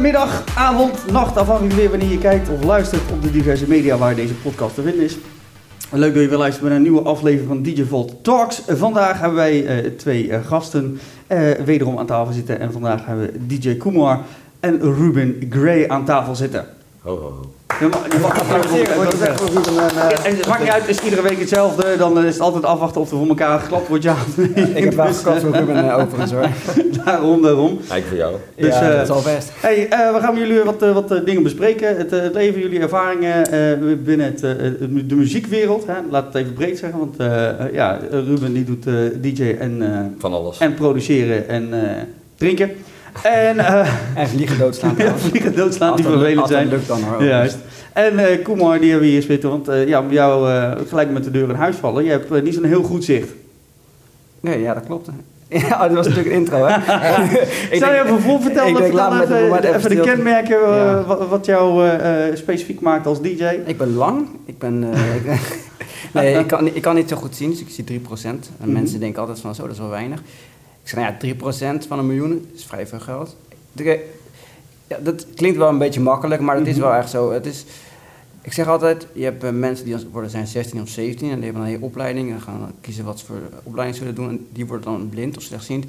Middag, avond, nacht, afhankelijk weer wanneer je kijkt of luistert op de diverse media waar deze podcast te vinden is. Leuk dat je weer luistert naar een nieuwe aflevering van DJ Volt Talks. Vandaag hebben wij eh, twee eh, gasten eh, wederom aan tafel zitten. En vandaag hebben we DJ Kumar en Ruben Gray aan tafel zitten. Ho, ho, ho. Je mag, je mag. En, eh, het maakt niet uit, het is iedere week hetzelfde. Dan eh, is het altijd afwachten of er voor elkaar geklapt wordt. Ja, nee. Ik heb wel Dus, gekocht voor Ruben eh, overigens hoor. eh, daarom, daarom. Eigenlijk voor jou. Dus, ja, eh, dat is al best. Hey, eh, we gaan met jullie wat, eh, wat eh, dingen bespreken. Het, eh, het leven, jullie ervaringen eh, binnen het, eh, de muziekwereld. Hè? Laat het even breed zeggen, want eh, eh, ja, Ruben die doet eh, DJ en, eh, Van alles. en produceren en eh, drinken. En eh En vliegen doodslaan ja, vliegen doodslaan die vervelend zijn. lukt dan hoor. Juist. En eh Koemar, die hebben we hier zitten, want eh, ja, jou gelijk met de deur in huis vallen. Je hebt niet zo'n heel goed zicht. Nee, ja, dat klopt. Ja, dat was natuurlijk een intro hè. Ik Zou je even voor vertellen, ik denk, laat even, de kenmerken Ja. wat, wat jou specifiek maakt als DJ? Ik ben lang. Ik ben... nee, ik kan, ik kan niet zo goed zien, dus ik zie 3%. En Mhm. mensen denken altijd van, zo, dat is wel weinig. Ik zeg, nou ja, 3% van een miljoen is vrij veel geld. Ja, dat klinkt wel een beetje makkelijk, maar het is Mhm. wel echt zo. Het is, ik zeg altijd, je hebt eh, mensen die worden zijn 16 of 17 en die hebben een hele opleiding en gaan kiezen wat ze voor opleiding zullen doen en die worden dan blind of slechtziend.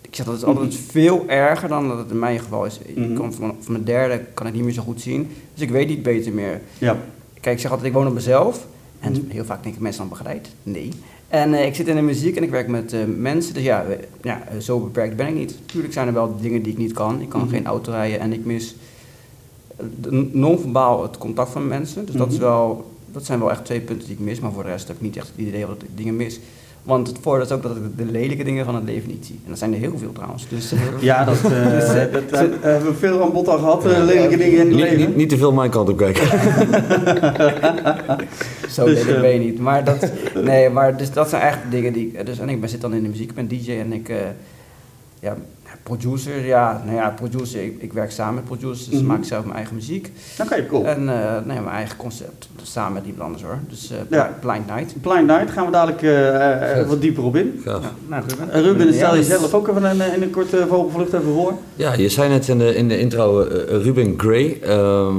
Ik zeg dat is altijd veel erger dan dat het in mijn geval is. Ik Mhm. kom van, van mijn derde kan ik niet meer zo goed zien, dus ik weet niet beter meer. Ja. Kijk, ik zeg altijd, ik woon op mezelf. En Mhm. heel vaak denken mensen dan begeleid. Nee. En eh, ik zit in de muziek en ik werk met eh, mensen. Dus ja, ja, zo beperkt ben ik niet. Tuurlijk zijn er wel dingen die ik niet kan. Ik kan Mhm. geen auto rijden en ik mis eh, non-verbaal het contact van mensen. Dus dat, is Mhm. wel, dat zijn wel echt twee punten die ik mis. Maar voor de rest heb ik niet echt het idee dat ik dingen mis. Want het voordeel is ook dat ik de lelijke dingen van het leven niet zie. En dat zijn er heel veel trouwens. Dus, Ja, dat, eh, dat, eh, hebben we veel aan bod al gehad, eh, lelijke dingen in het Niet, leven. niet, niet te veel mijn kant op kijken. Zo Dus, lelijk eh, ben je niet. Maar dat, nee, maar dus dat zijn echt dingen die... ik- Dus, en ik ben, zit dan in de muziek, ik ben DJ en ik... eh, ja, producer, ja, nou ja, producer, ik, ik werk samen met producers, dus Mhm. maak ik zelf mijn eigen muziek. Oké, cool. En nou ja, mijn eigen concept, dus samen met iemand anders hoor. Dus eh, Ja. Blind Night. Blind Night gaan we dadelijk eh, wat dieper op in. Ja, nou, Ruben. Ruben, stel jezelf ook even in, in een korte vogelvlucht even voor. Ja, je zei net in de, in de intro Ruben Gray. Ehm,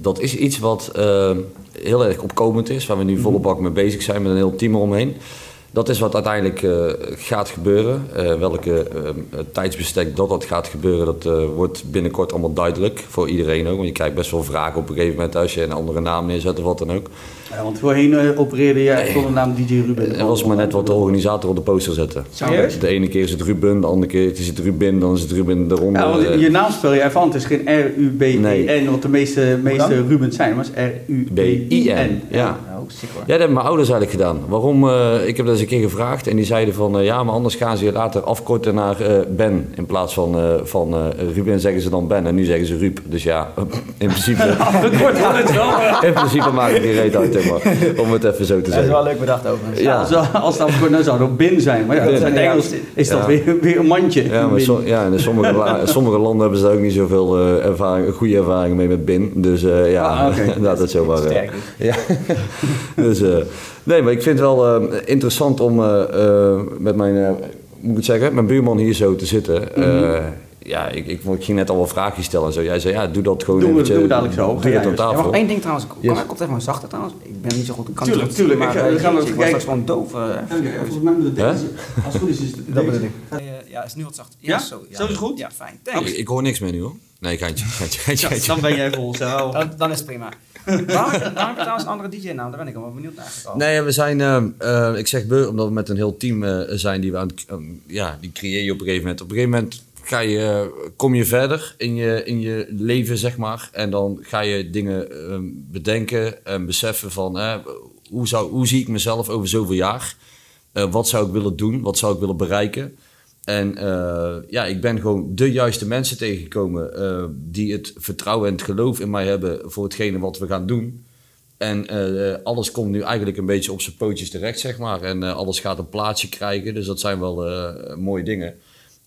dat is iets wat heel erg opkomend is, waar we nu volle bak mee bezig zijn met een heel team eromheen. Dat is wat uiteindelijk eh, gaat gebeuren. Eh, welke eh, tijdsbestek dat dat gaat gebeuren, dat eh, wordt binnenkort allemaal duidelijk voor iedereen ook. Want je krijgt best wel vragen op een gegeven moment als je een andere naam neerzet of wat dan ook. Ja, want voorheen opereerde je echt onder de naam DJ Ruben. Er was maar net wat de organisator op de poster zette. Serieus? De ene keer is het Ruben, de andere keer is het Ruben, dan is het Ruben eronder. Ja, want je naam spel je even aan. Het is geen R-U-B-I-N, Nee. wat de meeste, meeste? Rubens zijn, maar het is R-U-B-I-N. Ja. Sick hoor. Ja, dat hebben mijn ouders eigenlijk gedaan. Waarom? eh, ik heb dat eens een keer gevraagd en die zeiden van eh, ja, maar anders gaan ze je later afkorten naar eh, Ben. In plaats van, eh, van eh, Ruben zeggen ze dan Ben en nu zeggen ze Ruub. Dus ja, in principe, Afgekort wordt het wel. in principe maakt het niet reet uit, maar, om het even zo te Dat is zeggen. wel leuk bedacht overigens. Ja, Ja. als, als het afgekort, dan zou het ook bin zijn. Maar ja, in het Engels is dat Ja. weer, weer een mandje. Ja, maar so- ja, en in sommige, la- sommige landen hebben ze daar ook niet zoveel eh, ervaring, goede ervaringen mee met BIN. Dus eh, ja, Ah, laat het zo maar. Sterk. Ja. dus, eh, nee, maar ik vind het wel eh, interessant om eh, eh, met mijn, eh, moet ik het zeggen, mijn buurman hier zo te zitten. Eh, ja, ik, ik, ik ging net al wel vraagjes stellen en zo. Jij zei, ja, doe dat gewoon we- eventjes. doen we dadelijk zo. Doe jij aan eens. Ja, tafel. maar één ding trouwens, kan Yes. ik altijd even zachter trouwens? Ik ben niet zo goed, ik kan Tuurlijk, tuurlijk. zien, Ik ga- maar, we gaan even ik was kijken. straks gewoon doof. Volgens mij moet het. Als het goed is, is het Dat deze. bedoel ik. ja, is nu wat zachter. Ja? Zo, Zo is het goed? Ja, fijn. Ik, Thanks. ik hoor niks meer nu hoor. Nee, geintje, geintje, geintje. Dan ben jij vol zo. Dan, dan is het prima. Je trouwens een andere DJ-naam? Daar ben ik wel benieuwd naar eigenlijk. Nee, we zijn, eh, eh, ik zeg we, omdat we met een heel team eh, zijn die we aan het, ehm, ja, die creëer je op een gegeven moment. Op een gegeven moment ga je, eh, kom je verder in je, in je leven, zeg maar. En dan ga je dingen ehm, bedenken en beseffen van, hoe, zou, hoe zie ik mezelf over zoveel jaar? Wat zou ik willen doen? Wat zou ik willen bereiken? En eh, ja, ik ben gewoon de juiste mensen tegengekomen eh, die het vertrouwen en het geloof in mij hebben voor hetgene wat we gaan doen. En eh, alles komt nu eigenlijk een beetje op zijn pootjes terecht, zeg maar. En alles gaat een plaatsje krijgen, dus dat zijn wel mooie dingen.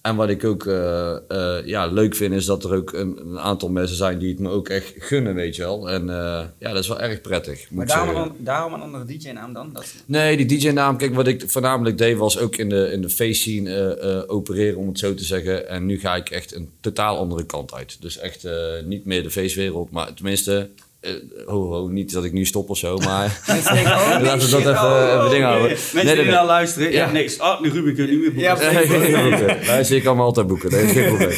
En wat ik ook eh, eh, ja, leuk vind, is dat er ook een, een aantal mensen zijn die het me ook echt gunnen, weet je wel. En eh, ja, dat is wel erg prettig. Maar daarom, dan, daarom een andere DJ-naam dan? Dat, Nee, die DJ-naam, kijk, wat ik voornamelijk deed was ook in de, in de face-scene eh, eh, opereren, om het zo te zeggen. En nu ga ik echt een totaal andere kant uit. Dus echt niet meer de feestwereld, maar tenminste, eh, ho, ho, niet dat ik nu stop of zo, maar Mensen denken, oh, nee, laten we dat shit, even, oh, even oh. dingen houden. Mensen Nee, die nee, nou luisteren, ja, Ja. niks. Ah, nu Ruben kun je niet meer boeken. Ja, boeken. Nee, zie ik allemaal altijd boeken, dat is geen probleem.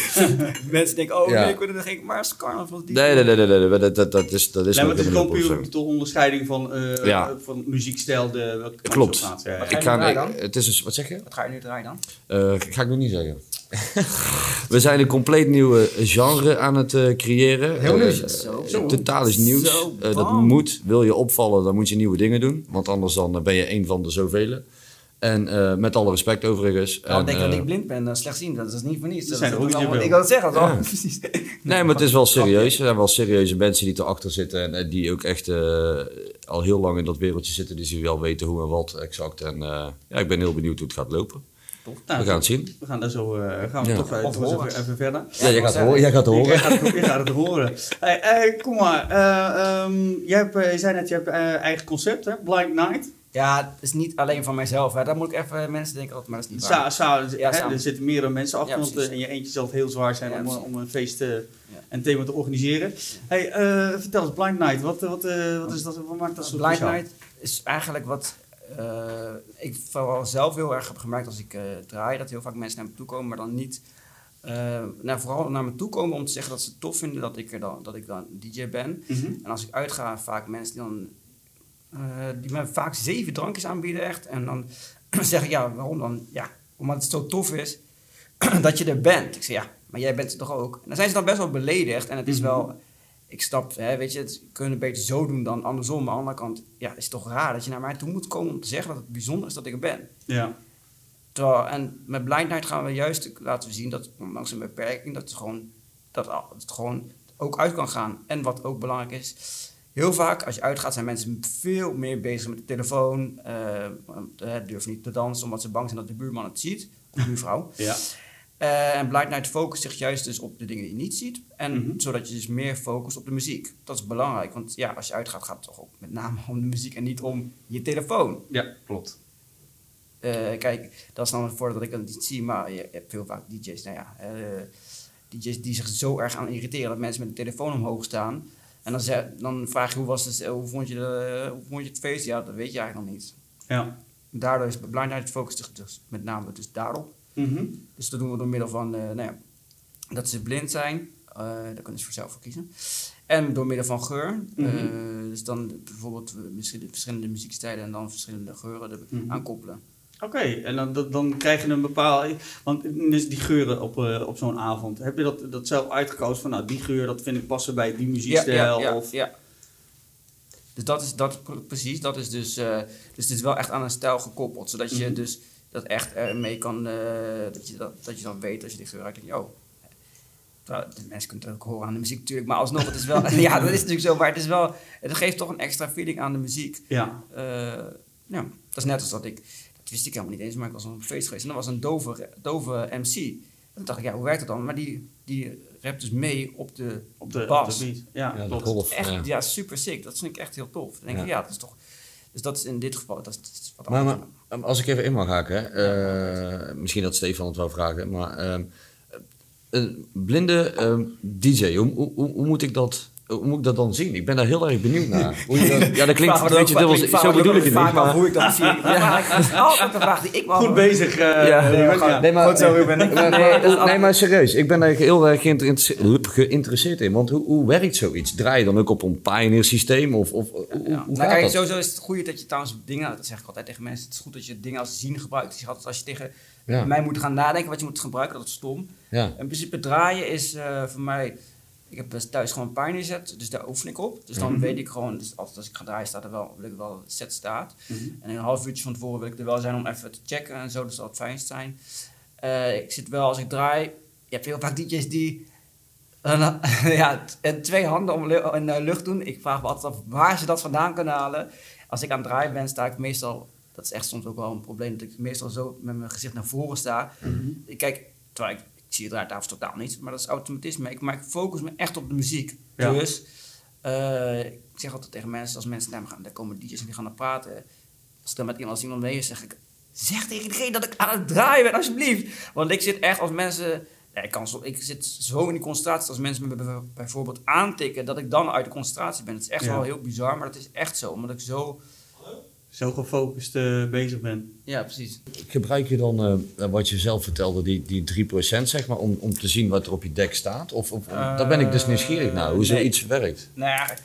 Mensen denken, oh Ja. nee, ik wil er geen, maar is carnaval DJ. Nee, nee, nee, nee, nee, dat, dat, dat is, dat is Nee, maar het is gewoon puur de onderscheiding van, eh, Ja. van muziekstijl. De, Klopt. gaat. Ja, ja. Wat ga Ik je ga, nu draaien ik- dan? het is een, wat zeg je? Wat ga je nu draaien dan? Eh, ga ik nog niet zeggen. We zijn een compleet nieuwe genre aan het eh, creëren. Heel Eh, nieuw. Zo. eh, Totaal is nieuws. Zo, Eh, dat moet. Wil je opvallen, dan moet je nieuwe dingen doen. Want anders dan ben je een van de zoveel. En eh, met alle respect overigens. Nou, En, denk dat ik blind ben, uh, slechtziend. Dat is niet voor niets. Dat ik wil het zeggen, Ja. precies. Nee, maar het is wel serieus. Er zijn wel serieuze mensen die erachter zitten. En die ook echt eh, al heel lang in dat wereldje zitten. Dus die wel weten hoe en wat exact. En eh, ja, ik ben heel benieuwd hoe het gaat lopen. Nou, We gaan het zien. We gaan daar zo eh, gaan we Ja. toch even, even, even verder. Ja, jij gaat het horen. Jij gaat het horen. gaat je gaat het horen. Hey, hey, kom maar. eh, ehm, jij hebt, eh, je zei net, je hebt eh, eigen concept, hè? Blind Night. Ja, het is niet alleen van mijzelf. Hè. Daar moet ik even mensen denken, altijd, maar dat is niet waar. Sa, sa, Ja, hè, er zitten meerdere mensen achter, Ja, want precies. eh, in je eentje zal het heel zwaar zijn Ja, om, om een feest eh, Ja. en thema te organiseren. Hey, eh, vertel eens, Blind Night, wat, eh, wat, eh, wat, is dat, wat maakt dat zo Blind speciaal? Night is eigenlijk wat eh, ik vooral zelf heel erg heb gemerkt als ik eh, draai. Dat heel vaak mensen naar me toe komen, maar dan niet... nou, vooral naar me toe komen om te zeggen dat ze het tof vinden dat ik, er dan, dat ik dan DJ ben. Mhm. En als ik uitga, vaak mensen die dan... die me vaak zeven drankjes aanbieden echt. En dan zeg ik, ja, waarom dan? Ja, omdat het zo tof is dat je er bent. Ik zeg, ja, maar jij bent er toch ook? En dan zijn ze dan best wel beledigd. En het is Mhm. wel... Ik snap, hè, weet je, het kunnen beter zo doen dan andersom. Maar aan de andere kant, ja, is het toch raar dat je naar mij toe moet komen om te zeggen dat het bijzonder is dat ik er ben. Ja. Terwijl, en met Blind Night gaan we juist laten zien dat, ondanks een beperking, dat het gewoon, dat het gewoon ook uit kan gaan. En wat ook belangrijk is, heel vaak als je uitgaat zijn mensen veel meer bezig met de telefoon. durven niet te dansen omdat ze bang zijn dat de buurman het ziet. Of de buurvrouw. Ja. Eh, en Blind Night focust zich juist dus op de dingen die je niet ziet. En Mhm. zodat je dus meer focust op de muziek. Dat is belangrijk, want ja, als je uitgaat gaat het toch ook met name om de muziek en niet om je telefoon. ja, klopt. Eh, kijk, dat is dan het voordeel dat ik het niet zie, maar je hebt veel vaak DJ's, nou ja, eh, DJ's die zich zo erg aan irriteren dat mensen met de telefoon omhoog staan. En dan, zeg, dan vraag je hoe, was het, hoe, vond je de, hoe vond je het feest? Ja, dat weet je eigenlijk nog niet. Ja. Daardoor is Blind Night focust zich dus met name dus daarop. Mhm. Dus dat doen we door middel van eh, nou ja, dat ze blind zijn. eh, daar kunnen ze voor zelf voor kiezen. En door middel van geur. Mhm. eh, dus dan bijvoorbeeld misschien verschillende muziekstijlen en dan verschillende geuren er Mhm. aan koppelen. Oké, en dan, dan, krijg je een bepaalde... Want die geuren op, op zo'n avond, heb je dat, dat zelf uitgekozen van... Nou, die geur, dat vind ik passen bij die muziekstijl? ja, of... ja. Dus dat is dat, pre- precies. Dat is dus, eh, dus het is wel echt aan een stijl gekoppeld. Zodat je dus dat echt ermee kan... eh, dat, je dat, dat je dan weet als je geur ruikt. denk je, Oh, Terwijl, de mensen kunnen het ook horen aan de muziek natuurlijk. Maar alsnog, het is wel... ja, dat is natuurlijk zo. Maar het is wel... Het geeft toch een extra feeling aan de muziek. Ja. Eh, ja, dat is net als dat ik, dat wist ik helemaal niet eens, maar ik was op een feest geweest en er was een dove, dove MC. En toen dacht ik, ja, hoe werkt dat dan? Maar die, die rapt dus mee op de, Op de, bas. op de beat. Ja, Ja, de klopt. golf. Echt, ja. ja. super sick. Dat vind ik echt heel tof. Dan denk Ja. ik, ja, dat is toch... Dus dat is in dit geval, dat is, wat Maar, anders. maar als ik even in mag haken, hè, eh, misschien dat Stefan het wel vragen, maar ehm, een blinde ehm, DJ, hoe, hoe, hoe, hoe moet ik dat, hoe moet ik dat dan zien? Ik ben daar heel erg benieuwd naar. Hoe je dat, ja, dat klinkt een beetje dubbel, zo bedoel ik het vaak niet. Maar, hoe ik dat zie. Altijd een vraag die ik Goed bezig, nee, maar, Goed zo, Ruben. maar- maar- maar- nee, maar serieus, ik ben daar heel erg geïnteresseerd, in. Want hoe, hoe werkt zoiets? Draai je dan ook op een Pioneer systeem? Of, of hoe, Ja. hoe Nou, gaat kijk, dat? sowieso is het goed dat je trouwens dingen, dat zeg ik altijd tegen mensen, het is goed dat je dingen als zien gebruikt. Als je tegen Ja. mij moet gaan nadenken wat je moet gebruiken, dat is stom. Ja. In principe draaien is eh, voor mij, ik heb dus thuis gewoon een Pioneer set, dus daar oefen ik op. Dus dan Mhm. weet ik gewoon, dus altijd als ik ga draaien staat er wel, wil ik wel set staat. Mhm. En een half uurtje van tevoren wil ik er wel zijn om even te checken en zo, dus dat zal het fijnst zijn. Eh, ik zit wel, als ik draai, je hebt heel vaak DJ's die eh, ja, twee handen om in de lucht doen. Ik vraag me altijd af waar ze dat vandaan kunnen halen. Als ik aan het draaien ben, sta ik meestal, dat is echt soms ook wel een probleem, dat ik meestal zo met mijn gezicht naar voren sta. Mhm. Ik kijk Terwijl ik zie het draaitafels totaal niet, maar dat is automatisme. Ik, maar ik focus me echt op de muziek. Ja. Dus eh, ik zeg altijd tegen mensen, als mensen naar me gaan, daar komen DJ's en die gaan dan praten. Als ik dan met iemand, als iemand mee is, zeg ik, zeg tegen diegene dat ik aan het draaien ben, alsjeblieft. Want ik zit echt als mensen, ja, ik, kan zo, ik zit zo in die concentratie als mensen me bij- bijvoorbeeld aantikken, dat ik dan uit de concentratie ben. Het is echt Ja. wel heel bizar, maar het is echt zo. Omdat ik zo, Zo gefocust eh, bezig bent. ja precies. Gebruik je dan, eh, wat je zelf vertelde, die, die 3% zeg maar, om, om te zien wat er op je dek staat? Of, of daar ben ik dus nieuwsgierig naar, hoe nee. zoiets werkt. Nou ja,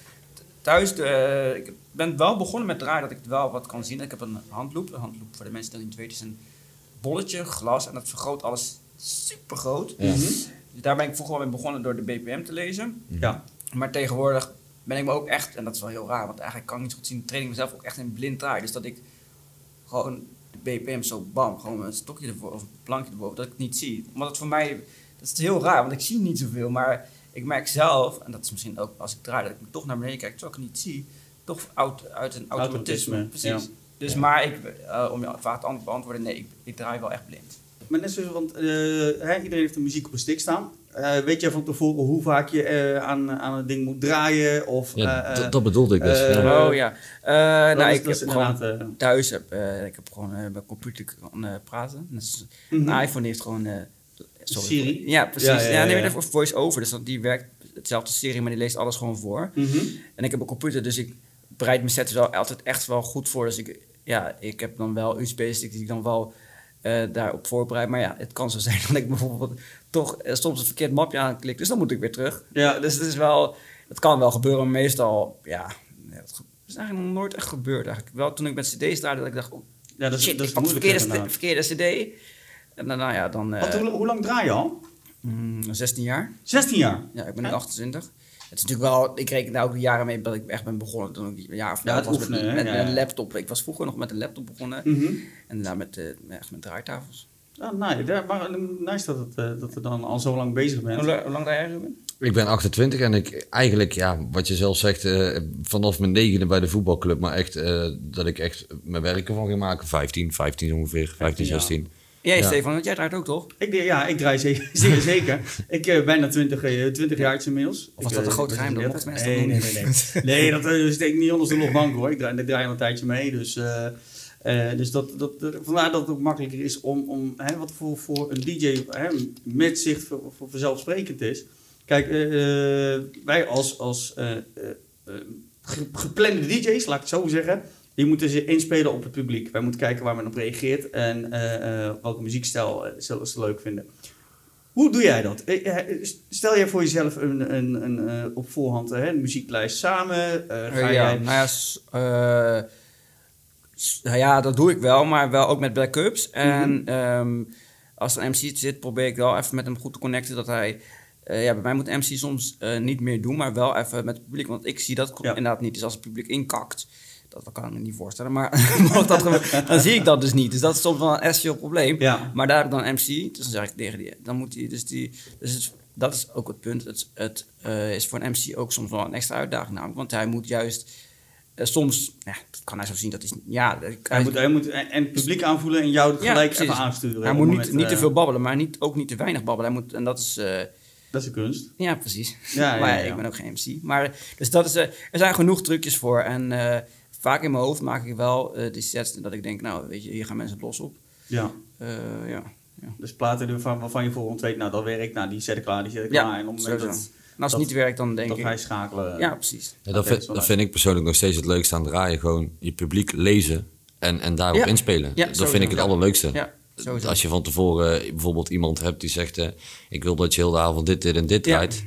thuis, eh, ik ben wel begonnen met draaien dat ik wel wat kan zien. Ik heb een handloop. Een handloop, voor de mensen die dat niet weten, is een bolletje, glas. En dat vergroot alles super groot. Ja. Dus daar ben ik vroeger wel mee begonnen door de BPM te lezen. Ja. Maar tegenwoordig ben ik me ook echt, en dat is wel heel raar, want eigenlijk kan ik niet zo goed zien, train ik mezelf ook echt in blind draai. Dus dat ik gewoon de BPM zo bam, gewoon een stokje ervoor of een plankje erboven, dat ik het niet zie. Want het voor mij, dat is heel raar, want ik zie niet zoveel, maar ik merk zelf, en dat is misschien ook als ik draai, dat ik toch naar beneden kijk, terwijl ik het niet zie, toch uit, uit een automatisme. Automatisme, Precies. ja. Dus Ja. maar ik, eh, om je vraag te beantwoorden, nee, ik, ik draai wel echt blind. Maar net zoals, want eh, iedereen heeft de muziek op een stick staan. Eh, weet jij van tevoren hoe vaak je eh, aan, aan het ding moet draaien? Of, Ja, eh, dat, dat bedoelde ik dus. ja. oh ja. Eh, dat nou, is- ik heb gewoon inderdaad, thuis heb, eh, ik heb gewoon eh, mijn computer kan praten. Dus mhm. Een iPhone heeft gewoon. eh, sorry. Siri? Ja, precies. Ja, Ja, ja, ja, nee, ja. maar voor voice over. Dus dat, die werkt hetzelfde serie, maar die leest alles gewoon voor. Mhm. En ik heb een computer, dus ik bereid mijn sets wel altijd echt wel goed voor. Dus ik, ja, ik heb dan wel USB-sticks die ik dan wel eh, daarop voorbereid. Maar ja, het kan zo zijn dat ik bijvoorbeeld toch eh, soms een verkeerd mapje aanklik. Dus dan moet ik weer terug. Ja. Dus het is wel, het kan wel gebeuren, maar meestal, ja, nee, het is eigenlijk nog nooit echt gebeurd eigenlijk. Wel toen ik met cd's draaide, dat ik dacht, oh, Ja, dat is, shit, dat is ik pak verkeerde, verkeerde cd. En dan, nou ja, dan... eh, hoe, hoe lang draai je al? mm, 16 jaar. 16 jaar. Ja, ik ben nu Ja. 28. Het is natuurlijk wel, ik reken daar ook de jaren mee dat ik echt ben begonnen toen ik een jaar of Ja, het was oefenen, met, met Ja, ja. een laptop. Ik was vroeger nog met een laptop begonnen Mhm. en daarna met, eh, echt met draaitafels. Ah, nee, daar- maar nice dat, het, eh, dat je dan al zo lang bezig bent. Hoe, la- hoe lang draai jij, Ruben? Ik ben 28 en ik eigenlijk, ja, wat je zelf zegt, eh, vanaf mijn negende bij de voetbalclub, maar echt eh, dat ik echt mijn werk ervan ging maken. 15, 15 ongeveer, 15, ja. 16. Jij, Ja. Stefan, want jij draait ook toch? Ik, ja, ik draai zeker, zeer zeker. Ik ben bijna 20, eh, 20 jaar inmiddels. Of was Ik, dat een groot ben geheim? Dat 36. mochten nee, mensen nee, nee, nee. nee, dat eh, steekt niet onder de logbank hoor. Ik draai, ik draai al een tijdje mee. Dus, eh, dus dat, dat, vandaar dat het ook makkelijker is om, om hè, wat voor, voor een DJ hè, met zicht voor, voor vanzelfsprekend is. Kijk, eh, eh, wij als, als ge- geplande DJ's, laat ik het zo zeggen, die moeten ze inspelen op het publiek. Wij moeten kijken waar men op reageert en welke muziekstijl zullen ze leuk vinden. Hoe doe jij dat? Stel jij voor jezelf een, een, een, op voorhand eh, een muzieklijst samen? Ga ja, jij... nou ja, nou ja, dat doe ik wel, maar wel ook met backups. En Mhm. ehm, als een MC zit, probeer ik wel even met hem goed te connecten dat hij... eh, ja, bij mij moet MC soms eh, niet meer doen, maar wel even met het publiek. Want ik zie dat Ja. inderdaad niet. Dus als het publiek inkakt, dat kan ik me niet voorstellen. Maar dat dan zie ik dat dus niet. Dus dat is soms wel een essentieel probleem. Ja. Maar daar heb ik dan MC, dus dan zeg ik tegen die, dan moet hij, dus die, dus het, dat is ook het punt. Het, het eh, is voor een MC ook soms wel een extra uitdaging namelijk, want hij moet juist soms, ja, dat kan hij zo zien, dat is, ja, hij, Hij moet, hij moet en publiek aanvoelen en jou Ja, gelijk even aansturen. hij moet niet, niet te eh, veel babbelen, maar niet, ook niet te weinig babbelen. Hij moet, en dat is, eh, Dat is een kunst. ja, precies. Ja, ja, maar ja, ja. ik ben ook geen MC. Maar, dus dat is, eh, er zijn genoeg trucjes voor. En eh, vaak in mijn hoofd maak ik wel eh die sets dat ik denk, nou, weet je, hier gaan mensen los op. Ja. Eh, ja. Dus platen waarvan, waarvan je voorhand weet, nou dat werkt, nou die zet ik klaar, die zet ik Ja, klaar. En op het moment dat, En als het Dat- niet werkt, dan denk dat ik... wij schakelen. Ja, precies. Ja, Dat dat, vind, dat vind ik persoonlijk nog steeds het leukste aan draaien. Gewoon je publiek lezen en, en daarop Ja. inspelen. Ja, dat vind ik het Ja. allerleukste. Ja, sowieso. Als je van tevoren eh, bijvoorbeeld iemand hebt die zegt... eh, ik wil dat je heel de avond dit, dit en dit Ja. draait.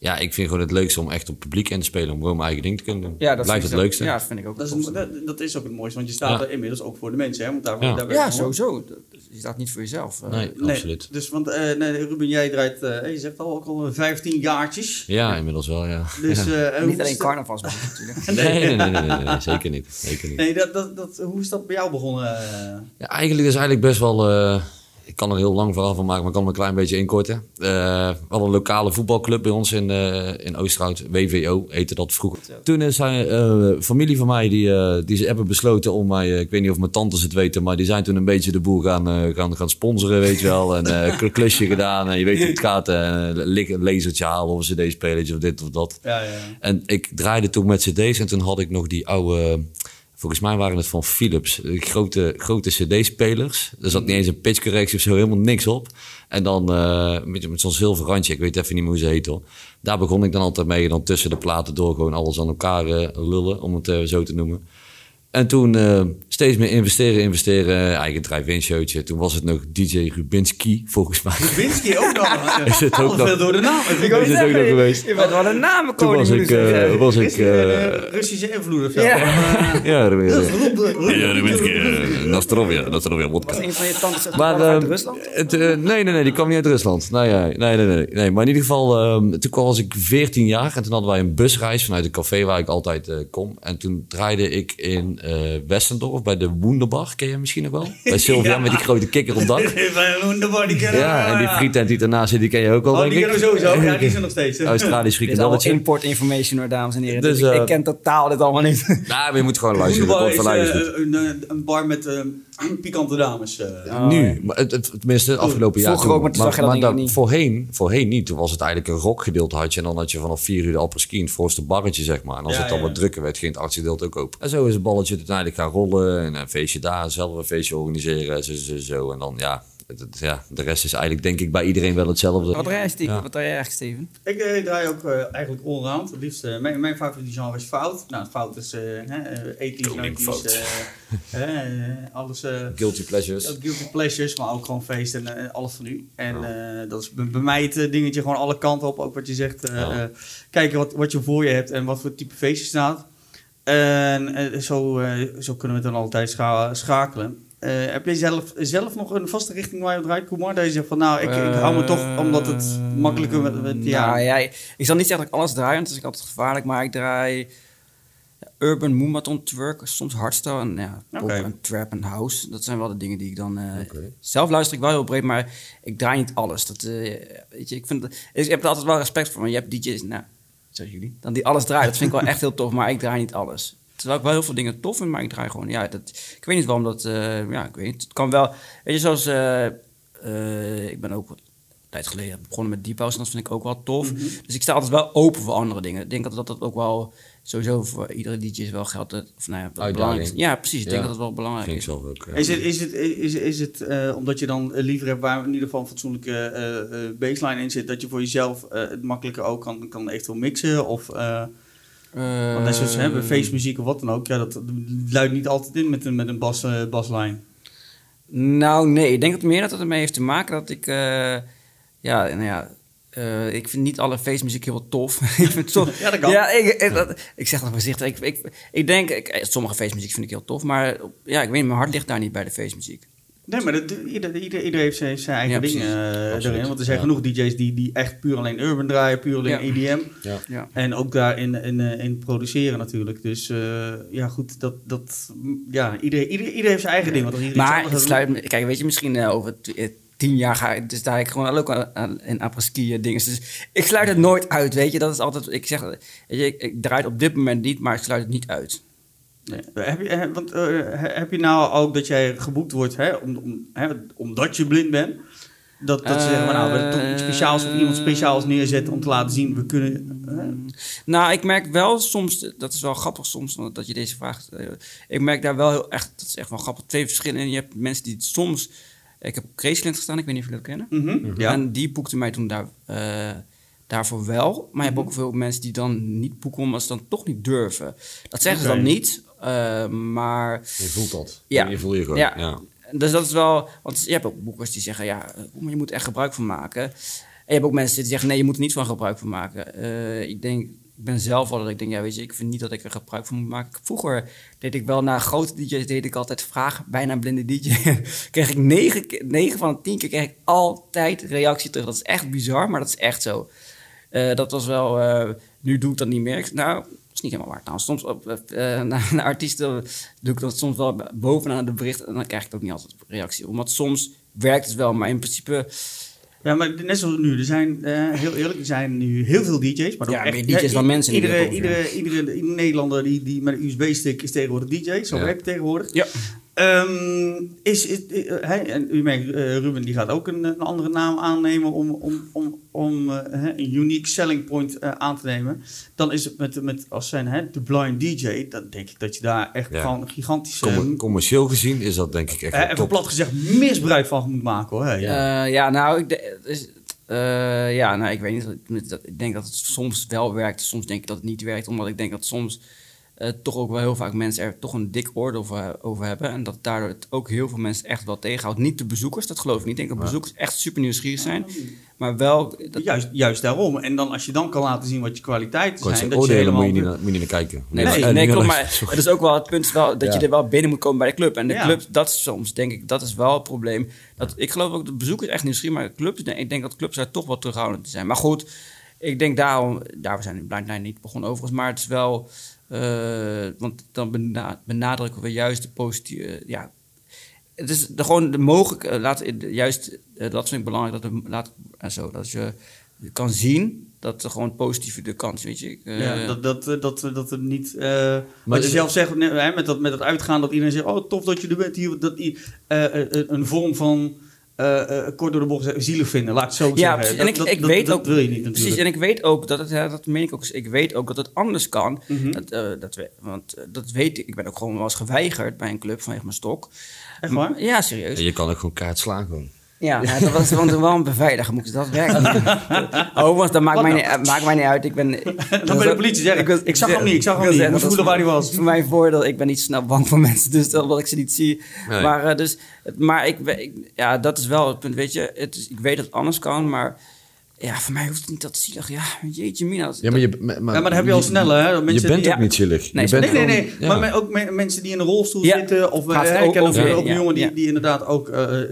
Ja, ik vind gewoon het leukste om echt op publiek in te spelen. Om gewoon mijn eigen ding te kunnen doen. Ja, dat Blijft vind het ik leukste. ook- Ja, dat vind ik ook. Dat is, dat, dat is ook het mooiste, want je staat Ja. er inmiddels ook voor de mensen. Hè? Want daar, Ja. daar sowieso. Dat- Je staat niet voor jezelf. eh. Nee, Nee, absoluut. Dus, want eh, nee, Ruben, jij draait, eh, je zegt al ook al 15 jaartjes. Ja, inmiddels wel, ja. Dus, eh, niet alleen carnavalsmuziek natuurlijk. Nee, nee, nee, nee, nee, nee, zeker niet. Zeker niet. Nee, dat, dat, dat, hoe is dat bij jou begonnen? Ja, eigenlijk is eigenlijk best wel... ik kan er heel lang verhaal van maken, maar ik kan hem een klein beetje inkorten. We hadden een lokale voetbalclub bij ons in, eh in Oosterhout. WVO heette dat vroeger. Toen is hij, eh, familie van mij, die, die ze hebben besloten om mij... ik weet niet of mijn tantes het weten, maar die zijn toen een beetje de boel gaan, gaan, gaan sponsoren, weet je wel. En een klusje gedaan en je weet hoe het gaat. een lasertje halen of een cd-spelertje of dit of dat. Ja, ja. En ik draaide toen met cd's en toen had ik nog die oude... Volgens mij waren het van Philips. Die grote, grote cd-spelers. Er zat niet eens een pitchcorrectie of zo, helemaal niks op. En dan eh, met, met zo'n zilver randje, ik weet even niet meer hoe ze heet hoor. Daar begon ik dan altijd mee. En dan tussen de platen door gewoon alles aan elkaar eh, lullen, om het eh, zo te noemen. En toen eh, steeds meer investeren, investeren. Eigen drive-in showtje. Toen was het nog DJ Rubinski, volgens mij. Winsky ook nog. Is het ook nog- door de naam. Ik wou Is het ook nog geweest? Je bent wel een Toen namenkoning. was moet ik, eh, was Is ik, eh, Russische invloed of zo? Ja. Ja, Rubinski. Ja, Rubinski, Nastrovia, Nastrovia, wodka. Een van je tantes uit Maar uit Rusland? het, nee, nee, nee, die kwam niet uit Rusland. Nee, nee, nee, nee, nee, nee. Maar in ieder geval, ehm, toen was ik 14 jaar en toen hadden wij een busreis vanuit het café waar ik altijd eh, kom. En toen draaide ik in eh Westendorf bij de Wonderbar, ken je misschien nog wel? Bij Sylvia Ja. met die grote kikker op dak. Van Wonderbar, die kennen we. Ja, en die frietent die ernaast zit, die ken je ook al, Oh, denk die kennen we sowieso. Ja, die is er nog steeds. Australisch frikandelletje. import information hoor, dames en heren. Dus, Dus, ik, eh, ik ken totaal dit allemaal niet. Nou, maar je moet gewoon luisteren. Komt is eh, een, een bar met eh, pikante dames. eh. Oh, nu, maar het, het, tenminste het afgelopen jaar. Vroeger toen. ook, maar toen zag je dat denk ik daar- niet. Voorheen, voorheen niet. Toen was het eigenlijk een rockgedeelte had je. En dan had je vanaf vier uur de apres-ski, het voorste barretje, zeg maar. En als Ja, het dan ja. wat drukker werd, ging het artsgedeelte ook open. En zo is het balletje uiteindelijk gaan rollen. En een feestje daar, zelf een feestje organiseren. Zo, zo, zo. En dan, ja, ja, de rest is eigenlijk denk ik bij iedereen wel hetzelfde. Wat draai? Ja. Wat draai eigenlijk, Steven? Ik eh, draai ook eh, eigenlijk allround. Het liefst, mijn, mijn favoriete genre is fout. Nou, fout is eh hè, 80s, Koning 90s, fout. hè, eh, alles... eh, Guilty pleasures. ook guilty pleasures, maar ook gewoon feest en alles van u. En eh, dat is bij bij mij het dingetje gewoon alle kanten op. Ook wat je zegt. eh, Ja. eh, kijken wat, wat je voor je hebt en wat voor type feestje staat. En zo, eh, zo kunnen we het dan altijd scha- schakelen. Eh, heb jij zelf, zelf nog een vaste richting waar je op draait, Koemar? Dat je zegt van nou, ik, ik hou me toch omdat het makkelijker met, met ja. Nou ja, ik zal niet zeggen dat ik alles draai, want dat is altijd gevaarlijk. Maar ik draai urban, moonmaton, twerk, soms hardstyle en ja, pop en trap en house. Dat zijn wel de dingen die ik dan... eh. Zelf luister ik wel heel breed, maar ik draai niet alles. Dat, eh, weet je, ik, vind, het- ik heb er altijd wel respect voor. Maar je hebt DJ's, nou, zoals jullie, dan die alles draaien. Dat vind ik wel echt heel tof, maar ik draai niet alles. Terwijl ik wel heel veel dingen tof vind, maar ik draai gewoon, ja, dat, ik weet niet waarom dat, eh, ja, ik weet niet. Het kan wel, weet je, zoals, eh, eh, ik ben ook wat tijd geleden begonnen met deep house en dat vind ik ook wel tof. Mhm. Dus ik sta altijd wel open voor andere dingen. Ik denk dat dat, dat ook wel sowieso voor iedere DJ wel geldt. dat- Of, nou ja, belangrijk is. Ja, precies. Ik denk Ja. dat het wel belangrijk Vind ik is. zelf ook. ja. Is het, is het, is, is het eh, omdat je dan liever hebt waar in ieder geval een fatsoenlijke eh, eh, baseline in zit, dat je voor jezelf eh, het makkelijker ook kan, kan eventueel mixen? Of eh, want net zoals bij feestmuziek of wat dan ook, ja, dat luidt niet altijd in met een, met een bas, eh, baslijn. Nou, nee. Ik denk dat meer dat het ermee heeft te maken dat ik... eh, ja, nou ja... eh, ik vind niet alle feestmuziek heel tof. ik vind soms, Ja, dat kan. Ja, ik, ik, dat- ik zeg dat voorzichtig. Ik, ik, ik denk, ik, eh, sommige feestmuziek vind ik heel tof, maar ja, ik weet mijn hart ligt daar niet bij de feestmuziek. Nee, maar dat, ieder, ieder, ieder heeft zijn, zijn eigen Ja, dingen eh, erin. Want er zijn Ja. genoeg DJ's die, die echt puur alleen urban draaien, puur alleen Ja. EDM. Ja. Ja. En ook daarin in, eh, in produceren natuurlijk. Dus eh, ja, goed, dat, dat, ja, iedereen, ieder, ieder heeft zijn eigen ding. Want iedereen Maar het sluit, me- kijk, weet je, misschien over tien jaar ga ik, dus daar ik gewoon ook aan, aan, in apres-ski dingen. Dus ik sluit het nooit uit, weet je. Dat is altijd, ik zeg, weet je, ik, ik draai het op dit moment niet, maar ik sluit het niet uit. Nee. Heb, je, eh, want, eh, he- heb je nou ook dat jij geboekt wordt hè, om, om, hè, omdat je blind bent? Dat, dat ze zeggen, maar nou, we toch iets speciaals of iemand speciaals neerzetten om te laten zien, we kunnen... hè? Nou, ik merk wel soms, dat is wel grappig soms, want dat je deze vraag... eh, ik merk daar wel heel echt, dat is echt wel grappig, twee verschillen. in. Je hebt mensen die soms... Ik heb op Graceland gestaan, ik weet niet of jullie dat kennen. Mhm, Ja. En die boekte mij toen daar, eh, daarvoor wel. Maar je hebt ook veel mensen die dan niet boeken omdat ze dan toch niet durven. Dat zeggen ze dan niet, eh, maar... Je voelt dat. Ja. Je voel je gewoon. Ja. Ja. Dus dat is wel... Want je hebt ook boekers die zeggen, ja, eh, je moet er echt gebruik van maken. En je hebt ook mensen die zeggen, nee, je moet er niet van gebruik van maken. Eh, ik denk, ik ben zelf al dat ik denk, ja, weet je, ik vind niet dat ik er gebruik van moet maken. Vroeger deed ik wel naar grote DJ's, deed ik altijd vragen, bijna een blinde DJ. kreeg ik negen, keer- negen van de tien keer kreeg ik altijd reactie terug. Dat is echt bizar, maar dat is echt zo. Eh, dat was wel, eh, nu doe ik dat niet meer. Nou, is niet helemaal waar. Nou, soms op, eh, naar, naar artiesten doe ik dat soms wel bovenaan de bericht en dan krijg ik ook niet altijd reactie. Omdat soms werkt het wel. Maar in principe, Ja, maar net zoals nu, er zijn, eh, heel eerlijk, er zijn nu heel veel DJ's. Maar Ja, echt, DJ's dan mensen in Iedere, iedere, iedere, iedere Nederlander die, die met een USB-stick is tegenwoordig DJ. Zo Ja. werkt het tegenwoordig. ja. Ehm, is, is, eh, hij, en u merkt, eh, Ruben die gaat ook een, een andere naam aannemen om, om, om, om eh, hè, een unique selling point eh, aan te nemen. Dan is het met, met als zijn hè, de blind DJ, dan denk ik dat je daar echt Ja. gewoon een gigantische, Commer- commercieel gezien is dat denk ik echt even top. plat gezegd, misbruik van moet maken hoor. hè. Ja. Ja, ja nou, ik, ja, nou, ik weet niet. Dat- Ik denk dat het soms wel werkt, soms denk ik dat het niet werkt. Omdat ik denk dat soms eh, toch ook wel heel vaak mensen er toch een dik oordeel over, over hebben. En dat daardoor het ook heel veel mensen echt wel tegenhoudt. Niet de bezoekers, dat geloof ik niet. Ik denk dat bezoekers echt super nieuwsgierig zijn. Maar wel... Dat, Juist, juist daarom. En dan als je dan kan laten zien wat je kwaliteiten zijn. zeggen, Dat je oordelen moet je, niet helemaal... naar, moet je niet naar kijken. Nee, nee, nee, klopt. Maar het is ook wel het punt wel dat Ja. je er wel binnen moet komen bij de club. En de Ja. club, dat is soms, denk ik, dat is wel het probleem. Dat, ik geloof ook dat bezoekers echt nieuwsgierig maar de clubs, ik denk dat clubs daar toch wat terughoudend te zijn. Maar goed, ik denk daarom, daar we zijn in Blind Nine niet begonnen overigens, maar het is wel, want dan bena- benadrukken we juist de positieve, ja, het is de, gewoon de mogelijk, eh, laat, juist, eh, dat vind ik belangrijk, dat, de, laat, en zo, dat je kan zien dat er gewoon positieve de kans, weet je. Eh, Ja, dat, dat, eh, dat, dat het niet. eh wat je is- zelf zegt, nee, hè, met, dat, met dat uitgaan, dat iedereen zegt: Oh, tof dat je er bent hier. Dat, eh, eh, een vorm van. Eh, eh, kort door de bocht zielig vinden, laat ik het zo Ja, zeggen. precies. Dat- En ik, dat- ik dat- weet dat ook. wil je niet Precies, natuurlijk. en ik weet ook dat het, ja, dat meen ik ook, ik weet ook dat het anders kan. Mhm. dat, eh, dat we, want eh, dat weet ik. Ik ben ook gewoon wel eens geweigerd bij een club vanwege mijn stok. Echt waar? Ja, serieus. En je kan ook gewoon kaart slaan gewoon. Ja, nou, dat was want wel een beveiliger. Moet ik dat werken? Overigens, dat maakt mij, niet, maakt mij niet uit. Ik ben, Dan bij de politie zeggen: Ik zag hem niet, ik zag hem niet. Ik voelen waar hij was. Voor mijn voordeel, ik ben niet snel bang voor mensen, dus dat, ik ze niet zie. Nee. Maar, eh, dus, het- maar ik, ik- ja, dat is wel het punt. Weet je, het is, ik weet dat het anders kan, maar ja, voor mij hoeft het niet dat zielig. Ja, jeetje, mina. Ja, maar, je, maar, Ja, maar dan heb je al sneller. Hè? dat je Mensen bent die, ook niet zielig. Nee, je bent Nee, nee, ja. Maar ook me- mensen die in een rolstoel Ja. zitten. Of Gaat eh, ik ook ja. jongen die, Ja. die inderdaad ook eh, eh,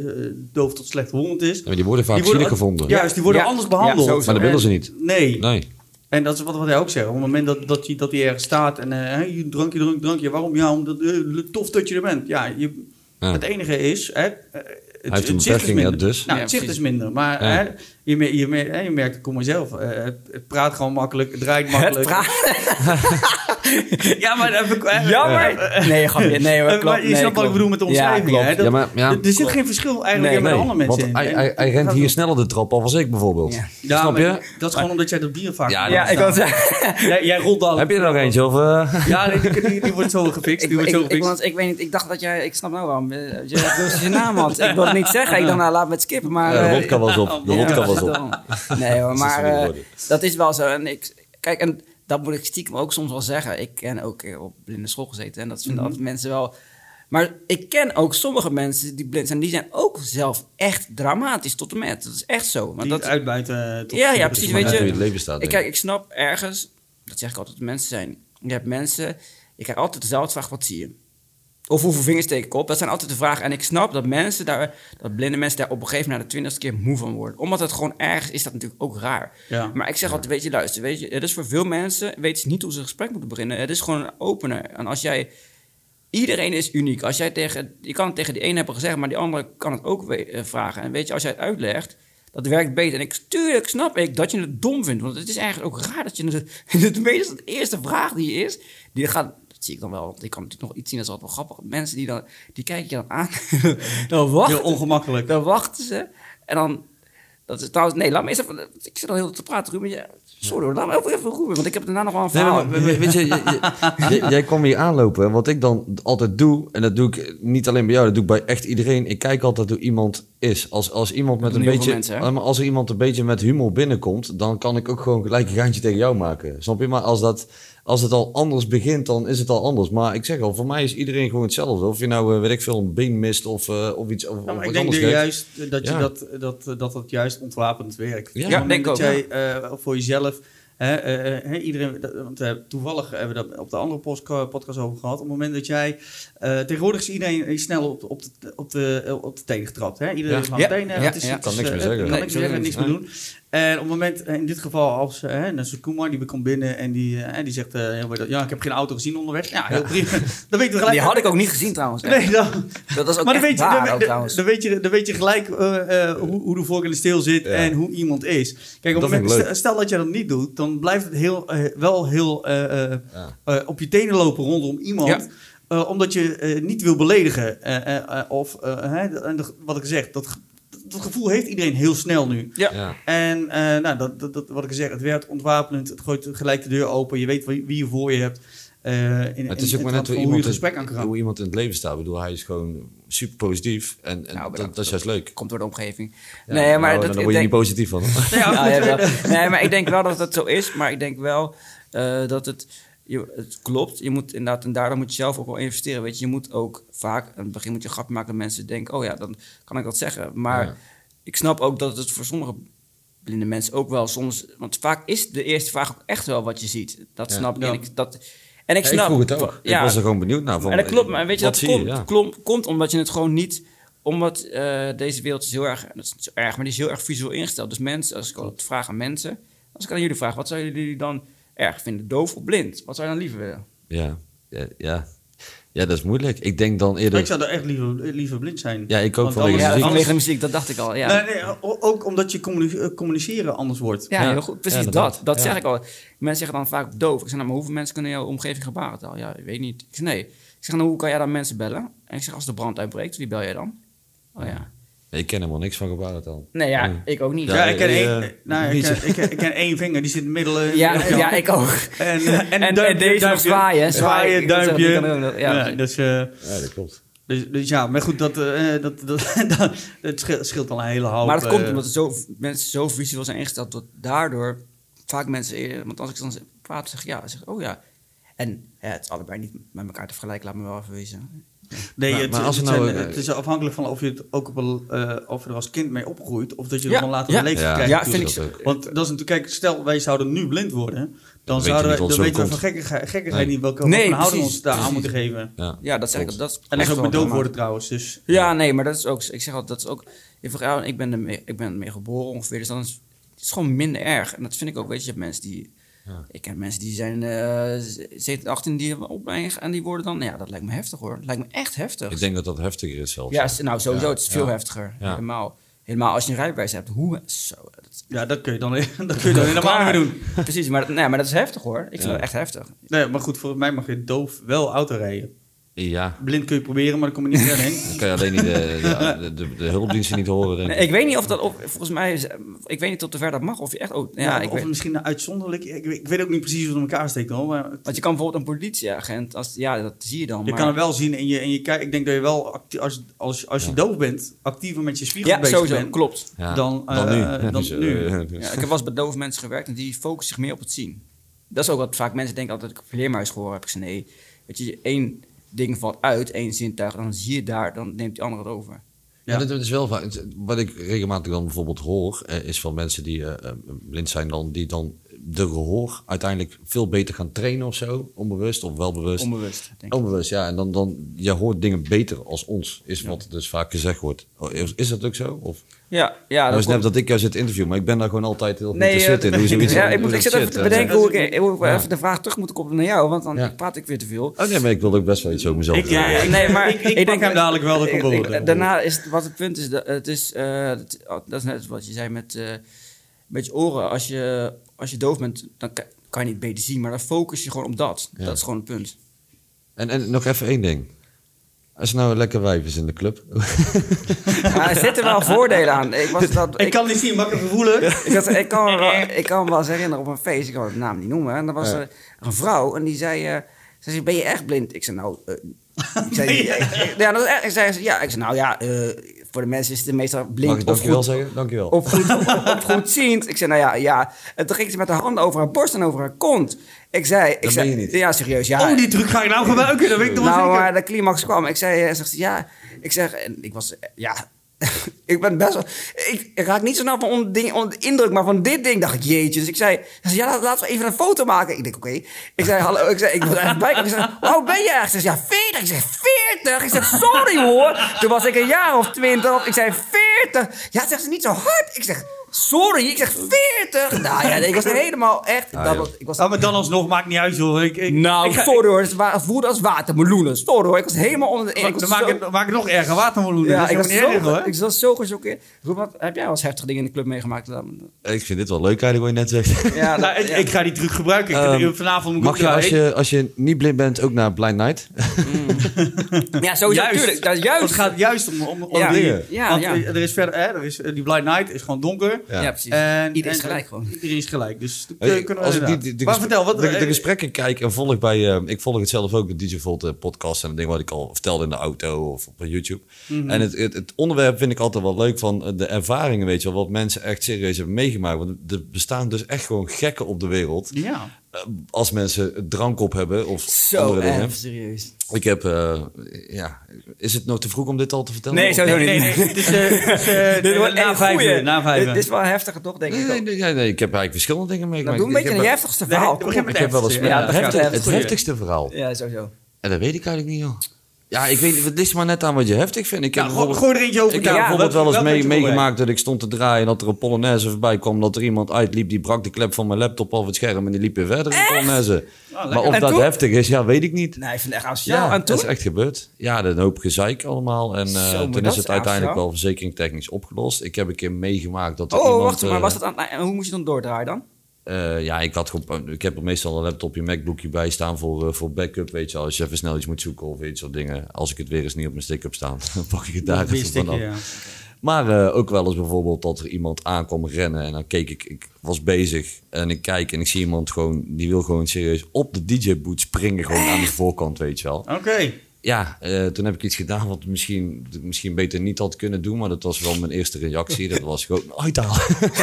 doof tot slecht verwonderd is. Ja, maar die worden vaak Die worden- zielig gevonden. Juist, die worden Ja. anders Ja, behandeld. Maar dat willen ze niet. Nee. Nee. En dat is wat, wat hij ook zegt. Op het moment dat, dat, hij, dat hij ergens staat en hey, je drankje, drankje, drankje. Waarom? Ja, omdat eh, tof dat je er bent. Ja, je, Ja. het enige is... Hè, het, heeft een het zicht is beperking, ja, minder. dus. Nou, Ja, het zicht is minder. Maar Ja. je, mer- je, mer- hè, je merkt, kom maar zelf. eh, het, het praat gewoon makkelijk, het draait Het makkelijk. praat- ja, maar... dat heb ik- eh, Jammer! Nee, grapje. Nee, eh, klopt. maar je nee, snapt wat ik klopt. bedoel met de Ja, omschrijving. klopt. hè? Dat- Ja, maar, ja, er zit geen verschil eigenlijk Nee, met de andere mensen want in. hij, rent hier sneller de trap af als ik bijvoorbeeld. Ja. Ja, Snap maar je? Dat is gewoon omdat jij dat bier vaak... Ja, Ja, ik. Jij, jij rolt al. Heb je er nog eentje? Of, eh? Ja, nee, die, die, die wordt zo gefixt. Ik, Die wordt ik, zo ik, gefixt. want ik weet niet, ik dacht dat jij, ik snap nou waarom, eh, je, je, je naam had. Ik wil het niet zeggen, ik dacht nou laat me het skippen, maar... Ja, de eh, wodka was op. De ja, wodka op. Nee hoor, Dat is maar eh, dat is wel zo. En ik, kijk, en dat moet ik stiekem ook soms wel zeggen. Ik ken ook eh, op blinde school gezeten en dat vinden Mhm. altijd mensen wel... Maar ik ken ook sommige mensen die blind zijn, die zijn ook zelf echt dramatisch tot en met. Dat is echt zo. Maar Die dat, uitbuiten. tot- Ja, ja, precies, weet je. het leven staat. ik, kijk, ik snap ergens, dat zeg ik altijd, dat mensen zijn. Je hebt mensen, je krijgt altijd dezelfde vraag, wat zie je? Of hoeveel vingers steek ik op? Dat zijn altijd de vragen. En ik snap dat mensen daar, dat blinde mensen daar op een gegeven moment na de twintigste keer moe van worden. Omdat het gewoon ergens is dat natuurlijk ook raar. Ja. Maar ik zeg altijd, weet je, luister, weet je, het is voor veel mensen, weten ze niet hoe ze een gesprek moeten beginnen. Het is gewoon een opener. En als jij, iedereen is uniek. Als jij tegen, je kan het tegen die ene hebben gezegd, maar die andere kan het ook eh, vragen. En weet je, als jij het uitlegt, dat werkt beter. En ik, tuurlijk snap ik dat je het dom vindt. Want het is eigenlijk ook raar dat je het, het meestal de eerste vraag die is, die gaat, zie ik dan wel, want ik kan natuurlijk nog iets zien, dat is altijd wel grappig. Mensen die dan, die kijken je dan aan, dan wachten Heel ongemakkelijk. dan wachten ze. En dan... Dat is trouwens... Nee, laat me eens even... Ik zit al heel te praten, Ruben. Ja, sorry hoor, laat me even, even Ruben. Want ik heb daarna nog wel een Nee, verhaal. maar, weet je, jij- kwam hier aanlopen. En wat ik dan altijd doe, en dat doe ik niet alleen bij jou, dat doe ik bij echt iedereen. Ik kijk altijd hoe iemand is. Als, als iemand met een beetje, mensen, als er iemand een beetje met humor binnenkomt, dan kan ik ook gewoon gelijk een gaantje tegen jou maken. Snap je? Maar als, dat, als het al anders begint, dan is het al anders. Maar ik zeg al, voor mij is iedereen gewoon hetzelfde. Of je nou, eh, weet ik veel, een been mist of, eh, of iets, of, Ja, maar of ik denk anders dat, juist, dat, je Ja. dat, dat, dat het juist ontwapend werkt. Ja, het denk dat ook, jij eh, voor jezelf... Hè, hè, iedereen, dat- want eh, toevallig hebben we dat op de andere podcast over gehad. Op het moment dat jij... eh, tegenwoordig is iedereen snel op, de- op, de, op, de, op de tenen getrapt. Hè? Iedereen Ja. is aan Ja. tenen. Ja, Het is, ja. het Kan is, niks meer zeggen. Kan Nee, niks meer zeggen, niks meer nee. doen. En op het moment, eh, in dit geval als uh, hè, dus Kumar, die komt binnen en die, uh, die zegt, uh, ja, ik heb geen auto gezien onderweg. Ja, heel prima. dan weet je gelijk. Die had ik ook niet gezien trouwens. Nee, dan, dat is ook maar dan echt weet, je, waar dan, ook, dan- trouwens. dan weet je, dan weet je gelijk uh, uh, hoe, hoe de vork in de steel zit Ja. en hoe iemand is. Kijk, op Dat moment, stel, stel dat je dat niet doet, dan blijft het heel, eh, wel heel eh, eh, Ja. eh, op je tenen lopen rondom iemand. Ja. eh, omdat je eh, niet wil beledigen. eh, eh, eh, of eh, hè, wat ik zeg, dat, dat gevoel heeft iedereen heel snel nu. Ja. Ja. En eh, nou, dat, dat, dat, wat ik zeg, het werkt ontwapenend. Het gooit gelijk de deur open. Je weet wie, wie je voor je hebt. eh in, het is in- ook maar net hoe iemand, het gesprek aan hoe iemand in het leven staat. Ik bedoel, hij is gewoon super positief. En, en Nou, dat, dat is juist leuk. Komt door de omgeving. Ja, nee, maar nou, dat, dan word je denk- niet positief van. Ja, Ja, nee, maar ik denk wel dat het zo is. Maar ik denk wel eh, dat het, je, het klopt. Je moet inderdaad, en daardoor moet je zelf ook wel investeren. Weet je, je moet ook vaak, aan het begin moet je grapje maken dat mensen denken, oh ja, dan kan ik dat zeggen. Maar Ja. ik snap ook dat het voor sommige blinde mensen ook wel soms, want vaak is de eerste vraag ook echt wel wat je ziet. Dat Ja. snap ik. Ja. En ik, dat, en ik Ja, snap. ik vroeg het ook. Ja, Ik was er gewoon benieuwd naar. Van, en dat klopt, maar weet je, dat komt, Ja. klom- komt omdat je het gewoon niet... Omdat eh, deze wereld is heel erg... Dat is niet zo erg, maar die is heel erg visueel ingesteld. Dus mensen, als ik altijd vraag aan mensen... Als ik aan jullie vraag, wat zouden jullie dan erg vinden? Doof of blind? Wat zou je dan liever willen? Ja. Ja, ja. ja, dat is moeilijk. Ik denk dan eerder... Ik zou er echt liever, liever blind zijn. Ja, ik ook Want vanwege Ja, muziek. vanwege de muziek, dat dacht ik al. Ja, Nee, nee, ook omdat je eh, communiceren anders wordt. ja, Ja. heel goed. Precies dat. Dat Ja. zeg ik al. Mensen zeggen dan vaak doof. Ik zeg, nou, maar hoeveel mensen kunnen jouw omgeving gebarentaal? Ja, ik weet niet. Ik zeg, nee. Ik zeg, nou, hoe kan jij dan mensen bellen? En ik zeg, als de brand uitbreekt, wie bel jij dan? Oh ja. Ik ken helemaal niks van gebarentaal. Nee, ja, Nee. ik ook niet. Ja, Ja, ik ken, eh, één, eh, nou, ik, ken, zo. ik, ken, ik ken één vinger, die zit in het midden. eh, Ja, ja. ja, ik ook. En, eh, en, En- en duimpje, deze nog duimpje. zwaaien, duimpje. ja. Dus, eh, dat klopt. dus, dus ja, maar goed, dat, eh, dat, dat, dat, het scheelt, scheelt al een hele hoop. Maar dat komt eh, omdat zo, mensen zo visueel zijn ingesteld, dat daardoor vaak mensen. Want als ik dan praat, zeg ja, zeg oh ja. En ja, het is allebei niet met elkaar te vergelijken, laat me wel even wezen. Nee, Maar- het, maar als het, we nou, zijn- eh, het is afhankelijk van of je het ook op een, eh, of je er als kind mee opgroeit, of dat je Ja, er van later ja. een leeftijd Ja. krijgt. Ja, natuurlijk. vind ik zo. Want dat is natuurlijk, kijk, stel wij zouden nu blind worden, dan, zouden wij, wat dan weten we van gekkigheid, gekkigheid Nee. niet welke Nee, houding we ons daar aan moeten geven. Ja. Ja, dat zeg ik. Dat is En dat is ook met doof worden trouwens. Dus, Ja, nee, maar dat is ook... Ik zeg altijd, dat is ook... Vraagt, ja, ik ben ermee, ik ben ermee geboren ongeveer, dus dan is het is gewoon minder erg. En dat vind ik ook, weet je, je hebt mensen die... Ja. Ik ken mensen die zijn eh 17, 18 die opleiding en die worden dan... Nou ja, dat lijkt me heftig hoor. Dat lijkt me echt heftig. Ik denk dat dat heftiger is zelfs. Ja, nou sowieso, Ja, het is veel ja. heftiger. Ja. Helemaal, helemaal als je een rijbewijs hebt. Hoe, zo, dat, ja, dat kun je dan, dat kun je dan helemaal niet meer doen. Precies, maar, dat- nee, maar dat is heftig hoor. Ik vind Ja. dat echt heftig. Nee, maar goed, volgens mij mag je doof wel auto rijden. Ja, Blind kun je proberen, maar dan kom je niet verder heen. dan kan je alleen niet de, de, de, de hulpdiensten niet horen. Denk Nee, ik. ik weet niet of dat, of, volgens mij, is, ik weet niet tot ver dat mag. Of je echt, oh, ja, Ja, ik of weet, misschien uitzonderlijk. Ik, weet- ik weet ook niet precies hoe het in elkaar steekt hoor. Maar want je kan bijvoorbeeld een politieagent, als, ja, dat zie je dan. je maar, kan het wel zien en je, en je kijkt. Ik denk dat je wel, als, als, als je Ja. doof bent, actiever met je spiegel Ja, bezig sowieso, bent. klopt. Ja, dan, dan eh, nu. dan Dus, eh, nu. dus- Ja, ik heb wel eens bij dove mensen gewerkt en die focussen zich meer op het zien. Dat is ook wat vaak mensen denken altijd ik vleermuis gehoord heb. Ik zei nee, weet je, één ding valt uit, één zintuig, dan zie je daar, dan neemt die andere het over. Ja, Ja. dat, dat is wel vaak. Wat ik regelmatig dan bijvoorbeeld hoor, eh, is van mensen die eh, eh, blind zijn, dan, die dan de gehoor uiteindelijk veel beter gaan trainen of zo, onbewust of wel bewust. Onbewust, denk ik. Onbewust, ja. En dan, dan, je hoort dingen beter als ons, is wat dus vaak gezegd wordt. Oh, Is, is dat ook zo? Of, Ja, ja, nou dat is net komt- dat ik jou zit interviewen, maar ik ben daar gewoon altijd heel Nee, geïnteresseerd eh, in. Hoe zoiets ja, ik, moet, ik zit even te eh, bedenken hoe ik, hoe ik Ja. even de vraag terug moet koppelen naar jou, want dan Ja. praat ik weer te veel. Oh nee, maar ik wil ook best wel iets over mezelf Ik, ik- nee, maar ik, hem dadelijk wel. Dat ik- daarna is het, wat het punt is, dat, het is eh, dat, dat is net wat je zei met, eh, met je oren. Als je, als je doof bent, dan ka- kan je niet beter zien, maar dan focus je gewoon op dat. Ja. Dat is gewoon het punt. En, en nog even één ding. Als nou een lekker wijf is in de club. Maar er zitten wel voordelen aan. Ik, was dat, Ik kan niet zien, maar ik kan even voelen. Ik, had, ik, kan me wel, ik kan me wel eens herinneren op een feest, ik kan de naam niet noemen. En er was Ja. er een vrouw en die zei, eh, ze zei, ben je echt blind? Ik zei, nou... eh, ik zei, ja, dat ik zei, ja, ik zei, nou ja, eh, voor de mensen is het meestal blind Mag ik of dankjewel goed, zeggen? Dankjewel. of goed, of, of goedziend. Ik zei, nou ja, ja. En toen ging ze met haar handen over haar borst en over haar kont. Ik zei, ik Dat zei meen je niet. ja, serieus, ja. Oh, die truc ga je nou gebruiken. Dat weet ik toch wel Nou, zeker. maar de climax kwam. Ik zei, eh, zegt ze, ja. Ik zeg, en ik was, eh, ja. ik ben best wel. Ik, raak niet zo snel van onder, indruk, maar van dit ding dacht ik, jeetje. Dus ik zei, ze zei ja, laat- laten we even een foto maken. Ik denk, oké. Ik zei, hallo. Ik zei, ik was echt bij. Ik zei, hoe ben je echt? Ze ja, 40. Ik zei, 40? Ik zei, sorry hoor. Toen was ik een jaar of 20. Ik zei, 40. Ja, zegt ze niet zo hard. Ik zeg, sorry. Ik zeg 40. Nou ja, ik was helemaal echt... Ah, dat joh. was, ik was, Oh, maar dan alsnog maakt niet uit, joh. Ik, ik, nou, ik sorry hoor. Het het voelde als watermeloenen. Sorry hoor. Ik was helemaal onder de... Dan maak dan maak ik nog erger watermeloenen. ja, ik was, niet zo, erg, hoor. ik was zo gechoqueerd. Wat, heb jij wel eens heftige dingen in de club meegemaakt? Dan? Ik vind dit wel leuk eigenlijk wat je net zegt. Ja, Nou, ik, ja. ik ga die truc gebruiken. Ik, Ehm, vanavond moet ik Mag je als, je als je niet blind bent ook naar Blind Night? ja, sowieso. Juist. Tuurlijk. Dat is juist. Het gaat juist om, om, om Ja. die... Ja, want ja. er is verder... Hè, er is, eh, die Blind Night is gewoon donker. Ja, precies. En, Iedereen is en- gelijk gewoon. Iedereen is gelijk. Dus Hey, kunnen we als ik die, inderdaad. die, die Maar vertel, wat... de, de gesprekken kijk en volg bij... eh, ik volg het zelf ook, de DJ Volt eh, podcast en de dingen wat ik al vertelde in de auto of op YouTube. Mhm. En het, het, het onderwerp vind ik altijd wel leuk van eh, de ervaringen, weet je wel, wat mensen echt serieus hebben meegemaakt. Want er bestaan dus echt gewoon gekken op de wereld. Ja. Eh, als mensen drank op hebben of Zo andere dingen. serieus. Ik heb, eh, ja, is het nog te vroeg om dit al te vertellen? Nee, sowieso Nee, nee, nee. Het is, het is, Dit wordt na een vijf uur. Na vijf Dit is wel heftiger toch, denk Nee, ik. nee, nee, nee, nee, ik heb eigenlijk verschillende dingen Nou, meegemaakt. doe een beetje een heftigste verhaal. Ik heb wel eens het, het het heftigste verhaal. Ja, sowieso. En dat weet ik eigenlijk niet, joh. Ja, ik weet het ligt maar net aan wat je heftig vindt. Ik heb Nou, bijvoorbeeld, gooi er eentje over. ik heb Ja, bijvoorbeeld wel eens mee, meegemaakt dat ik stond te draaien en dat er een Polonaise voorbij kwam. Dat er iemand uitliep, die brak de klep van mijn laptop af het scherm en die liep weer verder in Polonaise. lekker. maar of En dat toen? heftig is, ja, weet ik niet. Nee, ik vind het echt asociaal. Ja, en dat is echt gebeurd. Ja, een hoop gezeik allemaal. En Zo, maar toen dat is is het uiteindelijk wel verzekeringtechnisch opgelost. Ik heb een keer meegemaakt dat er Oh, iemand... wacht maar. eh, Was dat aan, en hoe moest je dan doordraaien dan? Eh, ja, ik, had ik heb er meestal een laptopje, MacBookje bij staan voor, eh, voor backup. Weet je, als je even snel iets moet zoeken of iets soort dingen. Als ik het weer eens niet op mijn stick heb staan, dan pak ik het daar even vanaf. ja. Maar eh, ook wel eens bijvoorbeeld dat er iemand aankwam rennen en dan keek ik, ik was bezig en ik kijk en ik zie iemand gewoon, die wil gewoon serieus op de DJ-boot springen, gewoon aan de voorkant, weet je wel. Oké. Ja, eh, toen heb ik iets gedaan wat misschien, misschien beter niet had kunnen doen, maar dat was wel mijn eerste reactie. Dat was gewoon uithalen.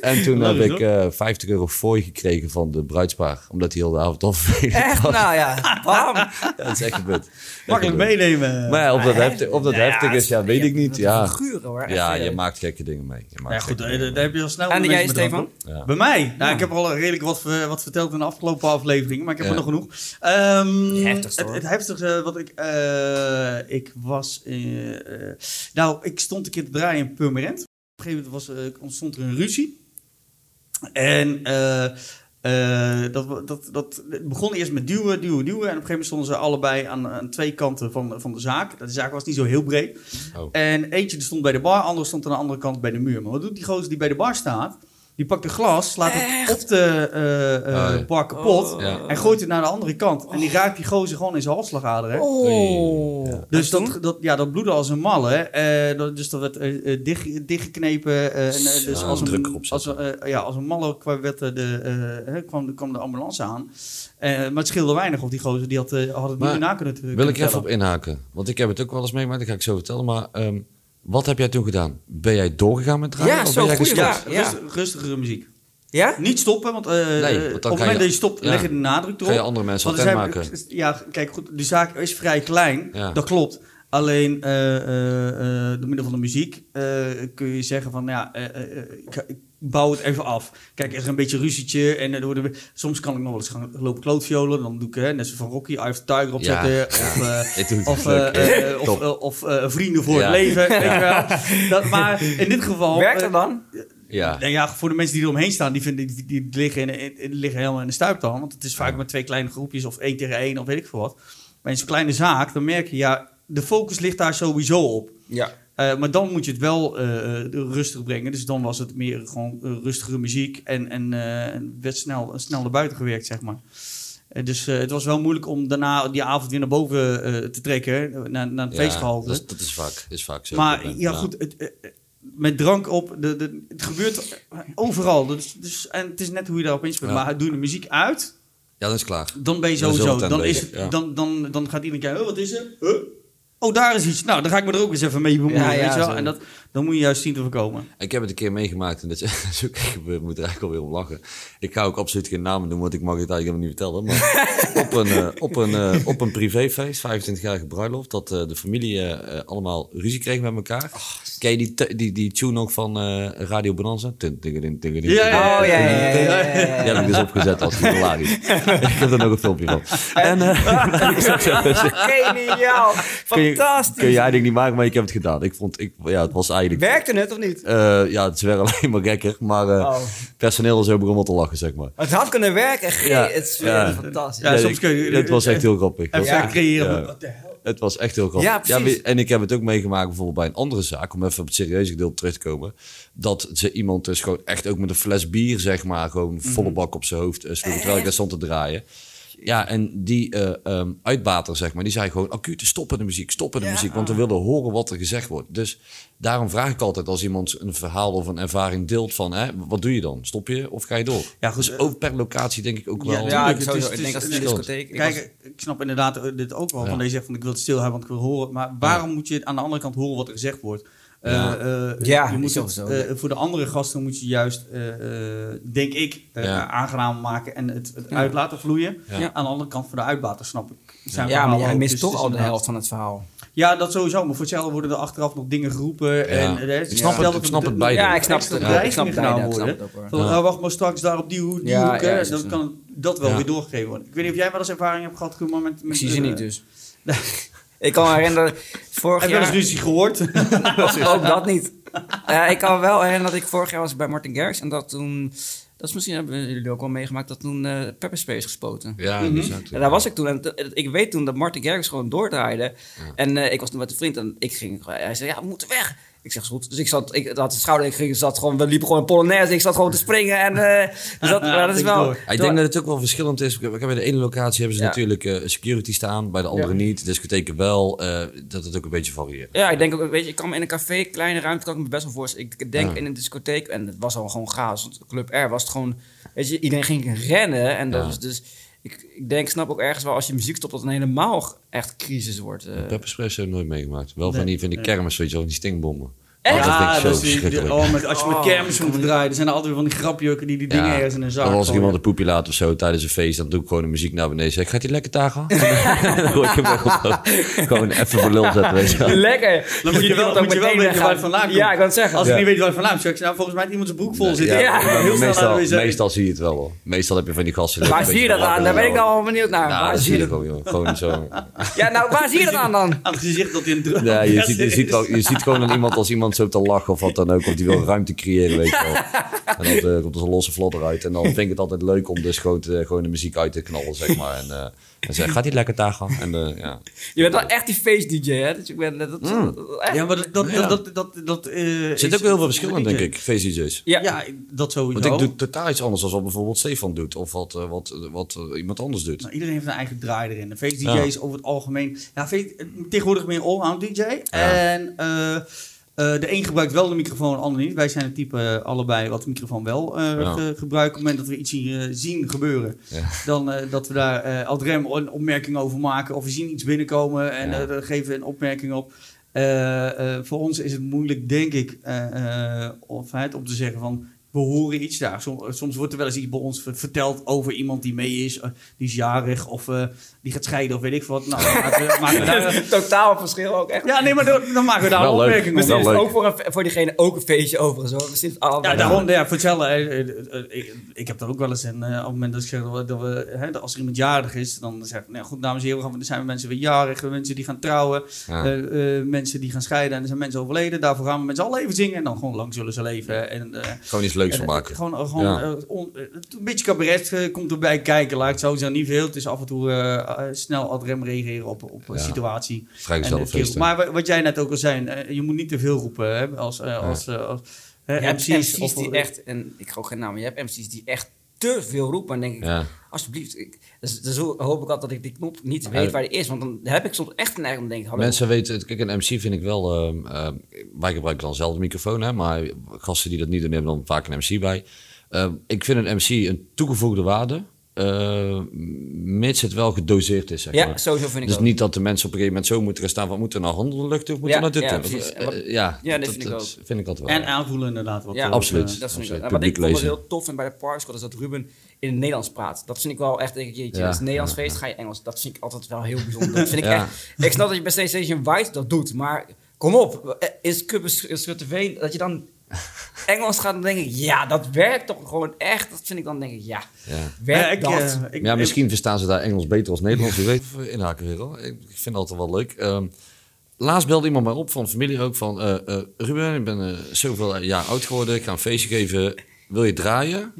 en toen Leuk, heb hoor. ik eh 50 euro fooi gekregen van de bruidspaar, omdat hij heel de avond al Echt? was. Nou ja, bam. Ja, dat is echt gebeurd. Makkelijk meenemen. Maar ja, of dat heftig, of dat Nou ja, heftig is, ja, weet ik niet. Ja, Figuren hoor. ja je maakt gekke dingen mee. Je maakt Ja, goed, eh, daar heb je al snel En de jij, Stefan? Bij mij? Nou, ik heb al redelijk wat, wat verteld in de afgelopen afleveringen, maar ik heb Ja. er nog genoeg. Het heftigste, het, het heftigste wat ik... eh, ik was... eh, eh, nou, ik stond een keer te draaien in Purmerend. Op een gegeven moment was, eh, ontstond er een ruzie. En... eh, eh, dat, dat, dat het begon eerst met duwen, duwen, duwen. En op een gegeven moment stonden ze allebei aan, aan twee kanten van, van de zaak. De zaak was niet zo heel breed. Oh. En eentje stond bij de bar, andere stond aan de andere kant bij de muur. Maar wat doet die gozer die bij de bar staat? Die pakt een glas, slaat het op de eh, eh, Oh, ja. bar kapot Oh. Ja. en gooit het naar de andere kant. En die raakt die gozer gewoon in zijn halsslagader. Hè? Oh. Ja. Dus dat, dat, ja, dat bloedde als een malle. hè. Eh, dus dat werd dicht, dichtgeknepen. en, dus Ja, als een druk erop als, ja, als een malle kwam, werd de, kwam, kwam de ambulance aan. Eh, maar het scheelde weinig of die gozer die had, had het Maar niet meer na kunnen Wil ik even op inhaken? Want ik heb het ook wel eens meegemaakt, dat ga ik zo vertellen. Maar ehm, wat heb jij toen gedaan? Ben jij doorgegaan met draaien? Ja, of zo, ben jij. Ja, Ja. rust- rustigere muziek. Ja? Niet stoppen, want, Nee, want dan op het moment je- dat je stopt, ja. leg je de nadruk erop. Ga je andere mensen Want attent zijn- maken? Ja, kijk goed, de zaak is vrij klein, Ja. dat klopt. Alleen eh, eh, eh, door middel van de muziek eh, kun je zeggen van, ja, eh, eh, eh, ik, ik bouw het even af. Kijk, er is een beetje ruzietje en er worden, soms kan ik nog wel eens gaan lopen klootviolen. Dan doe ik, hè, net zo van Rocky, of the Tiger opzetten. Ja. Of, eh, Ik doe het of, eh, eh, of, Top. eh, of eh, vrienden voor Ja. het leven, weet je wel. Dat, maar in dit geval... Werkt eh, dat dan? Ja. nou ja, voor de mensen die eromheen staan, die, vinden, die, die liggen, in, in- die liggen helemaal in de stuiptand. Want het is vaak met twee kleine groepjes of één tegen één of weet ik veel wat. Maar in zo'n kleine zaak, dan merk je, ja, de focus ligt daar sowieso op. Ja. Eh, maar dan moet je het wel eh, eh, rustig brengen. Dus dan was het meer gewoon eh, rustige muziek en, en werd snel, snel naar buiten gewerkt, zeg maar. Dus het was wel moeilijk om daarna die avond weer naar boven te trekken, naar, naar het Ja, feestgehalte. dat, is, dat is vaak, is vaak zo. Maar ja, goed, het, met drank op, de, de, het gebeurt overal. Dus, dus, en het is net hoe je daarop inspeelt. Ja. Maar doe de muziek uit, Ja, dat is klaar. dan ben je sowieso. Dan, is het, dan, dan, dan gaat iedereen kijken, oh, wat is er? Huh? Oh, daar is iets. Nou, dan ga ik me er ook eens even mee bemoeien. Ja, ja, weet je wel? En dat, dan moet je juist zien te voorkomen. Ik heb het een keer meegemaakt en dat is, ook gebeurd. Ik moet er eigenlijk alweer om lachen. Ik ga ook absoluut geen namen noemen, want ik mag het eigenlijk helemaal niet vertellen. Maar op een, eh, op een, eh, op een privéfeest, 25-jarige bruiloft, dat eh, de familie allemaal ruzie kreeg met elkaar. Ken je die, die, die tune nog van Radio Bonanza? Ja, ja, Oh, ja. Die heb ik dus opgezet als hilarisch. ik heb er nog een filmpje van. En, Geniaal. fantastisch. kun je eigenlijk niet maken, maar ik heb het gedaan. Ik vond, ik, ja, het was eigenlijk... Werkte het of niet? Eh, ja, het is weer alleen maar gekker. Maar eh, Oh. personeel is ook begon wel te lachen, zeg maar. Het had kunnen werken. Ge- Ja, Het is ja. fantastisch. Ja, soms kun je- Het was echt heel grappig. Even Ja. creëren. Wat de hel? Het was echt heel grappig. Ja, precies. en ik heb het ook meegemaakt bijvoorbeeld bij een andere zaak, om even op het serieuze gedeelte terug te komen. Dat ze iemand dus gewoon echt ook met een fles bier, zeg maar, gewoon volle bak op zijn hoofd uh, sloeg, terwijl ik daar stond te draaien. Ja, en die eh, ehm, uitbater, zeg maar, die zei gewoon acuut stoppen de muziek, stoppen de Ja. muziek, want we willen horen wat er gezegd wordt. Dus daarom vraag ik altijd als iemand een verhaal of een ervaring deelt van, hè, wat doe je dan? Stop je of ga je door? Ja, goed, dus eh, ook per locatie denk ik ook Ja, wel. ja, ik, het sowieso. is- ik denk als de discotheek... ik Kijk, was- ik snap inderdaad eh, dit ook wel. Ja. Van deze zegt van ik wil het stil hebben, want ik wil horen. Maar waarom moet je aan de andere kant horen wat er gezegd wordt? Eh, Ja. eh, Ja, je moet het, sowieso. eh, voor de andere gasten moet je juist, denk ik, Ja. aangenaam maken en het, het Ja. uit laten vloeien. Ja. Aan de andere kant voor de uitbater snap ik. zijn ja, maar jij ook. mist Dus toch al de helft van het verhaal. Ja, dat sowieso. Maar voor hetzelfde worden er achteraf nog dingen geroepen. En, eh, Ik snap het- ik snap er het beide. Ja, ik snap het. Ik snap het gedaan worden. Van, oh, wacht maar straks daar op die, hoek- die hoek. hè, dan kan dat wel Ja. weer doorgegeven worden. Ik weet niet of jij wel eens ervaring hebt gehad, Koeman, met, Ik met zie ze niet dus. ik kan me herinneren, vorig Heb je wel eens jaar... ruzie gehoord? ook dat niet. Eh, ik kan me wel herinneren dat ik vorig jaar was bij Martin Garrix en dat toen... Dat is misschien hebben jullie ook wel meegemaakt, dat toen eh pepperspray is gespoten. Ja, zaak- Ja, daar was ik toen. En ik weet toen dat Martin Garrix gewoon doordraaide. En eh, ik was toen met een vriend en ik ging... Hij zei, ja, we moeten weg. Ik zeg, is goed. Dus ik zat... Ik had de schouder... Ik ging, zat gewoon... We liepen gewoon een polonaise. Ik zat gewoon te springen. En eh, dus dat, dat is Ik wel... door. Ik denk dat het ook wel verschillend is. Bij de ene locatie hebben ze Ja. natuurlijk eh, security staan, bij de andere Ja. niet. Discotheken wel. eh, dat het ook een beetje varieert. Ja, ik denk ook, weet je, ik kan me in een café, kleine ruimte, kan ik me best wel voorstellen. Ik denk Ja. in een discotheek, en het was al gewoon chaos, want Club R was het gewoon, weet je, iedereen ging rennen. En dat Ja. was dus, ik, ik denk, snap ook ergens wel, als je muziek stopt, dat het een helemaal echt crisis wordt. eh. Pepperspray heb ik nooit meegemaakt. Wel van die, van die kermis, weet je wel, die stinkbommen. Echt? Dat vind ik Ja, zo dat is die- die- verschrikkelijk. oh, met, als je met Oh, kermis moet draaien, er zijn er altijd weer van die grapjukken die die dingen Ja. ergens in een zak als iemand een poepje laat of zo tijdens een feest, dan doe ik gewoon de muziek naar beneden. Zeg, gaat hij lekker dan gooi ik hem. Gewoon even voor lul zetten, weet je. Lekker! Dan moet je wel, moet je wel weten waar het vandaan komt. Ja, ik kan het zeggen. Als ik Ja. niet weet waar het vandaan komt, nou, volgens mij heeft iemand zijn broek vol zitten. Ja, heel meestal, meestal zie je het wel hoor. Meestal heb je van die gasten... die Waar zie je dat aan? Daar ben ik nou wel benieuwd naar. Ja, waar dat zie je je dat? gewoon, joh. Gewoon zo. Ja, nou, waar zie je dat aan dan? Aan het gezicht dat hij een druk Ja, je, ziet, je, ziet wel, je ziet gewoon aan iemand als iemand zo te lachen of wat dan ook. Of die wil ruimte creëren, weet je wel. En dan eh, komt er zo'n losse vlot uit. En dan vind ik het altijd leuk om dus gewoon, te- gewoon de muziek uit te knallen, zeg maar. En, eh en zeg, gaat hij lekker daar gaan? En eh, ja. Je bent wel echt die face-dj, hè? Dus ik ben, dat, dat, Mm. dat- echt. Ja, maar dat... dat, Ja. dat, dat, dat, eh, Er zit ook heel veel verschil in, denk ik, face DJ's. Ja. Ja, dat sowieso. Want ik doe totaal iets anders dan wat bijvoorbeeld Stefan doet. Of wat, eh, wat, wat eh, iemand anders doet. Nou, iedereen heeft een eigen draai erin. De face DJ's over het algemeen. Ja, face- tegenwoordig meer all-round DJ. En eh, eh, de een gebruikt wel de microfoon, de ander niet. Wij zijn het type eh, allebei wat de microfoon wel eh, Ja. ge- gebruiken. Op het moment dat we iets zien, eh, zien gebeuren, Ja. dan eh, dat we daar eh ad rem een opmerking over maken. Of we zien iets binnenkomen en Ja. eh, daar geven we een opmerking op. Eh, eh, voor ons is het moeilijk, denk ik, eh, eh, of, het om te zeggen van... We horen iets daar. Soms, soms wordt er wel eens iets bij ons ver- verteld over iemand die mee is. eh, die is jarig of eh, die gaat scheiden of weet ik wat. Nou, dan maken we, maken we daar... Totaal verschil ook echt. Ja, nee, maar dan, dan maken we daar Wel een leuk. opmerking. Misschien leuk. ook voor, een, voor diegene ook een feestje overigens hoor. Misschien allebei. Ja, daarom, ja, voor hetzelfde. eh, eh, ik, ik heb dat ook wel eens. En eh, op het moment dat ik zeg dat we, hè, dat als er iemand jarig is, dan zeg ik, nou goed, dames en heren, gaan- er zijn mensen weer jarig, mensen die gaan trouwen, Ja. eh, eh, mensen die gaan scheiden en er zijn mensen overleden. Daarvoor gaan we met z'n allen even zingen en dan gewoon lang zullen ze leven. En, eh, Gewoon iets leuks van en, maken. Gewoon, gewoon Ja. on- een beetje cabaret komt erbij kijken. Laat ik het zo zeggen, niet veel. Het is af en toe snel ad rem reageren op, op een Ja. situatie. En, eh, feesten. Maar wa- wat jij net ook al zei, eh, je moet niet te veel roepen hè, als, eh, als, eh, als eh, Je hebt MC's. MC's of- die echt, en ik ga ook geen naam, maar je hebt MC's die echt te veel roepen. En dan denk ik, Ja. alsjeblieft. Ik, dus, dus zo hoop ik altijd dat ik die knop niet weet Ja. waar die is. Want dan heb ik soms echt een neiging om denken. Mensen weten, het- kijk, een MC vind ik wel. wij gebruiken dan zelf de microfoon, hè, maar gasten die dat niet doen, hebben dan vaak een MC bij. Ehm, ik vind een MC een toegevoegde waarde, eh, mits het wel gedoseerd is. Zeg ja, maar. sowieso vind ik Dus ook. niet dat de mensen op een gegeven moment zo moeten gaan staan van moeten we naar in de lucht of moeten Ja, we naar dit ja, precies. Eh, eh, ja, Ja, dat, vind ik dat ook. vind ik altijd wel. En aanvoelen inderdaad. Wat Ja, er- absoluut. eh, Dat vind ik. En wat ik lezen. heel tof vind bij de Parksquad is dat Ruben in het Nederlands praat. Dat vind ik wel echt, denk ik, jeetje, Ja, als het Nederlands ja, feest ga je Engels. Dat vind ik altijd wel heel bijzonder. Dat vind ik Ja. echt. Ik snap dat je bij Station White dat doet, maar kom op. Eh, Is Kuppers Schutterveen, dat je dan Engels gaat, dan denk ik, ja, dat werkt toch gewoon echt. Dat vind ik dan, denk ik, ja, Ja. werkt Ja, ik, dat? eh, ik- Ja, misschien verstaan ze daar Engels beter als Nederlands. Wie weet, inhaken weer hoor. Ik ik vind het altijd wel leuk. Ehm, laatst belde iemand mij op van familie ook van... eh, eh, Ruben, ik ben zoveel jaar oud geworden. Ik ga een feestje geven. Wil je draaien?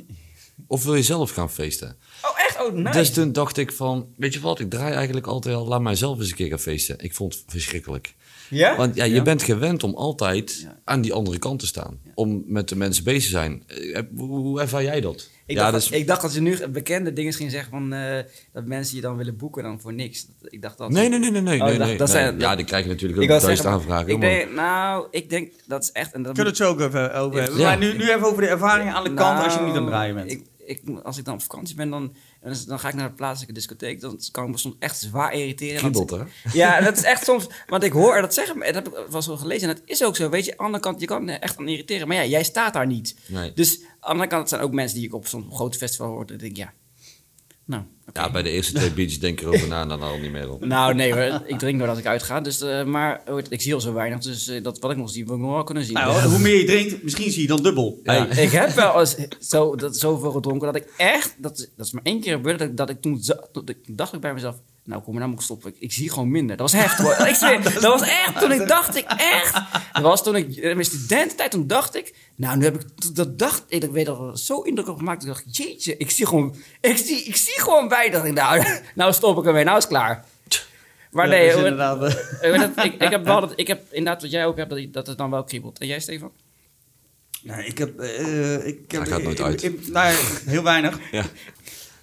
Of wil je zelf gaan feesten? Oh, echt? Oh, nice. Dus toen dacht ik van... Weet je wat, ik draai eigenlijk altijd al. Laat mij zelf eens een keer gaan feesten. Ik vond het verschrikkelijk. Ja? Want ja, je Ja. bent gewend om altijd Ja. aan die andere kant te staan. Om met de mensen bezig te zijn. Eh, Hoe, ervaar jij dat? Ik, ja, dacht, dus, dat, ik dacht dat ze nu bekende dingen ging zeggen van eh, dat mensen je dan willen boeken dan voor niks. Ik dacht dat. nee, nee, nee, nee. nee, Oh, nee, dat- nee. dat zijn- ja, die krijg je natuurlijk ook duizend aanvragen. ik denk, nou, ik denk dat is echt. En dat Kunnen we het zo ook even over hebben. Ja. Maar nu, nu even over de ervaring aan de kant als je niet aan het draaien bent. Nou, Ik, ik, als ik dan op vakantie ben, dan, dan, ga ik naar de plaatselijke discotheek. Dan kan ik me soms echt zwaar irriteren. Kriebelt, hè? Ja, dat is echt soms. Want ik hoor er dat zeggen, dat heb ik wel zo gelezen. En dat is ook zo. Weet je, aan de andere kant, je kan er echt aan irriteren. Maar ja, jij staat daar niet. Nee. Dus aan de andere kant zijn ook mensen die ik op zo'n groot festival hoor. Dan denk ik, ja. Nou. Ja, bij de eerste twee beats denk ik erover na en dan al niet meer op. Nou, nee hoor. Ik drink doordat ik uitga. Dus, eh, maar ik zie al zo weinig. Dus eh, dat wat ik nog zie, wil ik nog wel kunnen zien. Nou, hoe meer je drinkt, misschien zie je dan dubbel. Hey, ik heb wel eens zo, dat, zoveel gedronken dat ik echt... Dat, dat is maar één keer gebeurd dat ik, dat ik toen... zo- dat ik dacht ik bij mezelf... Nou, kom maar, nou moet ik stoppen. Ik, ik zie gewoon minder. Dat was heftig hoor. Ik zweer, dat was echt toen ik dacht ik echt... Dat was toen ik... In mijn studententijd, toen dacht ik... Nou, nu heb ik... Dat dacht ik... Ik weet dat het zo indruk op gemaakt. Ik dacht, jeetje, ik zie gewoon... Ik zie, ik zie gewoon bij. Dat ik, nou, nou stop ik ermee. Nou is het klaar. Maar Ja, nee, dat is hoor, inderdaad, eh, ik, weet dat- ik, ik heb wel dat... Ik heb inderdaad wat jij ook hebt, dat, dat het dan wel kriebelt. En jij, Stefan? Nee, ik heb... eh, ik heb gaat nooit uit. ik- nou ja, heel weinig. Ja.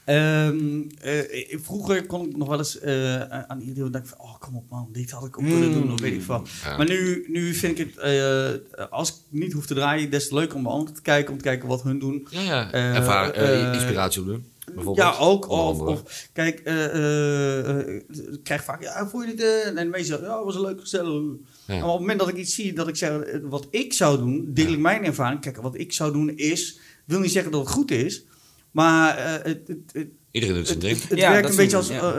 Ehm, eh, vroeger kon ik nog wel eens eh, aan iedereen denken van... Oh, kom op man, dit had ik ook willen doen, of weet ik wat. Ja. Maar nu, nu vind ik het... eh, als ik niet hoef te draaien, des te leuker om bij anderen te kijken. Om te kijken wat hun doen. Ja, ja. Ervaar, inspiratie opdoen. Ja, ook. Of, kijk, ik krijg vaak, ja, voel je dit? En de meesten zeggen, ja, was een leuk gezellig. Ja. Maar op het moment dat ik iets zie dat ik zeg, wat ik zou doen, deel ik mijn ervaring. Kijk, wat ik zou doen is, wil niet zeggen dat het goed is, maar eh, het, het, het, Iedereen doet zijn het, ding. het, het Ja, werkt een beetje als ja.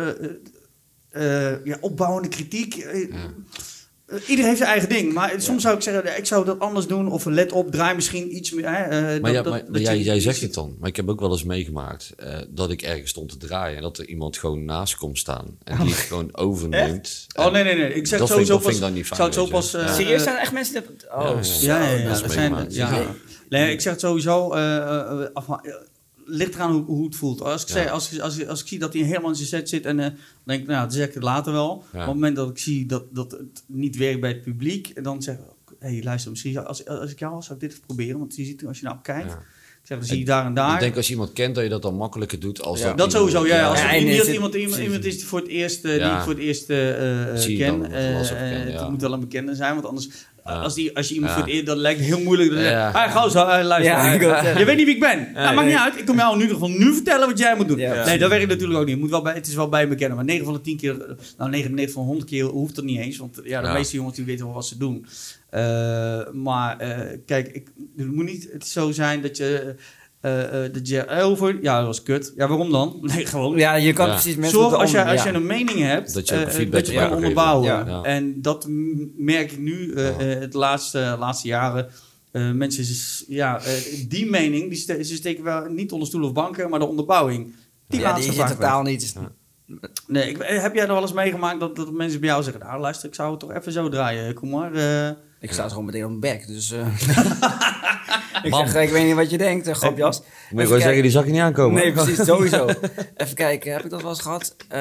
eh, eh, ja, opbouwende kritiek. Ja. Iedereen heeft zijn eigen ding, maar soms zou ik zeggen, ik zou dat anders doen. Of let op, draai misschien iets meer. Hè, eh, Maar, dat- ja, dat- maar, dat maar je- jij, jij zegt het dan. Maar ik heb ook wel eens meegemaakt eh, dat ik ergens stond te draaien. En dat er iemand gewoon naast komt staan. En die het gewoon overneemt. Oh nee, nee, nee. Ik zeg dat sowieso vind ik- dat pas. vind ik dan niet fijn, zou zo pas. Serieus zijn er echt mensen die dat... Oh, Ja, ja. dat er zijn, ja. Nee. Ik zeg het sowieso. eh, ligt eraan hoe, hoe het voelt. Als ik, Ja. zeg, als, als, als ik zie dat hij helemaal in zijn set zit en eh, dan denk ik, nou, dat zeg ik het later wel. Op het moment dat ik zie dat, dat het niet werkt bij het publiek, dan zeg ik, hé, hey, luister, misschien zou- als, als ik jou was, zou ik dit even proberen. Want je ziet, als je nou kijkt, Ja. ik zeg, dan zie je daar en daar. Ik denk als je iemand kent dat je dat dan makkelijker doet als Ja. dat dat sowieso, ja. Als het- iemand, iemand, iemand is die voor het eerst, eh, die ik voor het eerst je ken. ja. Het moet wel een bekende zijn, want anders. Als, die, als je iemand voor het dat lijkt heel moeilijk. Dan Ja. gauw zo, eh, luister. Je weet niet wie ik ben. nou, maakt niet uit. Ik kom jou in ieder geval nu vertellen wat jij moet doen. Ja. Nee, dat werkt natuurlijk ook niet. Het, moet wel bij, het is wel bij me kennen. Maar 9 van de 10 keer, nou 99 van 100 keer hoeft dat niet eens. Want ja, de Ja. meeste jongens die weten wel wat ze doen. Eh, maar eh, kijk, ik, het moet niet zo zijn dat je... eh, eh, dat je eh, over, ja, dat was kut. Ja, waarom dan? Nee, gewoon. Ja, je kan Ja. precies mensen Zorg als je, onder- als ja. je een mening hebt, Dat je eh, een feedback dat je erbij kan onderbouwen. En dat merk ik nu, eh, eh, het laatste, laatste jaren. Eh, mensen, is- ja, eh, die mening, die ste- ze steken wel niet onder stoel of banken, maar de onderbouwing. Die ja, die ze zit vaak totaal niet. Ja. Nee, ik, heb jij er wel eens meegemaakt dat, dat mensen bij jou zeggen, nou luister, ik zou het toch even zo draaien, kom maar. eh. Ik sta gewoon meteen op mijn bek, dus... eh, ik zeg, ik weet niet wat je denkt, uh, grapjas. Moet je gewoon zeggen, die zag je niet aankomen. Nee, precies, sowieso. Even kijken, heb ik dat wel eens gehad? Eh,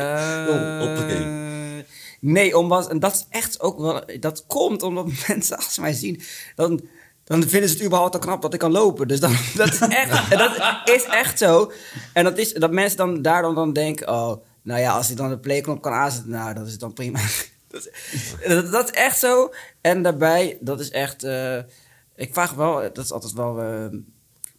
Oh, nee, omdat, en dat is echt ook wel, dat komt omdat mensen als ze mij zien, dan, dan vinden ze het überhaupt al knap dat ik kan lopen. Dus dan, dat is echt, dat is echt zo. En dat is, dat mensen dan daarom dan denken, oh, nou ja, als ik dan de playknop kan aanzetten, nou, dat is dan prima. dat, is, dat, dat is echt zo. En daarbij, dat is echt, eh, ik vraag wel, dat is altijd wel... eh,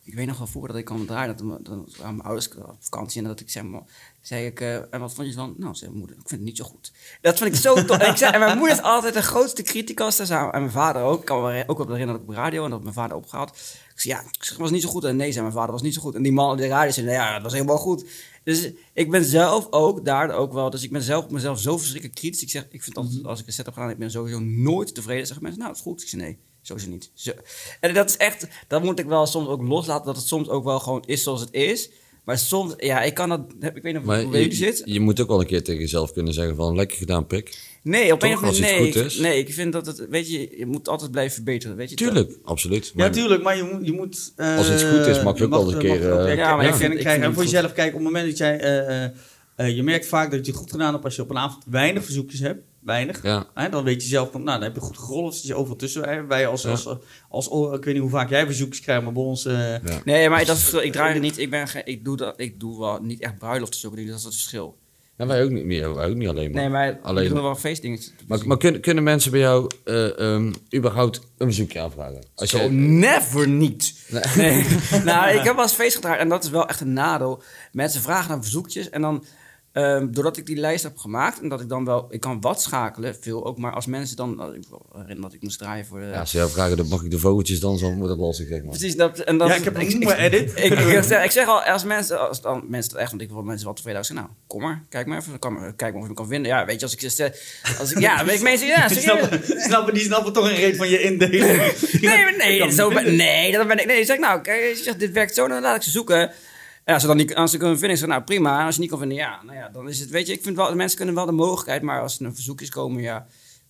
ik weet nog wel voor dat ik kwam draaien, dat, dat, dat waren mijn ouders op vakantie en dat ik zeg maar, zei ik, eh, en wat vond je van? Nou, zei mijn moeder, ik vind het niet zo goed. Dat vind ik zo tof. en, ik zei, en mijn moeder is altijd de grootste criticus, en mijn vader ook. Ik kan me ook op herinneren dat ik op radio en dat mijn vader opgehaald. Ik zei, ja, ik zeg, was niet zo goed. En nee, zei mijn vader, was niet zo goed. En die man op de radio zei, nou ja, dat was helemaal goed. Dus ik ben zelf ook daar ook wel, dus ik ben zelf op mezelf zo verschrikkelijk kritisch. Ik zeg, ik vind altijd, als ik een set heb gedaan, ik ben sowieso nooit tevreden. Zeggen mensen, nou, dat is goed. Ik zeg, nee. Sowieso niet. Zo. En dat is echt, dat moet ik wel soms ook loslaten, dat het soms ook wel gewoon is zoals het is. Maar soms, ja, ik kan dat, ik weet niet Maar hoe je, zit. je moet ook wel een keer tegen jezelf kunnen zeggen van lekker gedaan, pik. Nee, op een of andere als iets nee, is? nee, ik vind dat het, weet je, je moet altijd blijven verbeteren, weet je. Tuurlijk, absoluut. Ja, tuurlijk, maar je moet... Je moet eh, Als iets goed is, mag je ook wel een keer, eh, erkenning Ja, maar ik vind- ik vind En voor het jezelf, kijk, op het moment dat jij... eh, je merkt vaak dat je het goed gedaan hebt als je op een avond weinig verzoekjes hebt. Weinig. Ja. Hè, dan weet je zelf, van, nou, dan heb je goed gerold. Zit je overal tussen. Hè. Wij als, Ja. als, als, als- ik weet niet hoe vaak jij verzoekjes krijgt, maar bij ons... eh, Ja. Nee, maar dat is, ik draai er niet, ik ben geen, ik doe dat, ik doe wel niet echt bruiloft zulke dingen, dat is het verschil. Ja, wij ook niet, meer, wij ook niet alleen maar. Nee, maar Alleen- ik doe wel feestdingetjes. Maar, maar kunnen, kunnen mensen bij jou eh, ehm, überhaupt een verzoekje aanvragen? Als Zo, jij- never niet. Nee. Nee. nou, ik heb wel eens feest gedraaid en dat is wel echt een nadeel. Mensen vragen naar verzoekjes en dan, ehm, doordat ik die lijst heb gemaakt en dat ik dan wel, ik kan wat schakelen, veel ook, maar als mensen dan, ik wil herinneren dat ik moest draaien voor de... Ja, als ze vragen, dan mag ik de vogeltjes dan, dan wordt dat lastig, zeg maar. Precies, dat, en dat, ja, ik heb een nieuwe edit. ik, ik, zeg, ik zeg al, als mensen, als dan mensen dat echt, want ik wil mensen wel tevreden zijn. Nou, kom maar, kijk maar even, kan, kijk maar of je me kan vinden. Ja, weet je, als ik zeg, als ik, ja, weet ik mensen, ja, Die snappen, snappen, die snappen toch een reet van je indeling. Nee, maar nee, Ik zo nee, dat ben ik. Nee, zeg nou, kijk, dit werkt zo, dan laat ik ze zoeken. En als ze dan niet, als ze kunnen vinden, zeg nou prima. Als je niet kan vinden, ja, nou ja, dan is het, weet je, ik vind wel, mensen kunnen wel de mogelijkheid, maar als er een verzoekjes komen, ja.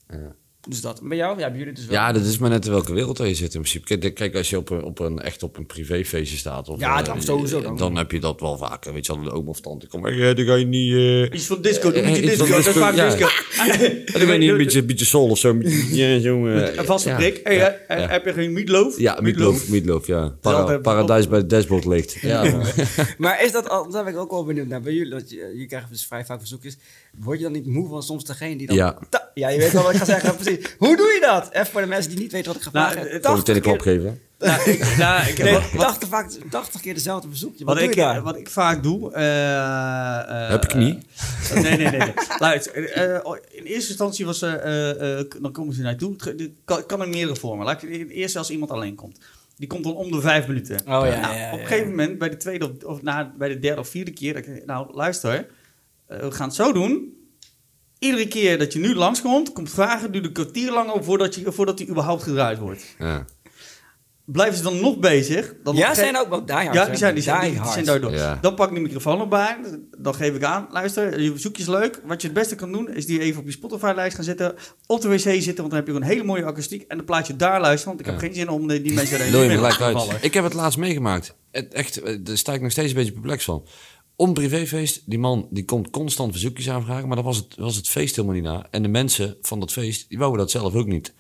Ja. Dus dat. Bij jou, ja, bij jullie dus wel. Ja, dat is maar net in welke wereld je zit in principe. Kijk, kijk, als je op een, op een, echt op een privéfeestje staat... Of, Ja, eh, dan sowieso dan. Dan heb je dat wel vaker. Weet je de oom of tante komt... Ja, dan ga je niet... eh Iets van disco, een Eh, beetje iets disco. Dat is disco, vaak ja. disco. dan ga je niet een beetje, beetje soul of zo. Ja, zo Een vaste ja. prik. Hey, Ja, ja. Heb je geen meatloaf? Ja, meatloaf, meatloaf, ja. Para- paradijs bij het dashboard ligt. Ja. Maar is dat al, daar ben ik ook wel benieuwd naar. Bij jullie, dat je, je krijgt dus vrij vaak verzoekjes. Word je dan niet moe van soms degene die dan... Ja. Ja, je weet wel wat ik ga zeggen, precies. Hoe doe je dat? Even voor de mensen die niet weten wat ik ga Nou, vragen. het- Gewoon een 80 teleklap keer, geven. Nou, ik, nou, ik, nee, wat, wat, 80, vaak, 80 keer dezelfde verzoekje. Wat, ik, je daar? wat ik vaak doe... eh, eh, Heb ik niet. eh, nee, nee, nee. nee. Luister, in eerste instantie was... eh, eh, eh, dan komen ze naartoe. Dit kan, kan in meerdere vormen. Laat ik in eerste als iemand alleen komt. Die komt dan om de vijf minuten. Oh ja, Nou, ja, op een ja. gegeven moment, bij de tweede of, of na, bij de derde of vierde keer, dat ik, nou luister, we gaan het zo doen. Iedere keer dat je nu langskomt, komt vragen, duurt een kwartier langer voordat, je, voordat die überhaupt gedraaid wordt. Ja. Blijven ze dan nog bezig? Dan Ja, op zijn ook wel diehards. Ja, die zijn, die zijn, die, die zijn daardoor. Ja. Dan pak ik de microfoon erbij, dan geef ik aan, luister, je verzoek is leuk. Wat je het beste kan doen, is die even op je Spotify-lijst gaan zetten, op de wc zitten, want dan heb je een hele mooie akoestiek. En dan plaat je daar luisteren, want ik heb Ja. geen zin om die mensen erin te vallen. Ik heb het laatst meegemaakt. Het, echt, eh, daar sta ik nog steeds een beetje perplex van. Om privéfeest, die man die komt constant verzoekjes aanvragen, maar dat was het, was het feest helemaal niet na. En de mensen van dat feest, die wouden dat zelf ook niet.